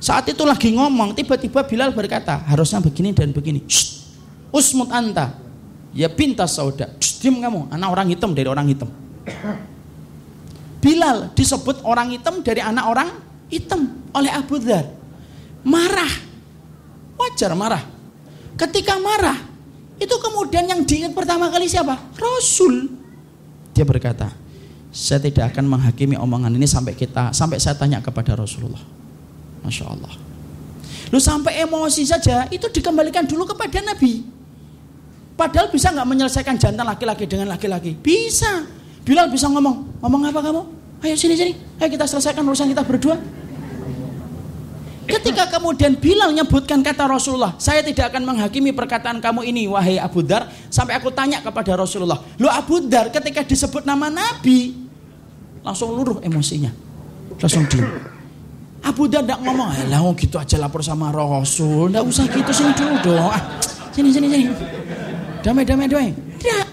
Saat itu lagi ngomong, tiba-tiba Bilal berkata, harusnya begini dan begini. Usmut anta. Ya pintas sauda. Diam kamu, anak orang hitam dari orang hitam. Bilal disebut orang hitam dari anak orang hitam oleh Abu Dhar. Marah. Wajar marah. Ketika marah, itu kemudian yang diingat pertama kali siapa? Rasul. Dia berkata, saya tidak akan menghakimi omongan ini sampai kita sampai saya tanya kepada Rasulullah. Masya Allah. Lu sampai emosi saja itu dikembalikan dulu kepada Nabi. Padahal bisa nggak menyelesaikan jantan laki-laki dengan laki-laki? Bisa. Bilal bisa ngomong, ngomong apa kamu? Ayo sini sini, ayo kita selesaikan urusan kita berdua. Ketika kemudian Bilal menyebutkan kata Rasulullah, saya tidak akan menghakimi perkataan kamu ini, wahai Abu Dar, sampai aku tanya kepada Rasulullah. Lu Abu Dar ketika disebut nama Nabi, langsung luruh emosinya. Langsung diam. Abu Dar tidak ngomong, lah gitu aja lapor sama Rasul, tidak usah gitu sini dulu dong. Ah, sini sini sini. Damai damai damai. Tidak.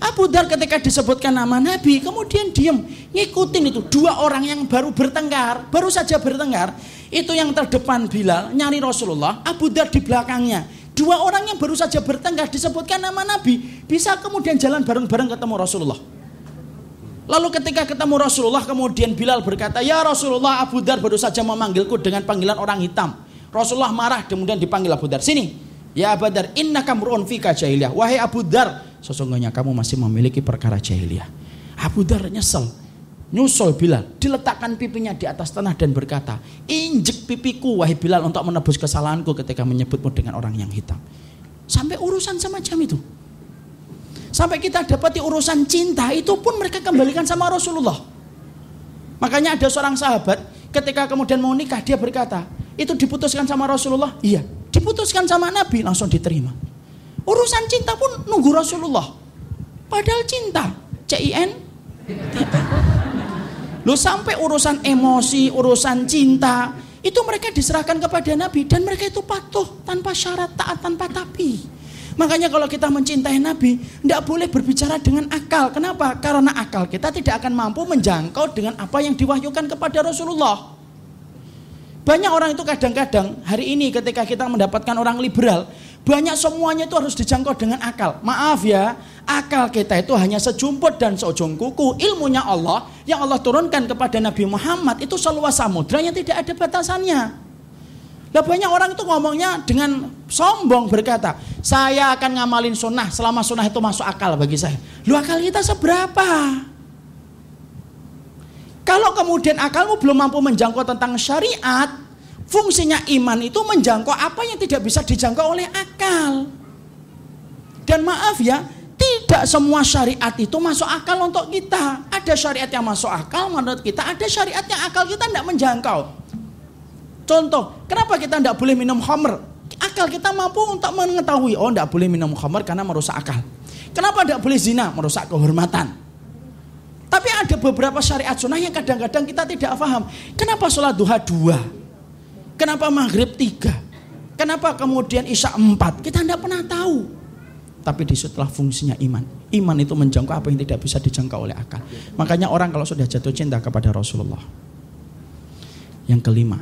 Abu Dar ketika disebutkan nama Nabi, kemudian diam, ngikutin itu dua orang yang baru bertengkar, baru saja bertengkar, itu yang terdepan Bilal nyari Rasulullah, Abu Dar di belakangnya. Dua orang yang baru saja bertengkar disebutkan nama Nabi, bisa kemudian jalan bareng-bareng ketemu Rasulullah. Lalu ketika ketemu Rasulullah, kemudian Bilal berkata, Ya Rasulullah, Abu Dar baru saja memanggilku dengan panggilan orang hitam. Rasulullah marah, kemudian dipanggil Abu Dar. Sini, ya Abu Dar, inna kamru'un fika jahiliyah. Wahai Abu Dar, sesungguhnya kamu masih memiliki perkara jahiliyah. Abu Dar nyesel, nyusul Bilal, diletakkan pipinya di atas tanah dan berkata, injek pipiku wahai Bilal untuk menebus kesalahanku ketika menyebutmu dengan orang yang hitam. Sampai urusan semacam itu. Sampai kita dapati urusan cinta itu pun mereka kembalikan sama Rasulullah. Makanya ada seorang sahabat ketika kemudian mau nikah dia berkata, itu diputuskan sama Rasulullah? Iya. Diputuskan sama Nabi langsung diterima. Urusan cinta pun nunggu Rasulullah. Padahal cinta, C-I-N. Lo sampai urusan emosi, urusan cinta, itu mereka diserahkan kepada Nabi dan mereka itu patuh tanpa syarat, taat tanpa tapi. Makanya kalau kita mencintai Nabi, tidak boleh berbicara dengan akal. Kenapa? Karena akal kita tidak akan mampu menjangkau dengan apa yang diwahyukan kepada Rasulullah. Banyak orang itu kadang-kadang hari ini ketika kita mendapatkan orang liberal, banyak semuanya itu harus dijangkau dengan akal. Maaf ya, akal kita itu hanya sejumput dan seujung kuku. Ilmunya Allah yang Allah turunkan kepada Nabi Muhammad itu seluas samudra yang tidak ada batasannya. Nah banyak orang itu ngomongnya dengan sombong berkata, saya akan ngamalin sunnah selama sunnah itu masuk akal bagi saya. Lu akal kita seberapa? Kalau kemudian akalmu belum mampu menjangkau tentang syariat, Fungsinya iman itu menjangkau apa yang tidak bisa dijangkau oleh akal. Dan maaf ya, tidak semua syariat itu masuk akal untuk kita. Ada syariat yang masuk akal menurut kita, ada syariat yang akal kita tidak menjangkau. Contoh, kenapa kita tidak boleh minum khamr? Akal kita mampu untuk mengetahui, oh tidak boleh minum khamr karena merusak akal. Kenapa tidak boleh zina? Merusak kehormatan. Tapi ada beberapa syariat sunnah yang kadang-kadang kita tidak paham. Kenapa sholat duha dua? Kenapa maghrib tiga? Kenapa kemudian isya empat? Kita tidak pernah tahu. Tapi di setelah fungsinya iman. Iman itu menjangkau apa yang tidak bisa dijangkau oleh akal. Makanya orang kalau sudah jatuh cinta kepada Rasulullah. Yang kelima,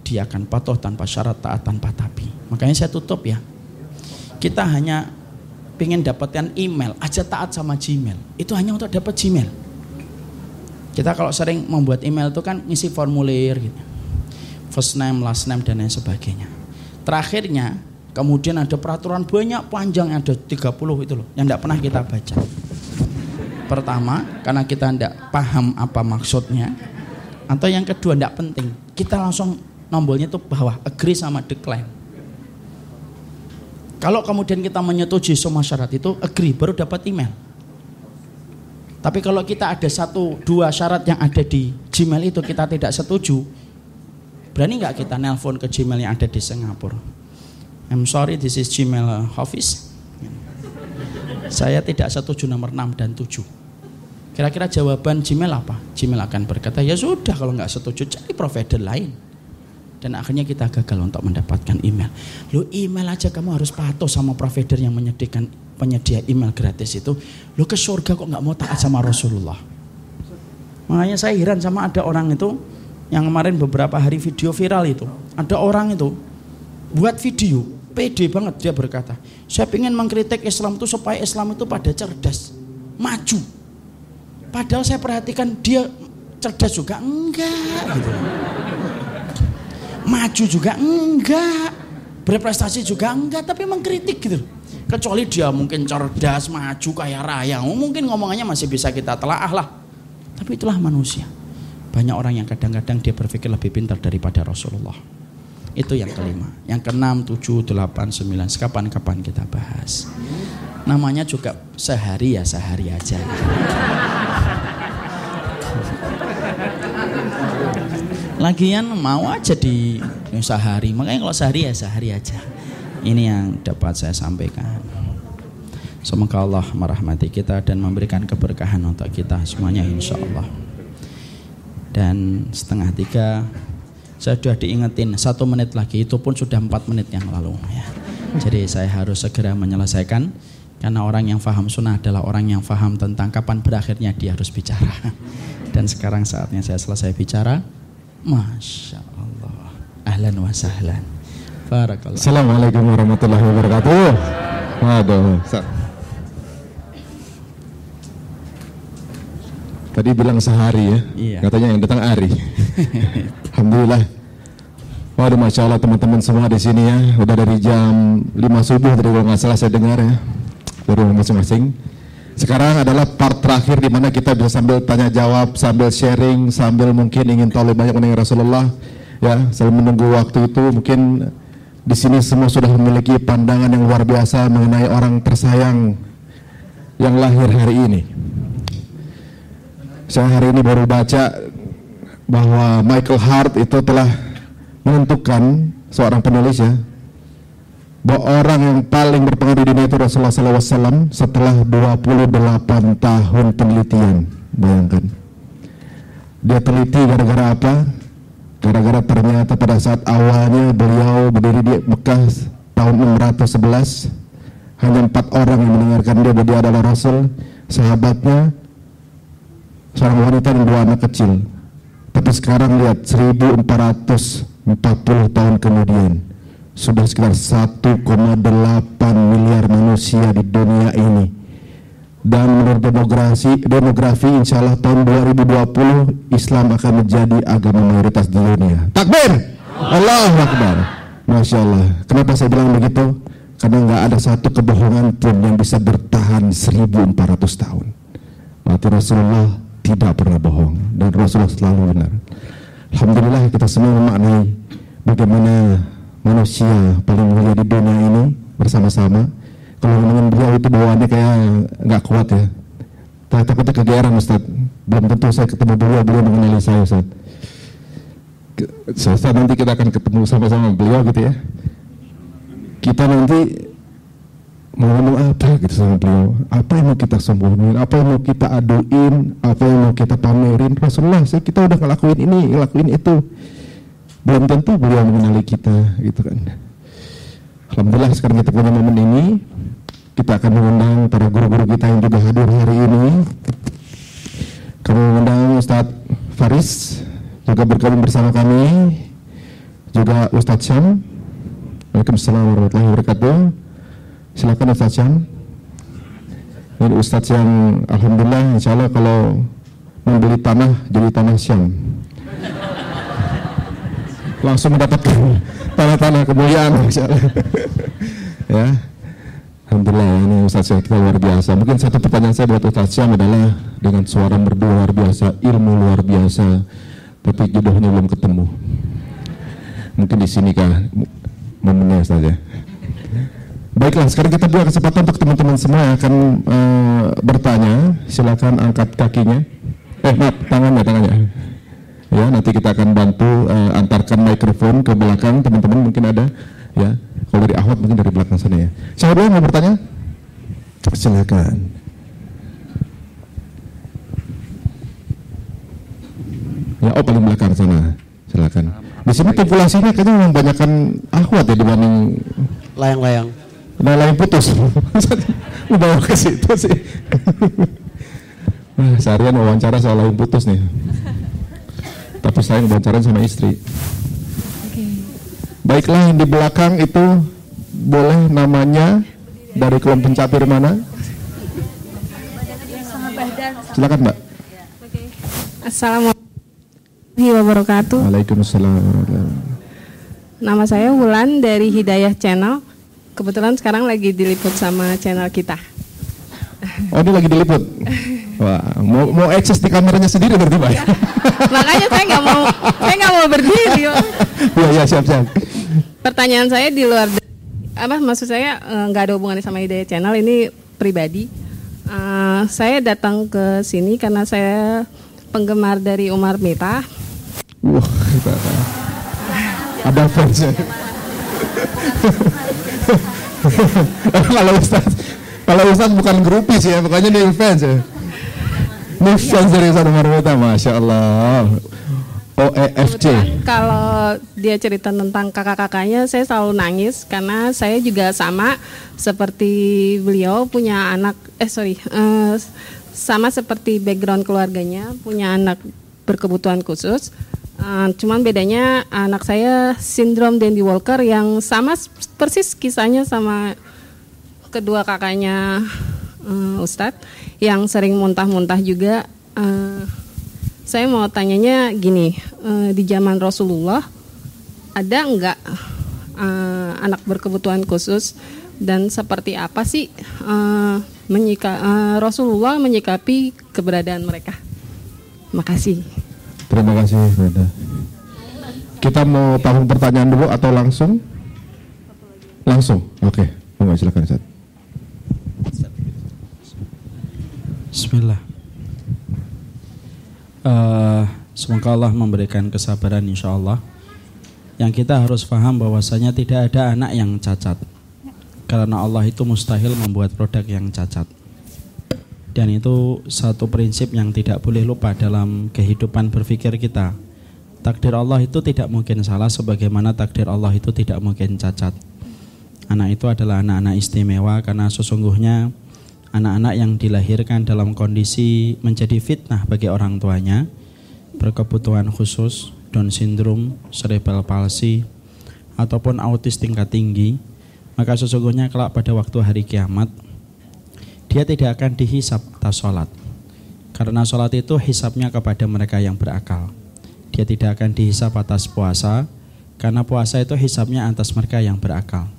dia akan patuh tanpa syarat, taat tanpa tapi. Makanya saya tutup ya. Kita hanya pengen dapatkan email, aja taat sama Gmail. Itu hanya untuk dapat Gmail. Kita kalau sering membuat email itu kan ngisi formulir gitu first name, last name dan lain sebagainya. Terakhirnya kemudian ada peraturan banyak panjang ada 30 itu loh yang tidak pernah kita baca. Pertama, karena kita tidak paham apa maksudnya. Atau yang kedua tidak penting. Kita langsung nombolnya itu bawah agree sama decline. Kalau kemudian kita menyetujui semua syarat itu agree baru dapat email. Tapi kalau kita ada satu dua syarat yang ada di Gmail itu kita tidak setuju, Berani nggak kita nelpon ke Gmail yang ada di Singapura? I'm sorry, this is Gmail office. Saya tidak setuju nomor 6 dan 7. Kira-kira jawaban Gmail apa? Gmail akan berkata, ya sudah kalau nggak setuju cari provider lain. Dan akhirnya kita gagal untuk mendapatkan email. Lu email aja kamu harus patuh sama provider yang menyediakan penyedia email gratis itu. Lu ke surga kok nggak mau taat sama Rasulullah. Makanya saya heran sama ada orang itu yang kemarin beberapa hari video viral itu. Ada orang itu buat video pede banget dia berkata saya ingin mengkritik Islam itu supaya Islam itu pada cerdas maju. Padahal saya perhatikan dia cerdas juga enggak gitu. Maju juga enggak. Berprestasi juga enggak tapi mengkritik gitu. Kecuali dia mungkin cerdas maju kaya raya. Mungkin ngomongannya masih bisa kita telaah lah. Tapi itulah manusia banyak orang yang kadang-kadang dia berpikir lebih pintar daripada Rasulullah itu yang kelima yang keenam tujuh delapan sembilan kapan-kapan kita bahas namanya juga sehari ya sehari aja Lagian mau aja di sehari, makanya kalau sehari ya sehari aja. Ini yang dapat saya sampaikan. Semoga Allah merahmati kita dan memberikan keberkahan untuk kita semuanya insya Allah. Dan setengah tiga saya sudah diingetin satu menit lagi itu pun sudah empat menit yang lalu ya. Jadi saya harus segera menyelesaikan karena orang yang faham sunnah adalah orang yang faham tentang kapan berakhirnya dia harus bicara. Dan sekarang saatnya saya selesai bicara. Masya Allah. Ahlan wa sahlan. Assalamualaikum warahmatullahi wabarakatuh. Waduh. Tadi bilang sehari ya. Iya. Katanya yang datang hari. Alhamdulillah. Waduh, masya Allah teman-teman semua di sini ya. Udah dari jam 5 subuh tadi kalau nggak salah saya dengar ya. Dari masing-masing. Sekarang adalah part terakhir di mana kita bisa sambil tanya jawab, sambil sharing, sambil mungkin ingin tahu lebih banyak mengenai Rasulullah. Ya, sambil menunggu waktu itu mungkin di sini semua sudah memiliki pandangan yang luar biasa mengenai orang tersayang yang lahir hari ini. Saya hari ini baru baca bahwa Michael Hart itu telah menentukan seorang penulis ya bahwa orang yang paling berpengaruh di dunia itu Rasulullah SAW setelah 28 tahun penelitian. Bayangkan. Dia teliti gara-gara apa? Gara-gara ternyata pada saat awalnya beliau berdiri di Mekah tahun 611 hanya empat orang yang mendengarkan dia bahwa dia adalah Rasul sahabatnya seorang wanita dan dua anak kecil. Tapi sekarang lihat 1440 tahun kemudian sudah sekitar 1,8 miliar manusia di dunia ini. Dan menurut demografi demografi insya Allah tahun 2020 Islam akan menjadi agama mayoritas di dunia. Takbir! Allah Akbar. Masya Allah. Kenapa saya bilang begitu? Karena nggak ada satu kebohongan pun yang bisa bertahan 1400 tahun. Berarti Rasulullah tidak pernah bohong dan Rasulullah selalu benar Alhamdulillah kita semua memaknai bagaimana manusia paling mulia di dunia ini bersama-sama. Kalau ngomongin beliau itu bawaannya kayak nggak kuat ya. Tapi takutnya kegeeran Ustaz. Belum tentu saya ketemu beliau, beliau mengenali saya Ustaz. Saya nanti kita akan ketemu sama-sama beliau gitu ya. Kita nanti mau ngomong apa gitu sama beliau. Apa yang mau kita sembunyiin, apa yang mau kita aduin, apa yang mau kita pamerin. Rasulullah, saya kita udah ngelakuin ini, ngelakuin itu. Belum tentu beliau mengenali kita gitu kan. Alhamdulillah sekarang kita punya momen ini. Kita akan mengundang para guru-guru kita yang juga hadir hari ini. Kami mengundang Ustadz Faris juga bergabung bersama kami. Juga Ustadz Syam. Waalaikumsalam warahmatullahi wabarakatuh silakan Ustadz Syam. Ini Ustadz yang Alhamdulillah insya Allah kalau membeli tanah jadi tanah Syam. Langsung mendapatkan tanah-tanah kemuliaan ya. Alhamdulillah ini Ustaz Syam kita luar biasa. Mungkin satu pertanyaan saya buat Ustaz Syam adalah dengan suara merdu luar biasa ilmu luar biasa tapi jodohnya belum ketemu. Mungkin di sini kah? Momennya saja Baiklah, sekarang kita buat kesempatan untuk teman-teman semua yang akan uh, bertanya. Silakan angkat kakinya. Eh, maaf, tangannya, tangannya. Ya, nanti kita akan bantu uh, antarkan mikrofon ke belakang teman-teman mungkin ada ya. Kalau dari Ahmad mungkin dari belakang sana ya. Siapa dulu mau bertanya? Silakan. Ya, oh paling belakang sana. Silakan. Di sini populasinya kayaknya membanyakkan ahwat ya dibanding layang-layang. Layang-layang putus. Bawa ke situ sih. Nah, seharian wawancara soal layang putus nih. Tapi saya ngebacaran sama istri. Baiklah yang di belakang itu boleh namanya dari kelompok pencapir mana? Silakan Mbak. Assalamualaikum wabarakatuh. Waalaikumsalam. Nama saya Wulan dari Hidayah Channel. Kebetulan sekarang lagi diliput sama channel kita. Oh ini lagi diliput. Wah, mau mau akses di kameranya sendiri berarti Pak? Makanya saya nggak mau saya nggak mau berdiri. Iya iya siap siap. Pertanyaan saya di luar apa maksud saya eh, nggak ada hubungannya sama Hidayah Channel ini pribadi. Eh, saya datang ke sini karena saya penggemar dari Umar Mita. Wah, kita ada fans ya. kalau Ustaz, kalau Ustaz bukan grupis ya, pokoknya dia fans ya. Ini fans dari Ustaz Umar Meta, Masya Allah. OEFC. Kalau dia cerita tentang kakak-kakaknya, saya selalu nangis karena saya juga sama seperti beliau punya anak, eh sorry, eh, sama seperti background keluarganya punya anak berkebutuhan khusus. Eh, cuman bedanya anak saya sindrom Dandy Walker yang sama persis kisahnya sama kedua kakaknya eh, Ustadz yang sering muntah-muntah juga. Eh, saya mau tanyanya gini, eh, di zaman Rasulullah ada nggak eh, anak berkebutuhan khusus dan seperti apa sih eh, menyika, eh, Rasulullah menyikapi keberadaan mereka? Makasih. Terima kasih, Brenda. Kita mau tahu pertanyaan dulu atau langsung? Langsung, oke. Monggo silakan Ustaz. Bismillah. Eh, semoga Allah memberikan kesabaran insya Allah. Yang kita harus paham bahwasanya tidak ada anak yang cacat. Karena Allah itu mustahil membuat produk yang cacat. Dan itu satu prinsip yang tidak boleh lupa dalam kehidupan berpikir kita. Takdir Allah itu tidak mungkin salah sebagaimana takdir Allah itu tidak mungkin cacat. Anak itu adalah anak-anak istimewa karena sesungguhnya anak-anak yang dilahirkan dalam kondisi menjadi fitnah bagi orang tuanya, berkebutuhan khusus, Down syndrome, cerebral palsy, ataupun autis tingkat tinggi, maka sesungguhnya kelak pada waktu hari kiamat, dia tidak akan dihisap atas sholat. Karena sholat itu hisapnya kepada mereka yang berakal. Dia tidak akan dihisap atas puasa, karena puasa itu hisapnya atas mereka yang berakal.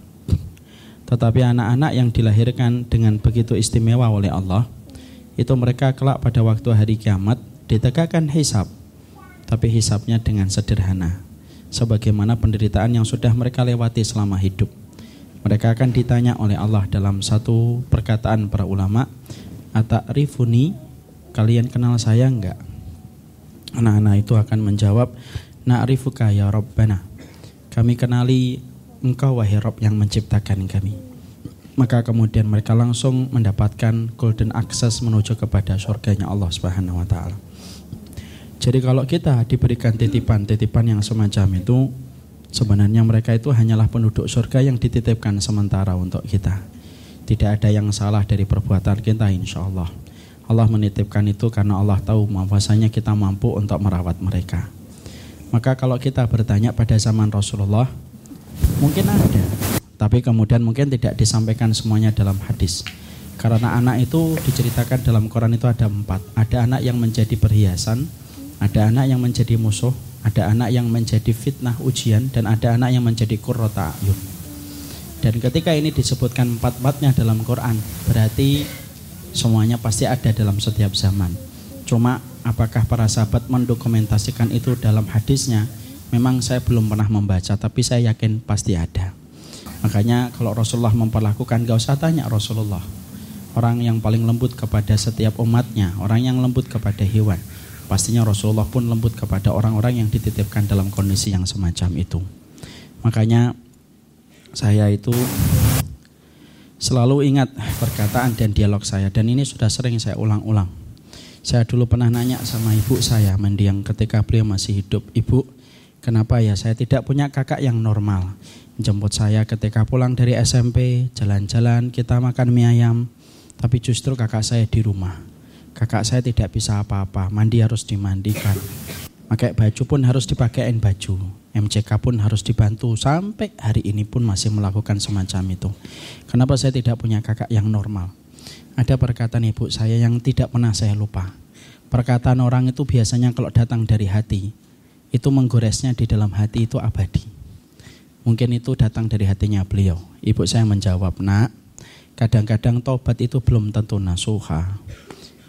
Tetapi anak-anak yang dilahirkan dengan begitu istimewa oleh Allah, itu mereka kelak pada waktu hari kiamat ditegakkan hisap, tapi hisapnya dengan sederhana, sebagaimana penderitaan yang sudah mereka lewati selama hidup. Mereka akan ditanya oleh Allah dalam satu perkataan para ulama, "Ata'rifuni? Kalian kenal saya enggak?" Anak-anak itu akan menjawab, "Na'rifuka ya Rabbana." Kami kenali Engkau wahai Rabb yang menciptakan kami. Maka kemudian mereka langsung mendapatkan golden access menuju kepada surganya Allah Subhanahu wa taala. Jadi kalau kita diberikan titipan-titipan yang semacam itu, sebenarnya mereka itu hanyalah penduduk surga yang dititipkan sementara untuk kita. Tidak ada yang salah dari perbuatan kita insya Allah. Allah menitipkan itu karena Allah tahu bahwasanya kita mampu untuk merawat mereka. Maka kalau kita bertanya pada zaman Rasulullah, mungkin ada, tapi kemudian mungkin tidak disampaikan semuanya dalam hadis. Karena anak itu diceritakan dalam Quran itu ada empat. Ada anak yang menjadi perhiasan, ada anak yang menjadi musuh, ada anak yang menjadi fitnah ujian, dan ada anak yang menjadi kurrota ayun. Dan ketika ini disebutkan empat-empatnya dalam Quran, berarti semuanya pasti ada dalam setiap zaman. Cuma apakah para sahabat mendokumentasikan itu dalam hadisnya? Memang saya belum pernah membaca, tapi saya yakin pasti ada. Makanya kalau Rasulullah memperlakukan, gak usah tanya Rasulullah. Orang yang paling lembut kepada setiap umatnya, orang yang lembut kepada hewan. Pastinya Rasulullah pun lembut kepada orang-orang yang dititipkan dalam kondisi yang semacam itu. Makanya saya itu selalu ingat perkataan dan dialog saya dan ini sudah sering saya ulang-ulang. Saya dulu pernah nanya sama ibu saya mendiang ketika beliau masih hidup, "Ibu, kenapa ya saya tidak punya kakak yang normal? Jemput saya ketika pulang dari SMP, jalan-jalan, kita makan mie ayam, tapi justru kakak saya di rumah. Kakak saya tidak bisa apa-apa, mandi harus dimandikan. Pakai baju pun harus dipakein baju. MCK pun harus dibantu sampai hari ini pun masih melakukan semacam itu. Kenapa saya tidak punya kakak yang normal? Ada perkataan ibu saya yang tidak pernah saya lupa. Perkataan orang itu biasanya kalau datang dari hati, itu menggoresnya di dalam hati itu abadi. Mungkin itu datang dari hatinya beliau. Ibu saya menjawab, nak, kadang-kadang tobat itu belum tentu nasuha.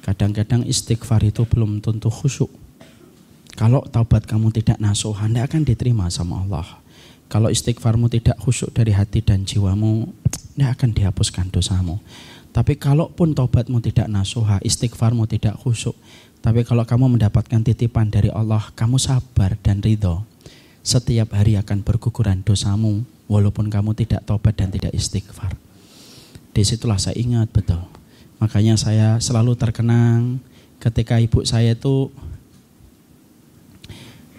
Kadang-kadang istighfar itu belum tentu khusyuk. Kalau taubat kamu tidak nasuha, tidak akan diterima sama Allah. Kalau istighfarmu tidak khusyuk dari hati dan jiwamu, tidak akan dihapuskan dosamu. Tapi kalaupun taubatmu tidak nasuha, istighfarmu tidak khusyuk, tapi kalau kamu mendapatkan titipan dari Allah, kamu sabar dan ridho. Setiap hari akan berguguran dosamu, walaupun kamu tidak tobat dan tidak istighfar. Di situlah saya ingat betul. Makanya saya selalu terkenang ketika ibu saya itu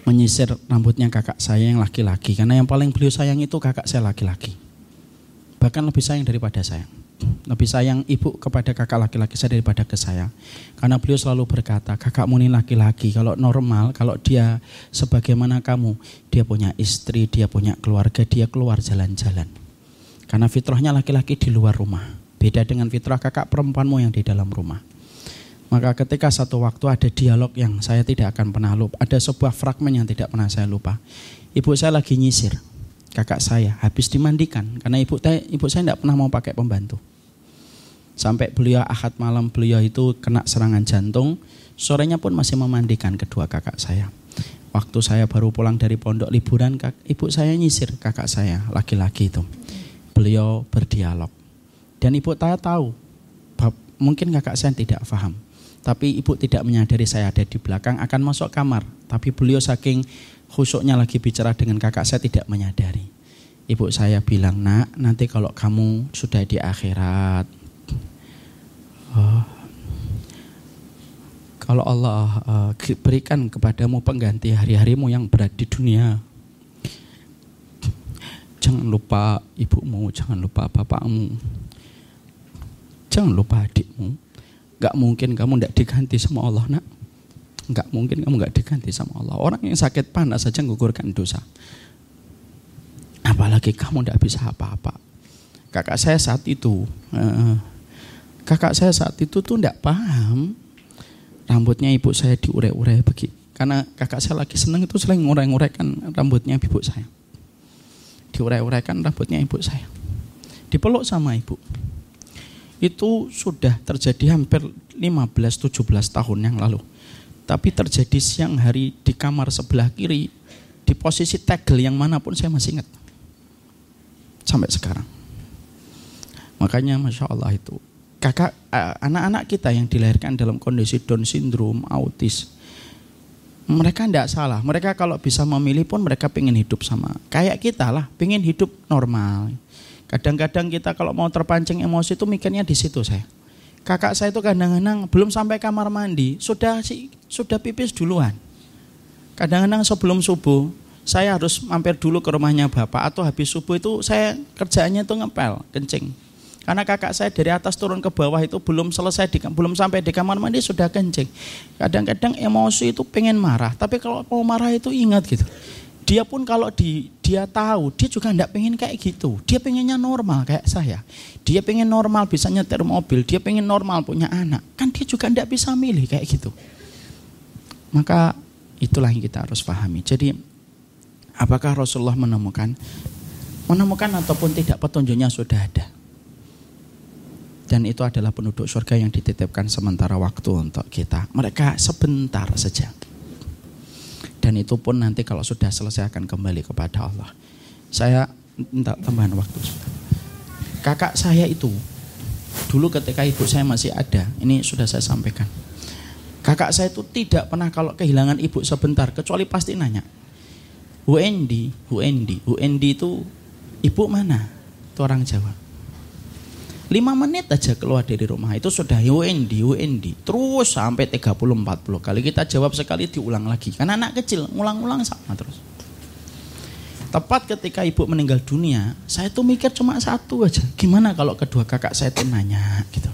menyisir rambutnya kakak saya yang laki-laki. Karena yang paling beliau sayang itu kakak saya laki-laki. Bahkan lebih sayang daripada saya lebih sayang ibu kepada kakak laki-laki saya daripada ke saya. Karena beliau selalu berkata, kakakmu ini laki-laki, kalau normal, kalau dia sebagaimana kamu, dia punya istri, dia punya keluarga, dia keluar jalan-jalan. Karena fitrahnya laki-laki di luar rumah. Beda dengan fitrah kakak perempuanmu yang di dalam rumah. Maka ketika satu waktu ada dialog yang saya tidak akan pernah lupa, ada sebuah fragmen yang tidak pernah saya lupa. Ibu saya lagi nyisir, kakak saya habis dimandikan karena ibu ibu saya tidak pernah mau pakai pembantu. Sampai beliau ahad malam beliau itu kena serangan jantung, sorenya pun masih memandikan kedua kakak saya. Waktu saya baru pulang dari pondok liburan, ibu saya nyisir kakak saya laki-laki itu. Beliau berdialog. Dan ibu saya tahu, mungkin kakak saya tidak paham. Tapi ibu tidak menyadari saya ada di belakang akan masuk kamar. Tapi beliau saking khusuknya lagi bicara dengan kakak saya tidak menyadari. Ibu saya bilang, nak nanti kalau kamu sudah di akhirat, oh, kalau Allah uh, berikan kepadamu pengganti hari-harimu yang berat di dunia, jangan lupa ibumu, jangan lupa bapakmu, jangan lupa adikmu. Gak mungkin kamu tidak diganti sama Allah nak. Gak mungkin kamu gak diganti sama Allah. Orang yang sakit panas saja menggugurkan dosa. Apalagi kamu tidak bisa apa-apa. Kakak saya saat itu, uh, kakak saya saat itu tuh tidak paham rambutnya ibu saya diurai-urai begitu. Karena kakak saya lagi seneng itu sering ngurai-nguraikan rambutnya ibu saya. Diurai-uraikan rambutnya ibu saya. Dipeluk sama ibu. Itu sudah terjadi hampir 15-17 tahun yang lalu. Tapi terjadi siang hari di kamar sebelah kiri, di posisi tegel yang mana pun saya masih ingat. Sampai sekarang. Makanya Masya Allah itu kakak eh, anak-anak kita yang dilahirkan dalam kondisi Down syndrome, autis, mereka tidak salah. Mereka kalau bisa memilih pun mereka pengen hidup sama kayak kita lah, pengen hidup normal. Kadang-kadang kita kalau mau terpancing emosi itu mikirnya di situ saya. Kakak saya itu kadang-kadang belum sampai kamar mandi, sudah sih sudah pipis duluan. Kadang-kadang sebelum subuh saya harus mampir dulu ke rumahnya bapak atau habis subuh itu saya kerjaannya itu ngepel, kencing karena kakak saya dari atas turun ke bawah itu belum selesai, di, belum sampai di kamar mandi sudah kencing. Kadang-kadang emosi itu pengen marah, tapi kalau mau marah itu ingat gitu. Dia pun kalau di, dia tahu, dia juga tidak pengen kayak gitu. Dia pengennya normal kayak saya. Dia pengen normal bisa nyetir mobil, dia pengen normal punya anak. Kan dia juga tidak bisa milih kayak gitu. Maka itulah yang kita harus pahami. Jadi apakah Rasulullah menemukan? Menemukan ataupun tidak petunjuknya sudah ada dan itu adalah penduduk surga yang dititipkan sementara waktu untuk kita. Mereka sebentar saja. Dan itu pun nanti kalau sudah selesai akan kembali kepada Allah. Saya minta tambahan waktu. Kakak saya itu dulu ketika ibu saya masih ada, ini sudah saya sampaikan. Kakak saya itu tidak pernah kalau kehilangan ibu sebentar kecuali pasti nanya. UND, UND, UND itu ibu mana? Itu orang Jawa. Lima menit aja keluar dari rumah itu sudah UND, UND. Terus sampai 30 40 kali kita jawab sekali diulang lagi. Karena anak kecil ngulang-ulang sama terus. Tepat ketika ibu meninggal dunia, saya tuh mikir cuma satu aja. Gimana kalau kedua kakak saya tuh nanya gitu.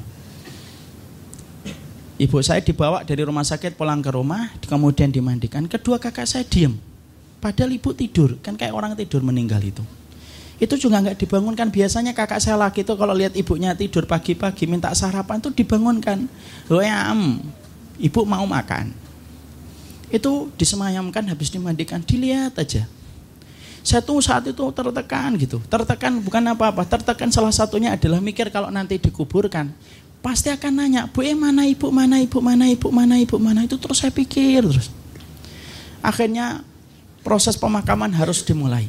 Ibu saya dibawa dari rumah sakit pulang ke rumah, kemudian dimandikan. Kedua kakak saya diem. Padahal ibu tidur, kan kayak orang tidur meninggal itu. Itu juga nggak dibangunkan. Biasanya kakak saya laki itu kalau lihat ibunya tidur pagi-pagi minta sarapan itu dibangunkan. ya, ibu mau makan. Itu disemayamkan habis dimandikan, dilihat aja. Saya tuh saat itu tertekan gitu. Tertekan bukan apa-apa, tertekan salah satunya adalah mikir kalau nanti dikuburkan pasti akan nanya, Bu eh mana ibu, mana ibu, mana ibu, mana ibu, mana itu terus saya pikir terus. Akhirnya proses pemakaman harus dimulai.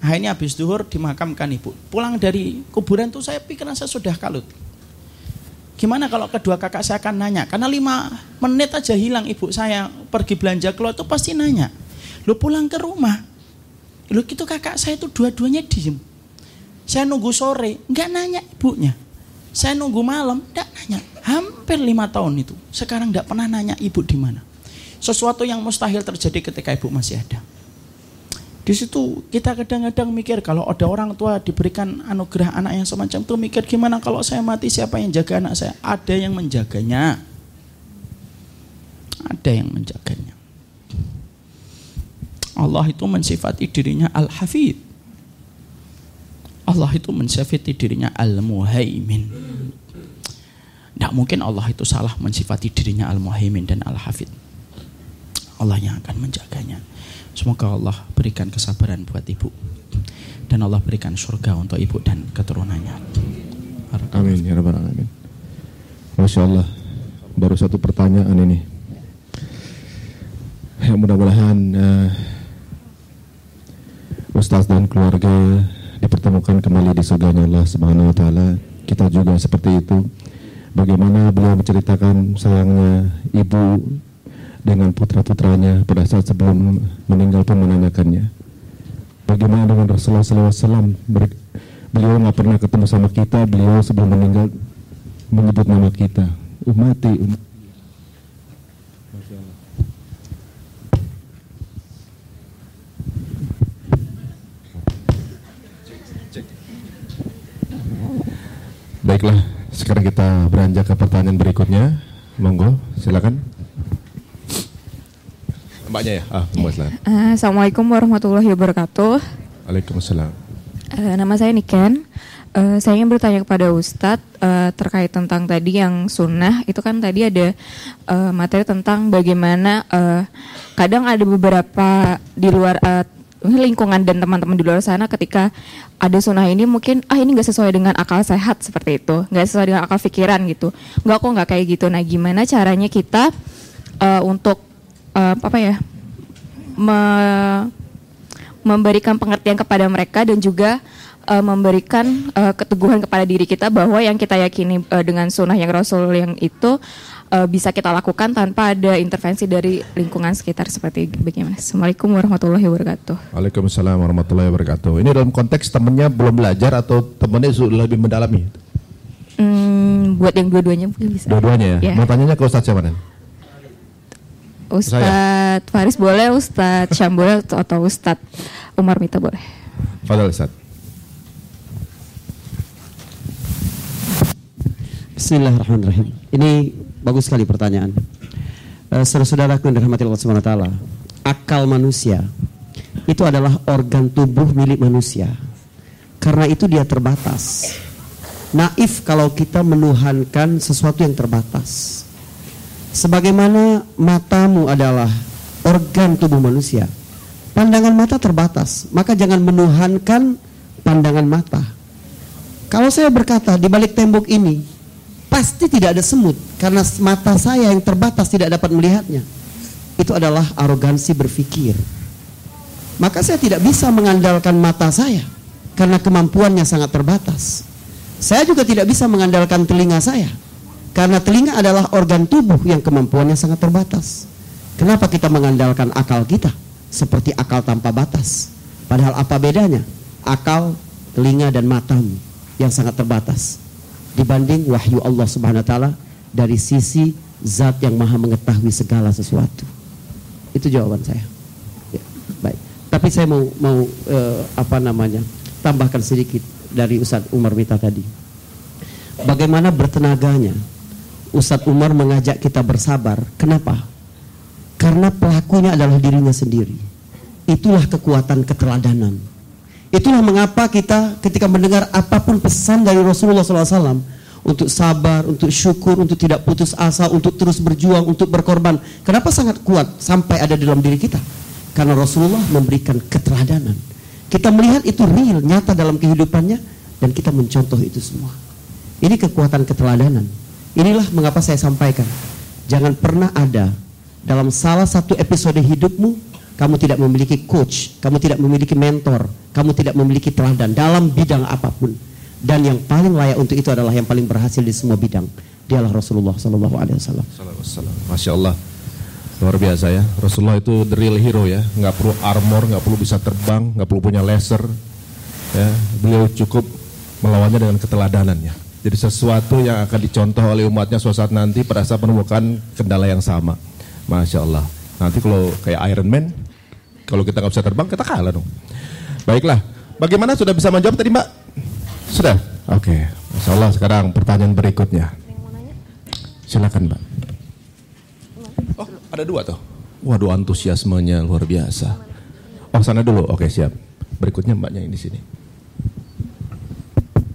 Akhirnya habis duhur dimakamkan ibu. Pulang dari kuburan tuh saya pikir saya sudah kalut. Gimana kalau kedua kakak saya akan nanya? Karena lima menit aja hilang ibu saya pergi belanja keluar itu pasti nanya. Lu pulang ke rumah. Lu gitu kakak saya itu dua-duanya diem. Saya nunggu sore, nggak nanya ibunya. Saya nunggu malam, tidak nanya. Hampir lima tahun itu. Sekarang tidak pernah nanya ibu di mana. Sesuatu yang mustahil terjadi ketika ibu masih ada. Di situ kita kadang-kadang mikir kalau ada orang tua diberikan anugerah anak yang semacam itu mikir gimana kalau saya mati siapa yang jaga anak saya? Ada yang menjaganya. Ada yang menjaganya. Allah itu mensifati dirinya Al-Hafidh. Allah itu mensifati dirinya Al-Muhaimin. Tidak mungkin Allah itu salah mensifati dirinya Al-Muhaimin dan Al-Hafid. Allah yang akan menjaganya. Semoga Allah berikan kesabaran buat ibu. Dan Allah berikan surga untuk ibu dan keturunannya. Amin ya rabbal alamin. Masya Allah. Baru satu pertanyaan ini. Ya mudah-mudahan uh, Ustaz dan keluarga dipertemukan kembali di surganya Allah Subhanahu wa taala. Kita juga seperti itu. Bagaimana beliau menceritakan sayangnya ibu dengan putra-putranya pada saat sebelum meninggal pun menanyakannya. Bagaimana dengan Rasulullah SAW? Beliau nggak pernah ketemu sama kita, beliau sebelum meninggal menyebut nama kita. Umati, umat Baiklah, sekarang kita beranjak ke pertanyaan berikutnya. Monggo, silakan. Mbaknya ya, ah, Mbak. Uh, Assalamualaikum warahmatullahi wabarakatuh. Waalaikumsalam. Uh, nama saya Niken. Uh, saya ingin bertanya kepada Ustadz uh, terkait tentang tadi yang sunnah itu kan tadi ada uh, materi tentang bagaimana uh, kadang ada beberapa di luar uh, lingkungan dan teman-teman di luar sana ketika ada sunnah ini mungkin ah ini nggak sesuai dengan akal sehat seperti itu nggak sesuai dengan akal pikiran gitu nggak kok nggak kayak gitu nah gimana caranya kita uh, untuk uh, apa ya me memberikan pengertian kepada mereka dan juga uh, memberikan uh, keteguhan kepada diri kita bahwa yang kita yakini uh, dengan sunnah yang Rasul yang itu uh, bisa kita lakukan tanpa ada intervensi dari lingkungan sekitar seperti bagaimana. Assalamualaikum warahmatullahi wabarakatuh. Waalaikumsalam warahmatullahi wabarakatuh. Ini dalam konteks temennya belum belajar atau temennya sudah lebih mendalami? Hmm, buat yang dua-duanya mungkin bisa. Dua-duanya ya? ya. Mau tanyanya ke Ustadz siapa Ustadz Faris boleh, Ustadz Syam boleh atau Ustadz Umar Mita boleh. Fadal Ustadz. Bismillahirrahmanirrahim. Ini Bagus sekali pertanyaan. Uh, Saudara-saudaraku yang dirahmati Allah Subhanahu taala, akal manusia itu adalah organ tubuh milik manusia. Karena itu dia terbatas. Naif kalau kita menuhankan sesuatu yang terbatas. Sebagaimana matamu adalah organ tubuh manusia. Pandangan mata terbatas, maka jangan menuhankan pandangan mata. Kalau saya berkata di balik tembok ini pasti tidak ada semut karena mata saya yang terbatas tidak dapat melihatnya. Itu adalah arogansi berpikir. Maka saya tidak bisa mengandalkan mata saya karena kemampuannya sangat terbatas. Saya juga tidak bisa mengandalkan telinga saya karena telinga adalah organ tubuh yang kemampuannya sangat terbatas. Kenapa kita mengandalkan akal kita seperti akal tanpa batas? Padahal apa bedanya? Akal, telinga dan matamu yang sangat terbatas dibanding wahyu Allah Subhanahu wa taala dari sisi zat yang maha mengetahui segala sesuatu. Itu jawaban saya. Ya, baik. Tapi saya mau mau uh, apa namanya? tambahkan sedikit dari Ustaz Umar Mita tadi. Bagaimana bertenaganya Ustadz Umar mengajak kita bersabar. Kenapa? Karena pelakunya adalah dirinya sendiri. Itulah kekuatan keteladanan. Itulah mengapa kita ketika mendengar apa pun pesan dari Rasulullah SAW untuk sabar, untuk syukur, untuk tidak putus asa, untuk terus berjuang, untuk berkorban. Kenapa sangat kuat sampai ada dalam diri kita? Karena Rasulullah memberikan keteladanan. Kita melihat itu real, nyata dalam kehidupannya, dan kita mencontoh itu semua. Ini kekuatan keteladanan. Inilah mengapa saya sampaikan. Jangan pernah ada dalam salah satu episode hidupmu, kamu tidak memiliki coach, kamu tidak memiliki mentor, kamu tidak memiliki teladan dalam bidang apa pun dan yang paling layak untuk itu adalah yang paling berhasil di semua bidang. Dialah Rasulullah Sallallahu Alaihi Wasallam. Masya Allah, luar biasa ya. Rasulullah itu the real hero ya. Nggak perlu armor, nggak perlu bisa terbang, nggak perlu punya laser. Ya, beliau cukup melawannya dengan keteladanannya. Jadi sesuatu yang akan dicontoh oleh umatnya suatu saat nanti pada saat menemukan kendala yang sama. Masya Allah. Nanti kalau kayak Iron Man, kalau kita nggak bisa terbang, kita kalah dong. Baiklah, bagaimana sudah bisa menjawab tadi Mbak? Sudah? Oke. Okay. Masya Allah sekarang pertanyaan berikutnya. Silakan Mbak. Oh ada dua tuh. Waduh antusiasmenya luar biasa. Oh sana dulu. Oke siap. Berikutnya mbaknya ini sini.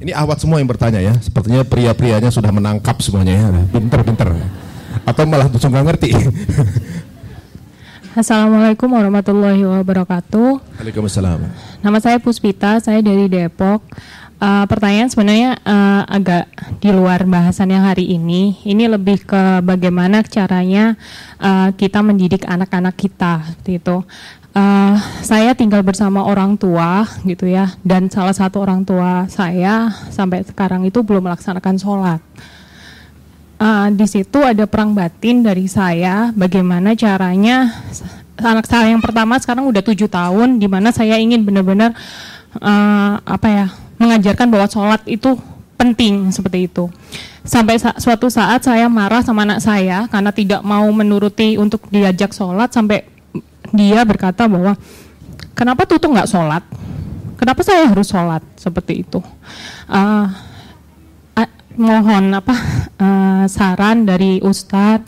Ini awat semua yang bertanya ya. Sepertinya pria-prianya sudah menangkap semuanya ya. Pinter-pinter. Atau malah langsung nggak ngerti. Assalamualaikum warahmatullahi wabarakatuh. Waalaikumsalam. Nama saya Puspita, saya dari Depok. Uh, pertanyaan sebenarnya uh, agak di luar bahasan yang hari ini. Ini lebih ke bagaimana caranya uh, kita mendidik anak-anak kita, seperti itu. Uh, saya tinggal bersama orang tua, gitu ya, dan salah satu orang tua saya sampai sekarang itu belum melaksanakan sholat. Uh, di situ ada perang batin dari saya, bagaimana caranya anak saya yang pertama sekarang udah tujuh tahun, di mana saya ingin benar-benar uh, apa ya mengajarkan bahwa sholat itu penting seperti itu. Sampai sa suatu saat saya marah sama anak saya karena tidak mau menuruti untuk diajak sholat sampai dia berkata bahwa kenapa tuh nggak sholat? Kenapa saya harus sholat seperti itu? Uh, mohon apa uh, saran dari Ustadz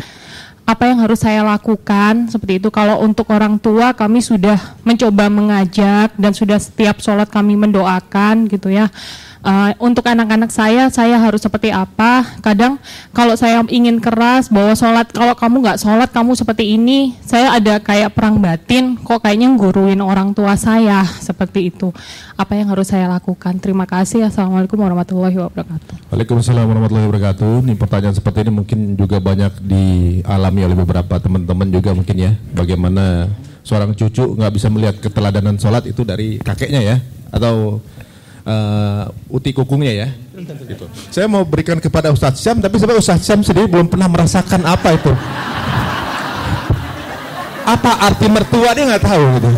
apa yang harus saya lakukan seperti itu kalau untuk orang tua kami sudah mencoba mengajak dan sudah setiap sholat kami mendoakan gitu ya uh, untuk anak-anak saya saya harus seperti apa? Kadang kalau saya ingin keras bahwa sholat. Kalau kamu nggak sholat kamu seperti ini. Saya ada kayak perang batin. Kok kayaknya guruin orang tua saya seperti itu. Apa yang harus saya lakukan? Terima kasih. Assalamualaikum warahmatullahi wabarakatuh. Waalaikumsalam warahmatullahi wabarakatuh. Ini pertanyaan seperti ini mungkin juga banyak dialami oleh beberapa teman-teman juga mungkin ya. Bagaimana seorang cucu nggak bisa melihat keteladanan sholat itu dari kakeknya ya? Atau uh, uti kukungnya ya. Gitu. Saya mau berikan kepada Ustadz Syam, tapi sebenarnya Ustadz Syam sendiri belum pernah merasakan apa itu. Apa arti mertua dia nggak tahu gitu.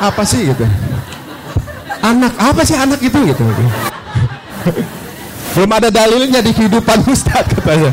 Apa sih gitu. Anak apa sih anak itu gitu. belum ada dalilnya di kehidupan Ustadz katanya.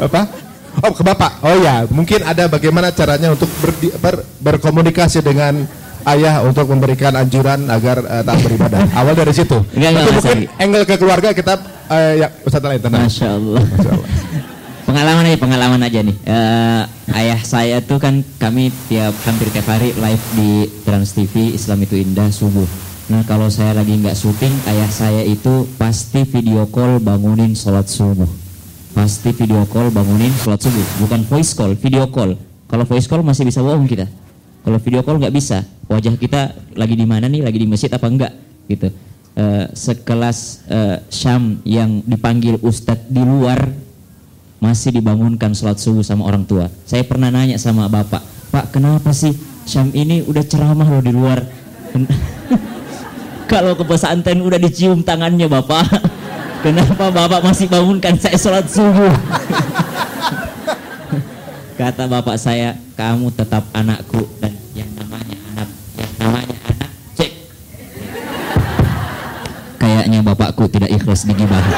apa? Oh ke bapak. Oh ya, mungkin ada bagaimana caranya untuk ber, ber, berkomunikasi dengan ayah untuk memberikan anjuran agar uh, tak beribadah. Awal dari situ. Enggak, enggak, mungkin angle ke keluarga kita uh, ya Ustaz lain tenang. Masya Allah. Masya Allah. pengalaman aja, pengalaman aja nih. Uh, ayah saya tuh kan kami tiap hampir tiap hari live di Trans TV Islam itu indah subuh. Nah kalau saya lagi nggak syuting, ayah saya itu pasti video call bangunin sholat subuh pasti video call bangunin sholat subuh. Bukan voice call video call. Kalau voice call masih bisa bohong kita. Kalau video call nggak bisa. Wajah kita lagi di mana nih? Lagi di masjid apa enggak? Gitu. Uh, sekelas uh, Syam yang dipanggil ustadz di luar masih dibangunkan sholat subuh sama orang tua. Saya pernah nanya sama bapak pak kenapa sih Syam ini udah ceramah loh di luar? Kalau ke pesantren udah dicium tangannya bapak Kenapa bapak masih bangunkan saya sholat subuh? Kata bapak saya, kamu tetap anakku dan yang namanya anak, yang namanya anak cek. Kayaknya bapakku tidak ikhlas digibahi.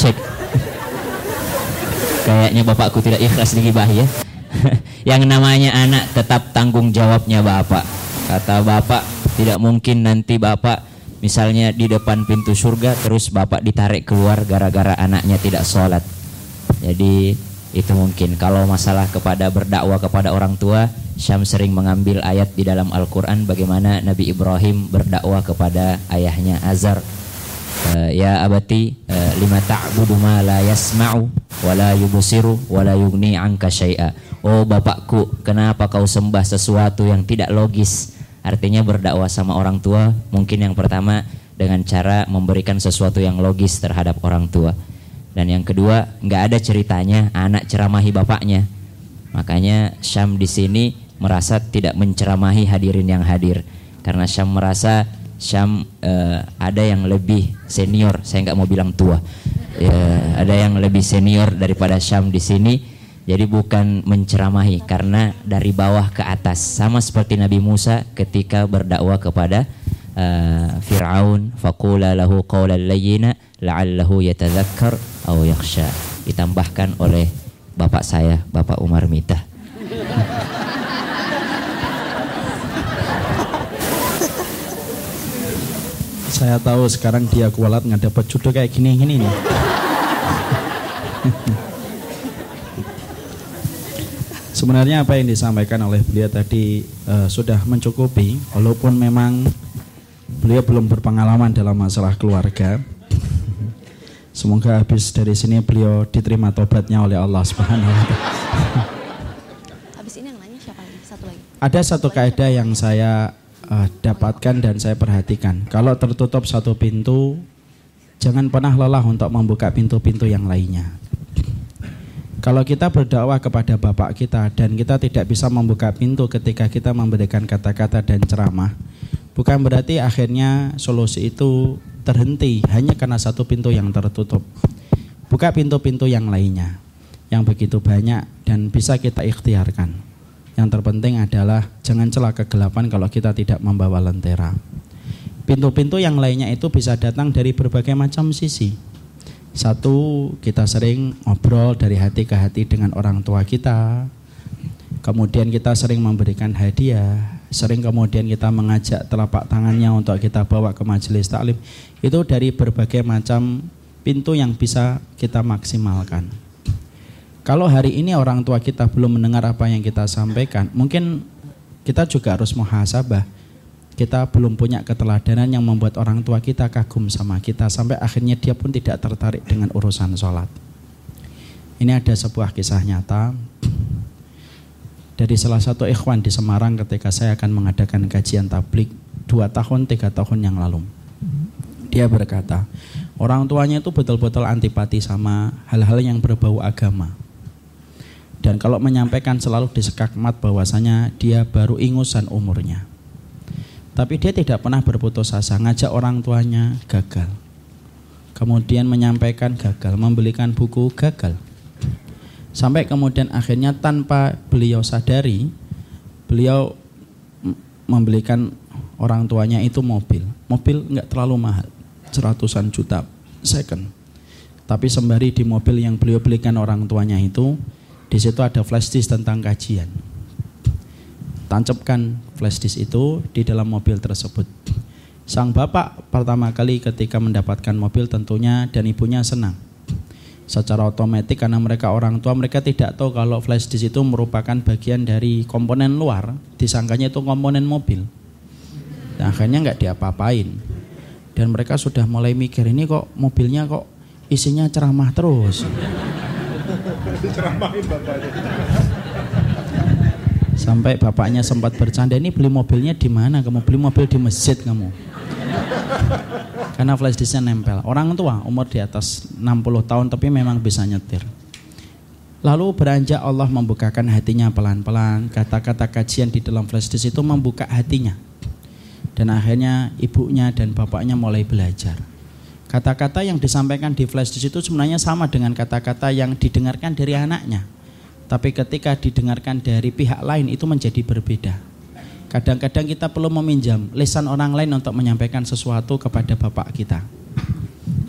Cek. Kayaknya bapakku tidak ikhlas digibahi ya. yang namanya anak tetap tanggung jawabnya bapak. Kata bapak, tidak mungkin nanti bapak Misalnya di depan pintu surga terus bapak ditarik keluar gara-gara anaknya tidak sholat. Jadi itu mungkin. Kalau masalah kepada berdakwah kepada orang tua Syam sering mengambil ayat di dalam Al-Quran bagaimana Nabi Ibrahim berdakwah kepada ayahnya Azar uh, ya abati uh, lima ta'budu ma la yasma'u wa la yubsiru wa la syai'a. Oh bapakku kenapa kau sembah sesuatu yang tidak logis artinya berdakwah sama orang tua mungkin yang pertama dengan cara memberikan sesuatu yang logis terhadap orang tua dan yang kedua, nggak ada ceritanya anak ceramahi bapaknya. Makanya Syam di sini merasa tidak menceramahi hadirin yang hadir. Karena Syam merasa Syam uh, ada yang lebih senior, saya nggak mau bilang tua. Ya, ada yang lebih senior daripada Syam di sini. Jadi bukan menceramahi karena dari bawah ke atas. Sama seperti Nabi Musa ketika berdakwah kepada uh, Fir'aun faqula lahu qawlan layyina la'allahu yatadzakkar aw yakhsha. Ditambahkan oleh bapak saya Bapak Umar Mitah. Saya tahu sekarang dia kualat nggak dapat jodoh kayak gini-gini nih. Sebenarnya apa yang disampaikan oleh beliau tadi uh, sudah mencukupi, walaupun memang beliau belum berpengalaman dalam masalah keluarga. Semoga habis dari sini beliau diterima tobatnya oleh Allah Subhanahu wa taala. Habis ini yang nanya siapa lagi? Satu lagi. Ada satu kaidah yang saya uh, dapatkan dan saya perhatikan. Kalau tertutup satu pintu, jangan pernah lelah untuk membuka pintu-pintu yang lainnya. Kalau kita berdakwah kepada bapak kita dan kita tidak bisa membuka pintu ketika kita memberikan kata-kata dan ceramah, bukan berarti akhirnya solusi itu terhenti hanya karena satu pintu yang tertutup. Buka pintu-pintu yang lainnya yang begitu banyak dan bisa kita ikhtiarkan. Yang terpenting adalah jangan celah kegelapan kalau kita tidak membawa lentera. Pintu-pintu yang lainnya itu bisa datang dari berbagai macam sisi. Satu, kita sering ngobrol dari hati ke hati dengan orang tua kita. Kemudian kita sering memberikan hadiah, sering kemudian kita mengajak telapak tangannya untuk kita bawa ke majelis taklim. Itu dari berbagai macam pintu yang bisa kita maksimalkan. Kalau hari ini orang tua kita belum mendengar apa yang kita sampaikan, mungkin kita juga harus muhasabah. Kita belum punya keteladanan yang membuat orang tua kita kagum sama kita sampai akhirnya dia pun tidak tertarik dengan urusan sholat. Ini ada sebuah kisah nyata dari salah satu ikhwan di Semarang ketika saya akan mengadakan kajian tablik dua tahun tiga tahun yang lalu. Dia berkata, orang tuanya itu betul-betul antipati sama hal-hal yang berbau agama. Dan kalau menyampaikan selalu disekakmat bahwasanya dia baru ingusan umurnya. Tapi dia tidak pernah berputus asa, ngajak orang tuanya gagal. Kemudian menyampaikan gagal, membelikan buku gagal. Sampai kemudian akhirnya tanpa beliau sadari, beliau membelikan orang tuanya itu mobil. Mobil nggak terlalu mahal, seratusan juta second. Tapi sembari di mobil yang beliau belikan orang tuanya itu, di situ ada flash disk tentang kajian. Tancapkan flash disk itu di dalam mobil tersebut. Sang bapak pertama kali ketika mendapatkan mobil tentunya dan ibunya senang. Secara otomatis karena mereka orang tua mereka tidak tahu kalau flash disk itu merupakan bagian dari komponen luar, disangkanya itu komponen mobil. Dan akhirnya nggak diapa-apain. Dan mereka sudah mulai mikir ini kok mobilnya kok isinya ceramah terus. Sampai bapaknya sempat bercanda, ini beli mobilnya di mana? Kamu beli mobil di masjid kamu. Karena flash disknya nempel. Orang tua umur di atas 60 tahun tapi memang bisa nyetir. Lalu beranjak Allah membukakan hatinya pelan-pelan. Kata-kata kajian di dalam flash disk itu membuka hatinya. Dan akhirnya ibunya dan bapaknya mulai belajar. Kata-kata yang disampaikan di flash disk itu sebenarnya sama dengan kata-kata yang didengarkan dari anaknya. Tapi ketika didengarkan dari pihak lain itu menjadi berbeda. Kadang-kadang kita perlu meminjam lisan orang lain untuk menyampaikan sesuatu kepada bapak kita.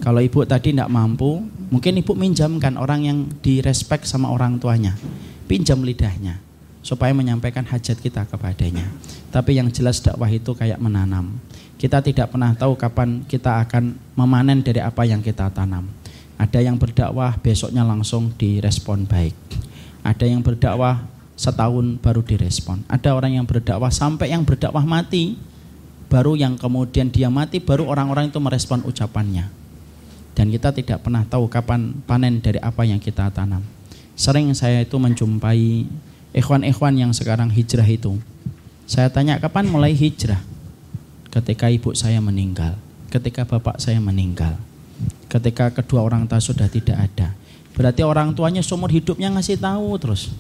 Kalau ibu tadi tidak mampu, mungkin ibu minjamkan orang yang direspek sama orang tuanya. Pinjam lidahnya supaya menyampaikan hajat kita kepadanya. Tapi yang jelas dakwah itu kayak menanam. Kita tidak pernah tahu kapan kita akan memanen dari apa yang kita tanam. Ada yang berdakwah besoknya langsung direspon baik. Ada yang berdakwah setahun baru direspon. Ada orang yang berdakwah sampai yang berdakwah mati, baru yang kemudian dia mati, baru orang-orang itu merespon ucapannya. Dan kita tidak pernah tahu kapan panen dari apa yang kita tanam. Sering saya itu menjumpai ikhwan-ikhwan yang sekarang hijrah itu. Saya tanya kapan mulai hijrah? ketika ibu saya meninggal, ketika bapak saya meninggal, ketika kedua orang tua sudah tidak ada. Berarti orang tuanya seumur hidupnya ngasih tahu terus.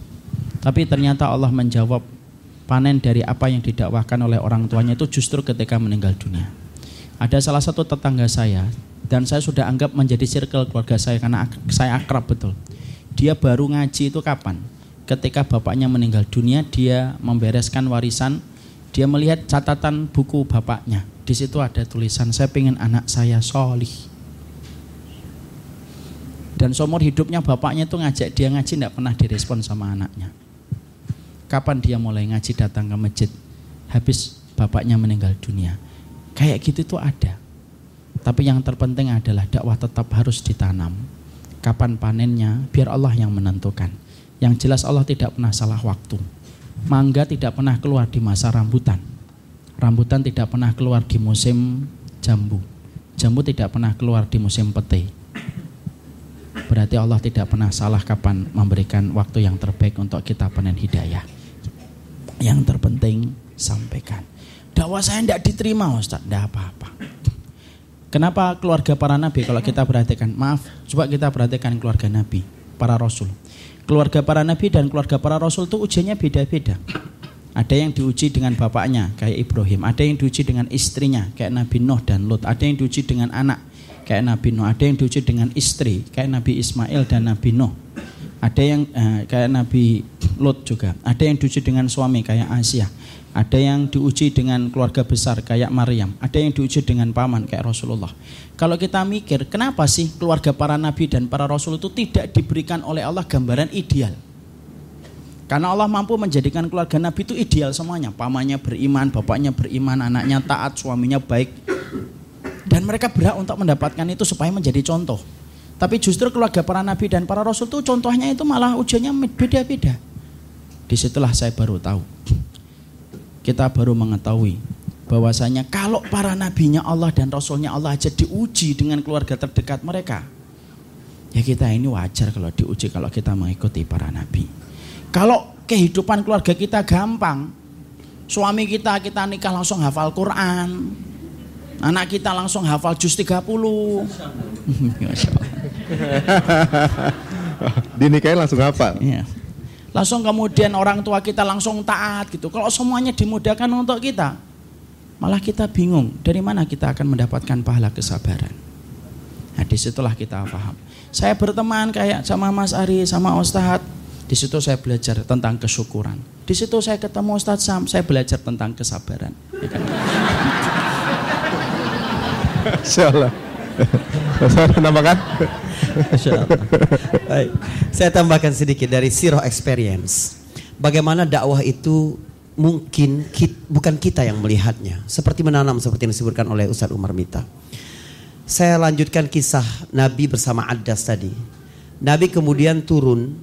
Tapi ternyata Allah menjawab panen dari apa yang didakwahkan oleh orang tuanya itu justru ketika meninggal dunia. Ada salah satu tetangga saya dan saya sudah anggap menjadi circle keluarga saya karena saya akrab betul. Dia baru ngaji itu kapan? Ketika bapaknya meninggal dunia, dia membereskan warisan dia melihat catatan buku bapaknya. Di situ ada tulisan, saya pengen anak saya solih. Dan seumur hidupnya bapaknya itu ngajak dia ngaji tidak pernah direspon sama anaknya. Kapan dia mulai ngaji datang ke masjid? Habis bapaknya meninggal dunia. Kayak gitu tuh ada. Tapi yang terpenting adalah dakwah tetap harus ditanam. Kapan panennya biar Allah yang menentukan. Yang jelas Allah tidak pernah salah waktu. Mangga tidak pernah keluar di masa rambutan. Rambutan tidak pernah keluar di musim jambu. Jambu tidak pernah keluar di musim pete. Berarti Allah tidak pernah salah kapan memberikan waktu yang terbaik untuk kita panen hidayah. Yang terpenting sampaikan. Dakwah saya tidak diterima Ustaz, tidak apa-apa. Kenapa keluarga para nabi kalau kita perhatikan, maaf, coba kita perhatikan keluarga nabi, para rasul keluarga para nabi dan keluarga para rasul itu ujiannya beda-beda. Ada yang diuji dengan bapaknya kayak Ibrahim, ada yang diuji dengan istrinya kayak Nabi Nuh dan Lut, ada yang diuji dengan anak kayak Nabi Nuh, ada yang diuji dengan istri kayak Nabi Ismail dan Nabi Nuh. Ada yang eh, kayak Nabi Lut juga, ada yang diuji dengan suami kayak Asia, ada yang diuji dengan keluarga besar kayak Maryam, ada yang diuji dengan paman kayak Rasulullah. Kalau kita mikir, kenapa sih keluarga para nabi dan para rasul itu tidak diberikan oleh Allah gambaran ideal? Karena Allah mampu menjadikan keluarga nabi itu ideal semuanya. Pamannya beriman, bapaknya beriman, anaknya taat, suaminya baik. Dan mereka berhak untuk mendapatkan itu supaya menjadi contoh. Tapi justru keluarga para nabi dan para rasul itu contohnya itu malah ujiannya beda-beda. Di situlah saya baru tahu kita baru mengetahui bahwasanya kalau para nabinya Allah dan rasulnya Allah aja diuji dengan keluarga terdekat mereka ya kita ini wajar kalau diuji kalau kita mengikuti para nabi kalau kehidupan keluarga kita gampang suami kita kita nikah langsung hafal Quran anak kita langsung hafal juz 30 dinikahin langsung hafal ya langsung kemudian orang tua kita langsung taat gitu. Kalau semuanya dimudahkan untuk kita, malah kita bingung dari mana kita akan mendapatkan pahala kesabaran. Nah di situlah kita paham. Saya berteman kayak sama Mas Ari, sama Ustadz. Di situ saya belajar tentang kesyukuran. Di situ saya ketemu Ustadz Sam, saya belajar tentang kesabaran. Ya kan? Insyaallah. Saya menambahkan. Baik. Saya tambahkan sedikit dari Siro Experience. Bagaimana dakwah itu mungkin kita, bukan kita yang melihatnya. Seperti menanam seperti yang disebutkan oleh Ustaz Umar Mita. Saya lanjutkan kisah Nabi bersama Adas tadi. Nabi kemudian turun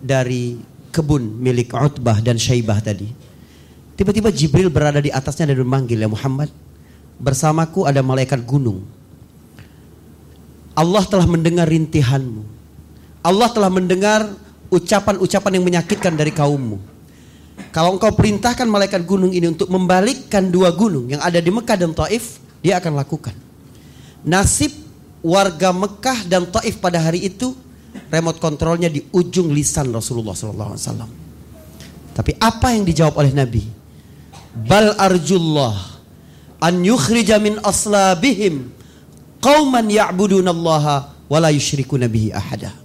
dari kebun milik Utbah dan Syaibah tadi. Tiba-tiba Jibril berada di atasnya dan memanggil ya Muhammad. Bersamaku ada malaikat gunung Allah telah mendengar rintihanmu. Allah telah mendengar ucapan-ucapan yang menyakitkan dari kaummu. Kalau engkau perintahkan malaikat gunung ini untuk membalikkan dua gunung yang ada di Mekah dan Taif, dia akan lakukan. Nasib warga Mekah dan Taif pada hari itu remote kontrolnya di ujung lisan Rasulullah SAW. Tapi apa yang dijawab oleh Nabi? Bal arjullah an yukhrija min aslabihim qauman ya'budunallaha wa la yusyrikuna bihi ahada.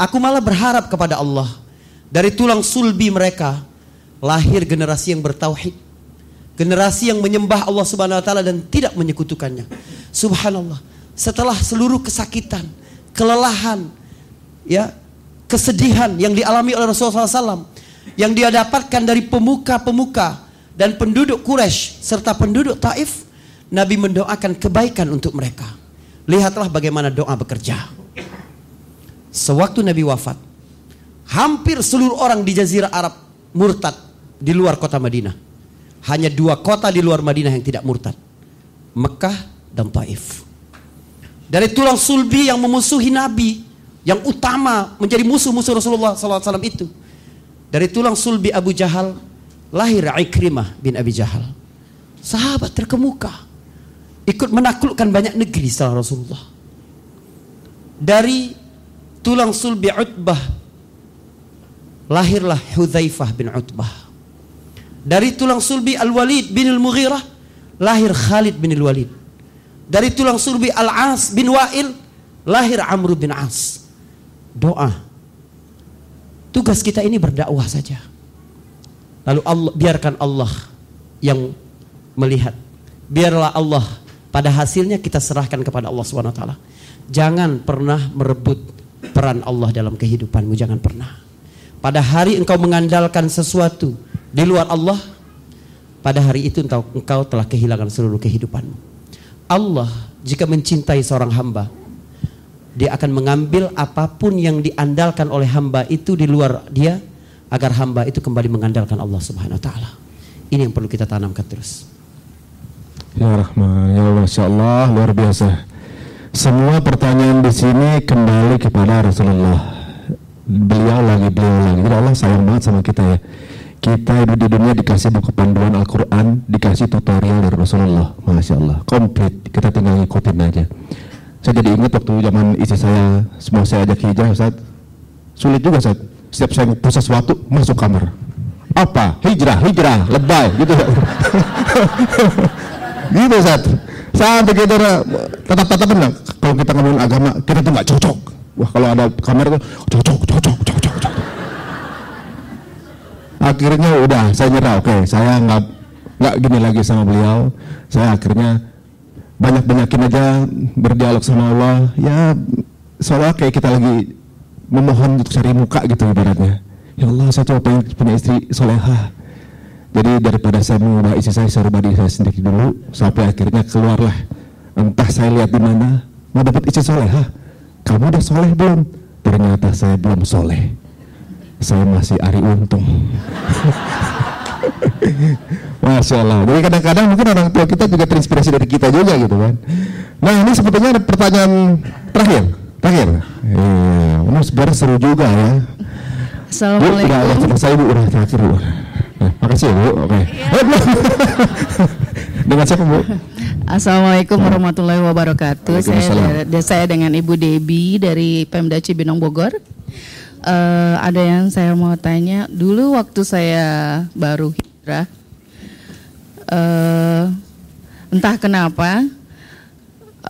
Aku malah berharap kepada Allah dari tulang sulbi mereka lahir generasi yang bertauhid, generasi yang menyembah Allah Subhanahu wa taala dan tidak menyekutukannya. Subhanallah. Setelah seluruh kesakitan, kelelahan, ya, kesedihan yang dialami oleh Rasulullah SAW yang dia dapatkan dari pemuka-pemuka dan penduduk Quraisy serta penduduk Taif, Nabi mendoakan kebaikan untuk mereka. Lihatlah bagaimana doa bekerja. Sewaktu Nabi wafat, hampir seluruh orang di Jazirah Arab murtad di luar kota Madinah. Hanya dua kota di luar Madinah yang tidak murtad. Mekah dan Taif. Dari tulang sulbi yang memusuhi Nabi, yang utama menjadi musuh-musuh Rasulullah SAW itu. Dari tulang sulbi Abu Jahal, lahir Ikrimah bin Abi Jahal. Sahabat terkemuka. Ikut menaklukkan banyak negeri setelah Rasulullah. Dari tulang sulbi Utbah, lahirlah Hudzaifah bin Utbah. Dari tulang sulbi Al-Walid bin Al-Mughirah, lahir Khalid bin Al-Walid. Dari tulang sulbi Al-As bin Wa'il, lahir Amr bin As. Doa. Tugas kita ini berdakwah saja. Lalu Allah biarkan Allah yang melihat. Biarlah Allah pada hasilnya kita serahkan kepada Allah taala. Jangan pernah merebut peran Allah dalam kehidupanmu, jangan pernah. Pada hari engkau mengandalkan sesuatu di luar Allah, pada hari itu engkau telah kehilangan seluruh kehidupanmu. Allah jika mencintai seorang hamba, dia akan mengambil apa pun yang diandalkan oleh hamba itu di luar dia agar hamba itu kembali mengandalkan Allah Subhanahu wa taala. Ini yang perlu kita tanamkan terus. Ya Rahman, ya Allah, Masya Allah, luar biasa. Semua pertanyaan di sini kembali kepada Rasulullah. Beliau lagi, beliau lagi. Jadi Allah sayang banget sama kita ya. Kita hidup di dunia dikasih buku panduan Al-Quran, dikasih tutorial dari Rasulullah. Masya Allah, komplit. Kita tinggal ngikutin aja. Saya jadi ingat waktu zaman istri saya, semua saya ajak hijrah, Ustaz. Sulit juga, Ustaz. Setiap saya ngumpul sesuatu, masuk kamar. Apa? Hijrah, hijrah, lebay, gitu. gitu, Ustaz. Sampai kita tatap-tatapan lah. Kalau kita ngomongin agama, kita tuh nggak cocok. Wah, kalau ada kamera tuh cocok, cocok, cocok, cocok. Akhirnya udah, saya nyerah. Oke, saya nggak nggak gini lagi sama beliau. Saya akhirnya banyak-banyakin aja berdialog sama Allah. Ya, soalnya kayak kita lagi memohon untuk cari muka gitu ibaratnya. Ya Allah, saya coba pengen punya istri solehah. Jadi daripada saya mengubah istri saya, saya rubah diri saya sendiri dulu sampai akhirnya keluarlah. Entah saya lihat di mana mau dapat istri solehah. Kamu udah soleh belum? Ternyata saya belum soleh. Saya masih Ari Untung. Masya Allah. Jadi kadang-kadang mungkin orang tua kita juga terinspirasi dari kita juga gitu kan. Nah ini sepertinya ada pertanyaan terakhir. Terakhir. Iya, ini sebenarnya seru juga ya. Assalamualaikum. Bu, udah, udah selesai bu, udah terakhir bu. Nah, makasih ya bu, oke. Eh, belum. Dengan siapa bu? Assalamualaikum warahmatullahi wabarakatuh. Saya, saya dengan Ibu Debi dari Pemda Cibinong Bogor. Eh, ada yang saya mau tanya. Dulu waktu saya baru hijrah, eh, entah kenapa,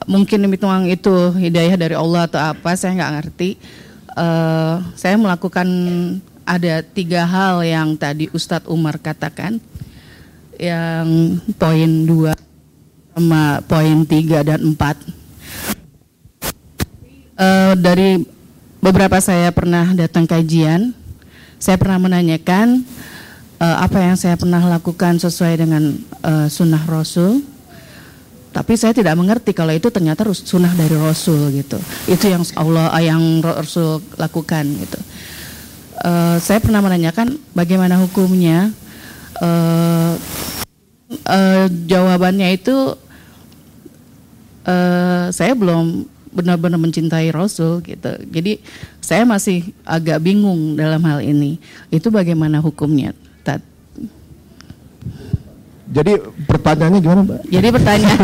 mungkin hitung itu hidayah dari Allah atau apa, saya nggak ngerti. Eh, saya melakukan ada tiga hal yang tadi Ustadz Umar katakan, yang poin dua sama poin 3 dan 4. Eh, dari beberapa saya pernah datang kajian, saya pernah menanyakan eh, apa yang saya pernah lakukan sesuai dengan eh, sunnah Rasul. Tapi saya tidak mengerti kalau itu ternyata sunnah dari Rasul gitu. Itu yang Allah yang Rasul lakukan gitu. Eh, saya pernah menanyakan bagaimana hukumnya. Eh, eh, jawabannya itu eh, saya belum benar-benar mencintai Rasul gitu. Jadi saya masih agak bingung dalam hal ini. Itu bagaimana hukumnya? Jadi pertanyaannya gimana mbak? Jadi pertanyaan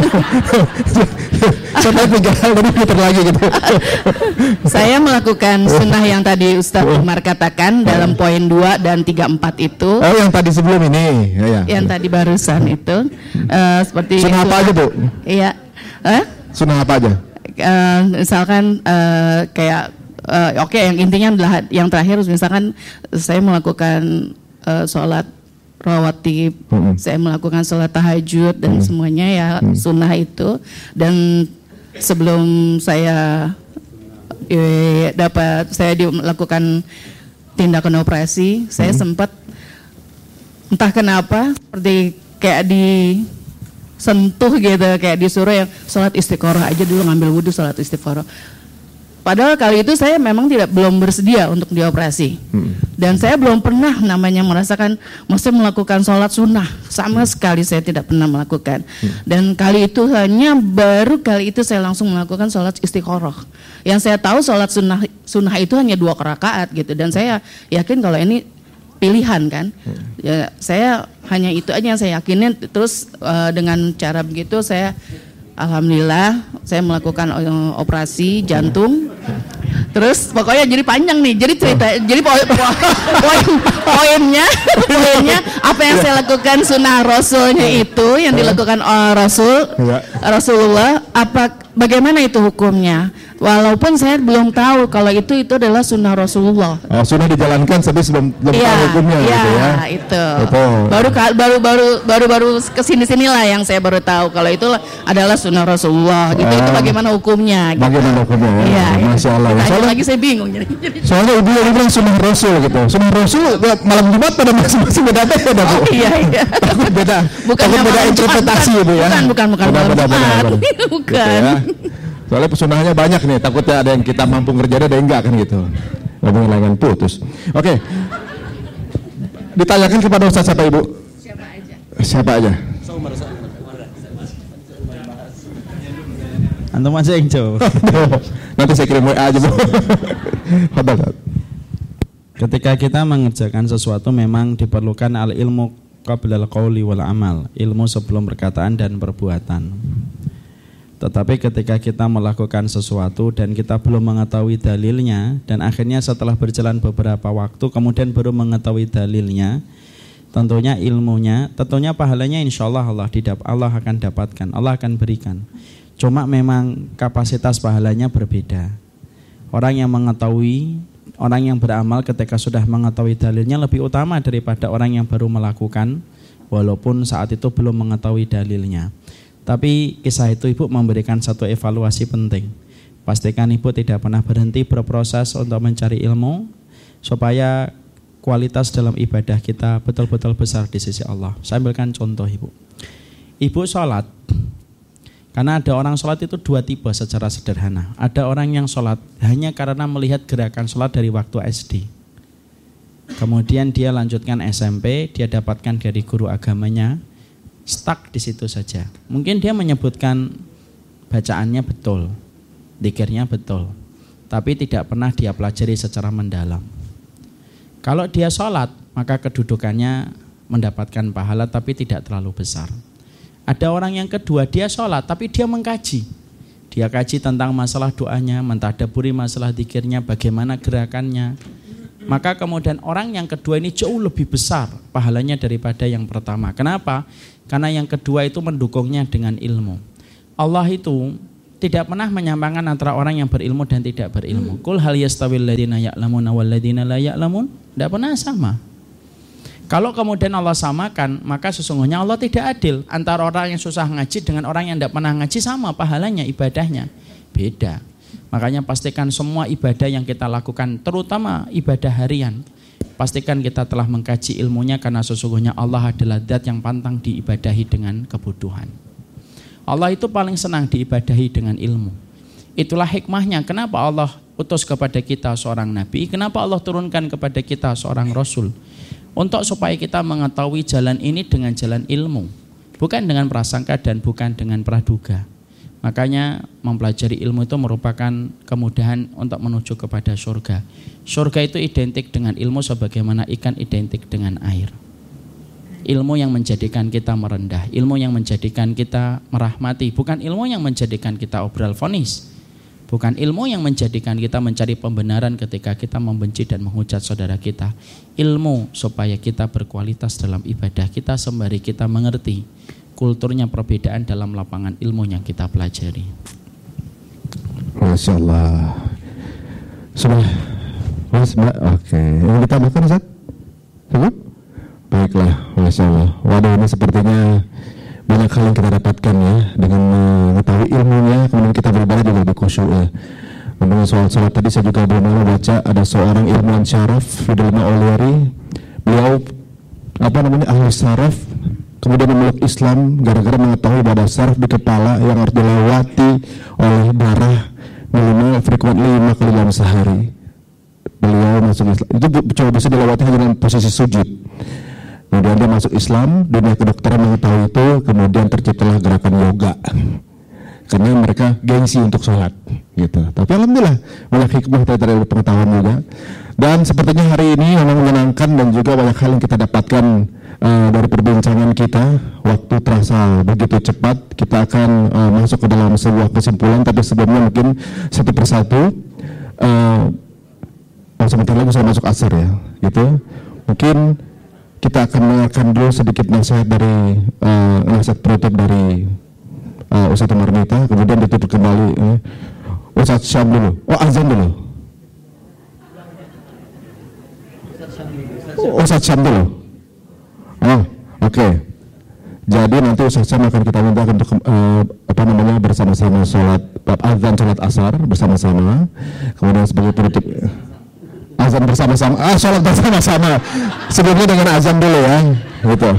Sampai tiga hal tadi putar lagi gitu. saya melakukan sunnah yang tadi Ustadz Umar katakan dalam poin 2 dan 3 4 itu. Oh yang tadi sebelum ini, ya, ya. Yang tadi barusan itu eh, seperti Sunnah apa aja bu? Iya. Eh? Sunnah apa aja? Eh, misalkan eh, kayak eh, oke yang intinya adalah yang terakhir misalkan saya melakukan eh, sholat rawatib, Mm-mm. saya melakukan sholat tahajud dan semuanya ya sunnah itu dan sebelum saya eh, dapat saya dilakukan tindakan operasi, saya sempat entah kenapa seperti kayak di sentuh gitu kayak disuruh yang sholat istiqoroh aja dulu ngambil wudhu sholat istiqoroh. Padahal kali itu saya memang tidak belum bersedia untuk dioperasi. Dan saya belum pernah namanya merasakan mesti melakukan sholat sunnah. Sama sekali saya tidak pernah melakukan. Dan kali itu hanya baru kali itu saya langsung melakukan sholat istiqoroh. Yang saya tahu sholat sunnah sunnah itu hanya dua rakaat gitu. Dan saya yakin kalau ini pilihan kan. Ya saya hanya itu aja yang saya yakinin. Terus eh, dengan cara begitu saya alhamdulillah saya melakukan eh, operasi jantung terus pokoknya jadi panjang nih jadi cerita jadi poin poin poinnya poinnya apa yang saya lakukan sunnah rasulnya itu yang dilakukan oleh rasul rasulullah apa bagaimana itu hukumnya walaupun saya belum tahu kalau itu itu adalah sunnah rasulullah Oh, sudah dijalankan tapi sebelum belum Iya, tahu hukumnya iya, gitu ya. itu. Itu. Baru baru baru baru baru ke sini sinilah yang saya baru tahu kalau itu adalah sunnah Rasulullah. Gitu itu Ah. bagaimana hukumnya? Gitu. Bagaimana hukumnya ya? Iya, iya. Masya Allah. Tanya Soalnya, lagi saya bingung jadi. soalnya ibu yang bilang sunnah rasul gitu. Sunnah rasul ya, malam Jumat pada masing-masing beda beda bu. Oh, iya iya. Takut beda. Bukan takut beda interpretasi ibu ya. Bukan bukan bukan Beda, beda, beda, Jumat. beda. Bukan. Gitu ya. Soalnya pesunahnya banyak nih, takutnya ada yang kita mampu ngerjain ada yang enggak kan gitu. Ngomongin layangan putus. Oke. Ditanyakan kepada Ustaz siapa Ibu? Siapa aja. Siapa aja? Antum aja yang jawab. Nanti saya kirim WA aja, Bu. Ketika kita mengerjakan sesuatu memang diperlukan al ilmu qabla al qawli wal amal, ilmu sebelum perkataan dan perbuatan. Tetapi ketika kita melakukan sesuatu dan kita belum mengetahui dalilnya dan akhirnya setelah berjalan beberapa waktu kemudian baru mengetahui dalilnya, tentunya ilmunya, tentunya pahalanya insya Allah Allah didap Allah akan dapatkan, Allah akan berikan. Cuma memang kapasitas pahalanya berbeda. Orang yang mengetahui, orang yang beramal ketika sudah mengetahui dalilnya lebih utama daripada orang yang baru melakukan walaupun saat itu belum mengetahui dalilnya. Tapi kisah itu ibu memberikan satu evaluasi penting. Pastikan ibu tidak pernah berhenti berproses untuk mencari ilmu supaya kualitas dalam ibadah kita betul-betul besar di sisi Allah. Saya ambilkan contoh ibu. Ibu sholat, karena ada orang sholat itu dua tipe secara sederhana. Ada orang yang sholat hanya karena melihat gerakan sholat dari waktu SD. Kemudian dia lanjutkan SMP, dia dapatkan dari guru agamanya, stuck di situ saja. Mungkin dia menyebutkan bacaannya betul, dikirnya betul, tapi tidak pernah dia pelajari secara mendalam. Kalau dia sholat, maka kedudukannya mendapatkan pahala tapi tidak terlalu besar. Ada orang yang kedua, dia sholat tapi dia mengkaji. Dia kaji tentang masalah doanya, mentadaburi masalah dikirnya, bagaimana gerakannya. Maka kemudian orang yang kedua ini jauh lebih besar pahalanya daripada yang pertama. Kenapa? Karena yang kedua itu mendukungnya dengan ilmu. Allah itu tidak pernah menyamakan antara orang yang berilmu dan tidak berilmu. Kul hal yastawil ladina ya'lamun wal ladina la ya'lamun? Tidak pernah sama. Kalau kemudian Allah samakan, maka sesungguhnya Allah tidak adil antara orang yang susah ngaji dengan orang yang tidak pernah ngaji sama pahalanya ibadahnya. Beda. Makanya pastikan semua ibadah yang kita lakukan, terutama ibadah harian, pastikan kita telah mengkaji ilmunya karena sesungguhnya Allah adalah zat yang pantang diibadahi dengan kebutuhan. Allah itu paling senang diibadahi dengan ilmu. Itulah hikmahnya kenapa Allah utus kepada kita seorang nabi, kenapa Allah turunkan kepada kita seorang rasul. Untuk supaya kita mengetahui jalan ini dengan jalan ilmu, bukan dengan prasangka dan bukan dengan praduga. Makanya mempelajari ilmu itu merupakan kemudahan untuk menuju kepada surga. Surga itu identik dengan ilmu sebagaimana ikan identik dengan air. Ilmu yang menjadikan kita merendah, ilmu yang menjadikan kita merahmati, bukan ilmu yang menjadikan kita obral fonis. Bukan ilmu yang menjadikan kita mencari pembenaran ketika kita membenci dan menghujat saudara kita. Ilmu supaya kita berkualitas dalam ibadah kita sembari kita mengerti kulturnya perbedaan dalam lapangan ilmu yang kita pelajari. Masya Allah. Sudah. Mas, Mbak. Oke. Yang ditambahkan Ustaz? Cukup? Baiklah. Masya Allah. Waduh ini sepertinya banyak hal yang kita dapatkan ya dengan mengetahui ilmunya kemudian kita beribadah juga lebih khusyuk ya ngomongin soal sholat tadi saya juga belum mau baca ada seorang ilmuwan syaraf Fidelma Oliari beliau apa namanya ahli syaraf kemudian memeluk Islam gara-gara mengetahui bahwa ada saraf di kepala yang harus dilewati oleh darah minimal frequently lima kali dalam sehari. Beliau masuk Islam. Itu coba bisa dilewati hanya dalam posisi sujud. Kemudian dia masuk Islam, dunia kedokteran mengetahui itu, kemudian terciptalah gerakan yoga. Karena mereka gengsi untuk sholat, gitu. Tapi alhamdulillah banyak hikmah dari pengetahuan juga. Dan sepertinya hari ini memang menyenangkan dan juga banyak hal yang kita dapatkan eh, dari perbincangan kita. Waktu terasa begitu cepat. Kita akan eh, masuk ke dalam sebuah kesimpulan, tapi sebelumnya mungkin satu persatu. eh, Oh, sebentar lagi saya masuk asar ya, gitu. Mungkin kita akan mendengarkan dulu sedikit nasihat dari eh, nasihat penutup dari uh, Ustadz Umar Mita, kemudian ditutup kembali eh, Ustadz Syam dulu. Oh azan dulu. Ustadz Syam dulu. Oh, oke. Jadi nanti Ustadz Syam akan kita minta untuk eh, apa namanya bersama-sama sholat azan sholat asar bersama-sama. Kemudian sebagai penutup azan bersama-sama. Ah, sholat bersama-sama. Sebelumnya dengan azan dulu ya, gitu.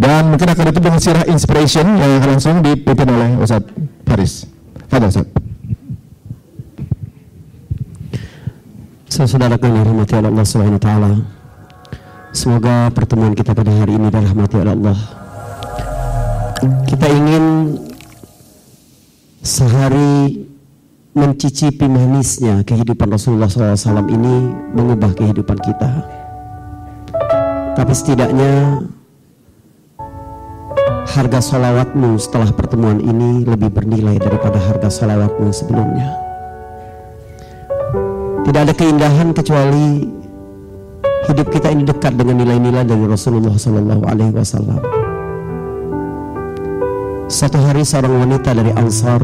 Dan mungkin akan ditutup dengan sirah inspiration yang akan langsung dipimpin oleh Ustadz Faris. Fadal Ustadz. Saudaraku yang Allah Subhanahu wa taala. Semoga pertemuan kita pada hari ini dirahmati oleh Allah. Kita ingin sehari mencicipi manisnya kehidupan Rasulullah SAW ini mengubah kehidupan kita. Tapi setidaknya harga solawatmu setelah pertemuan ini lebih bernilai daripada harga solawatmu sebelumnya. Tidak ada keindahan kecuali hidup kita ini dekat dengan nilai-nilai dari Rasulullah Sallallahu Alaihi Wasallam. Satu hari seorang wanita dari Ansar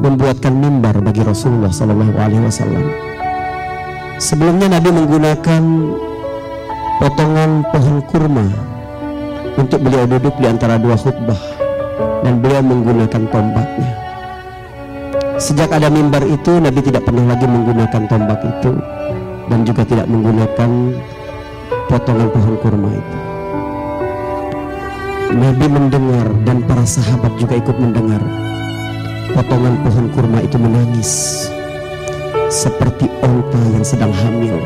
membuatkan mimbar bagi Rasulullah Sallallahu Alaihi Wasallam. Sebelumnya Nabi menggunakan potongan pohon kurma untuk beliau duduk di antara dua khutbah dan beliau menggunakan tombaknya. Sejak ada mimbar itu Nabi tidak pernah lagi menggunakan tombak itu dan juga tidak menggunakan potongan pohon kurma itu. Nabi mendengar dan para sahabat juga ikut mendengar potongan pohon kurma itu menangis seperti onta yang sedang hamil.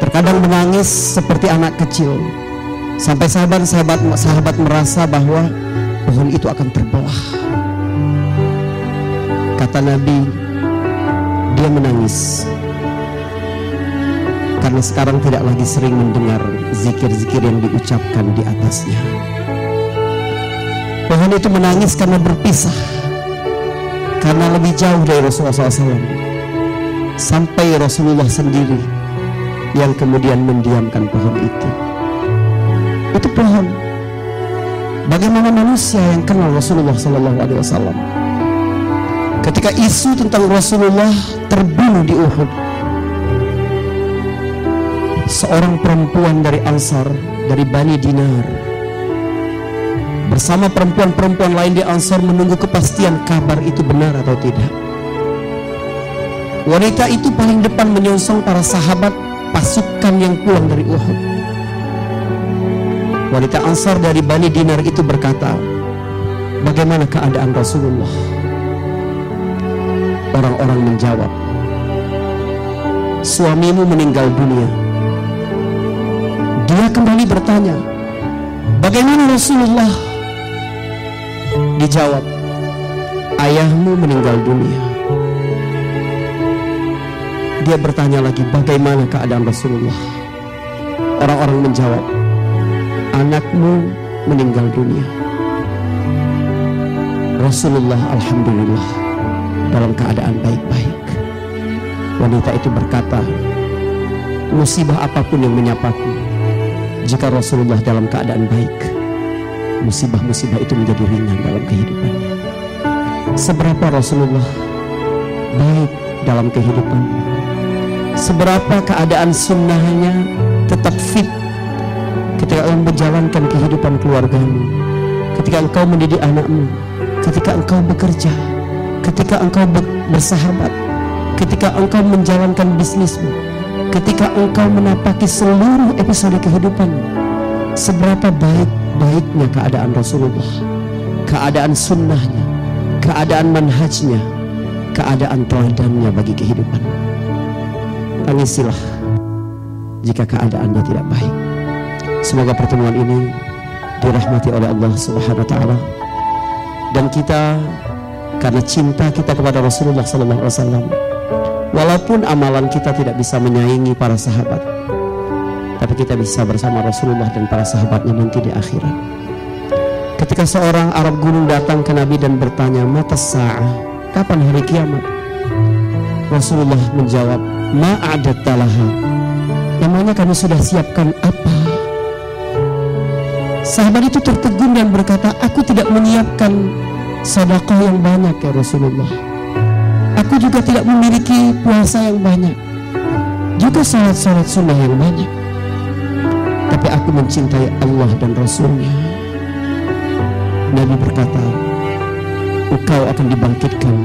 Terkadang menangis seperti anak kecil sampai sahabat-sahabat sahabat merasa bahwa pohon itu akan terbelah. Kata Nabi, dia menangis karena sekarang tidak lagi sering mendengar zikir-zikir yang diucapkan di atasnya. Pohon itu menangis karena berpisah, karena lebih jauh dari Rasulullah SAW. Sampai Rasulullah sendiri yang kemudian mendiamkan pohon itu. Itu pohon. Bagaimana manusia yang kenal Rasulullah SAW? Ketika isu tentang Rasulullah terbunuh di Uhud, seorang perempuan dari Ansar dari Bani Dinar bersama perempuan-perempuan lain di Ansar menunggu kepastian kabar itu benar atau tidak. Wanita itu paling depan menyongsong para sahabat pasukan yang pulang dari Uhud. Wanita Ansar dari Bani Dinar itu berkata, "Bagaimana keadaan Rasulullah?" Orang-orang menjawab, "Suamimu meninggal dunia." Dia kembali bertanya, "Bagaimana Rasulullah?" Dijawab, "Ayahmu meninggal dunia." Dia bertanya lagi, "Bagaimana keadaan Rasulullah?" Orang-orang menjawab, "Anakmu meninggal dunia." Rasulullah alhamdulillah dalam keadaan baik-baik. Wanita itu berkata, "Musibah apa pun yang menyapaku, jika Rasulullah dalam keadaan baik, musibah-musibah itu menjadi ringan dalam kehidupannya. Seberapa Rasulullah baik dalam kehidupan, seberapa keadaan sunnahnya tetap fit ketika engkau menjalankan kehidupan keluargamu, ketika engkau mendidik anakmu, ketika engkau bekerja, ketika engkau bersahabat, ketika engkau menjalankan bisnismu, ketika engkau menapaki seluruh episode kehidupan seberapa baik-baiknya keadaan Rasulullah, keadaan sunnahnya, keadaan manhajnya, keadaan teladannya bagi kehidupan. Tangisilah jika keadaannya tidak baik. Semoga pertemuan ini dirahmati oleh Allah Subhanahu wa taala dan kita karena cinta kita kepada Rasulullah sallallahu alaihi wasallam walaupun amalan kita tidak bisa menyaingi para sahabat tapi kita bisa bersama Rasulullah dan para sahabatnya nanti di akhirat. Ketika seorang Arab gunung datang ke Nabi dan bertanya mata sa'ah? Kapan hari kiamat? Rasulullah menjawab ma'adat talaha. Namanya kami sudah siapkan apa? Sahabat itu tertegun dan berkata aku tidak menyiapkan sedekah yang banyak ya Rasulullah aku juga tidak memiliki puasa yang banyak. Juga salat-salat sunnah yang banyak. Tapi aku mencintai Allah dan Rasulnya. Nabi berkata engkau akan dibangkitkan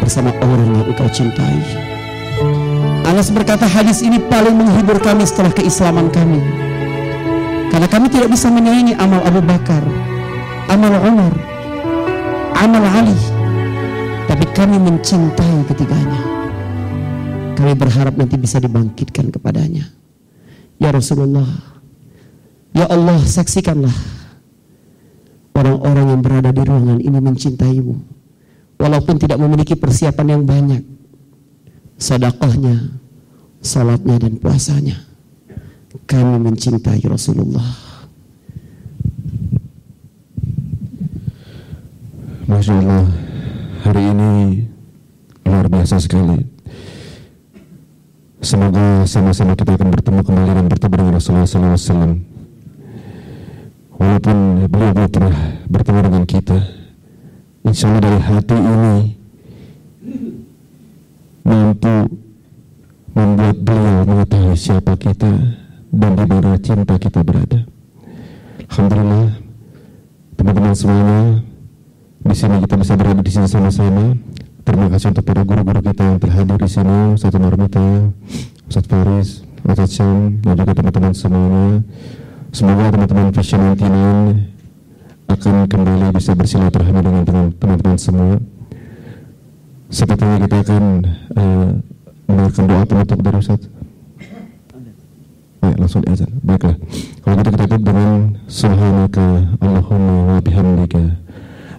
bersama orang yang engkau cintai. Anas berkata hadis ini paling menghibur kami setelah keislaman kami. Karena kami tidak bisa menyaingi amal Abu Bakar amal Umar amal Ali tapi kami mencintai ketiganya. Kami berharap nanti bisa dibangkitkan kepadanya. Ya Rasulullah Ya Allah saksikanlah orang-orang yang berada di ruangan ini mencintaimu. Walaupun tidak memiliki persiapan yang banyak sedekahnya salatnya dan puasanya. Kami mencintai Rasulullah. Masya Allah hari ini luar biasa sekali. Semoga sama-sama kita akan bertemu kembali dan bertemu dengan Rasulullah SAW walaupun beliau belum pernah bertemu dengan kita insya Allah dari hati ini mampu membuat beliau mengetahui siapa kita dan di mana cinta kita berada. Alhamdulillah teman-teman semuanya di sini kita bisa berada di sini sama-sama terima kasih untuk para guru-guru kita yang telah hadir di sini Ustaz Marmita Ustaz Faris Ustaz Syam dan juga teman-teman semuanya Semoga teman-teman Vision 99 akan kembali bisa bersilaturahmi dengan teman-teman semua. Sepertinya kita akan uh, mendengarkan doa penutup dari Ustaz. Baik, langsung diazan. Baiklah. Kalau kita tutup dengan Subhanaka Allahumma wa bihamdika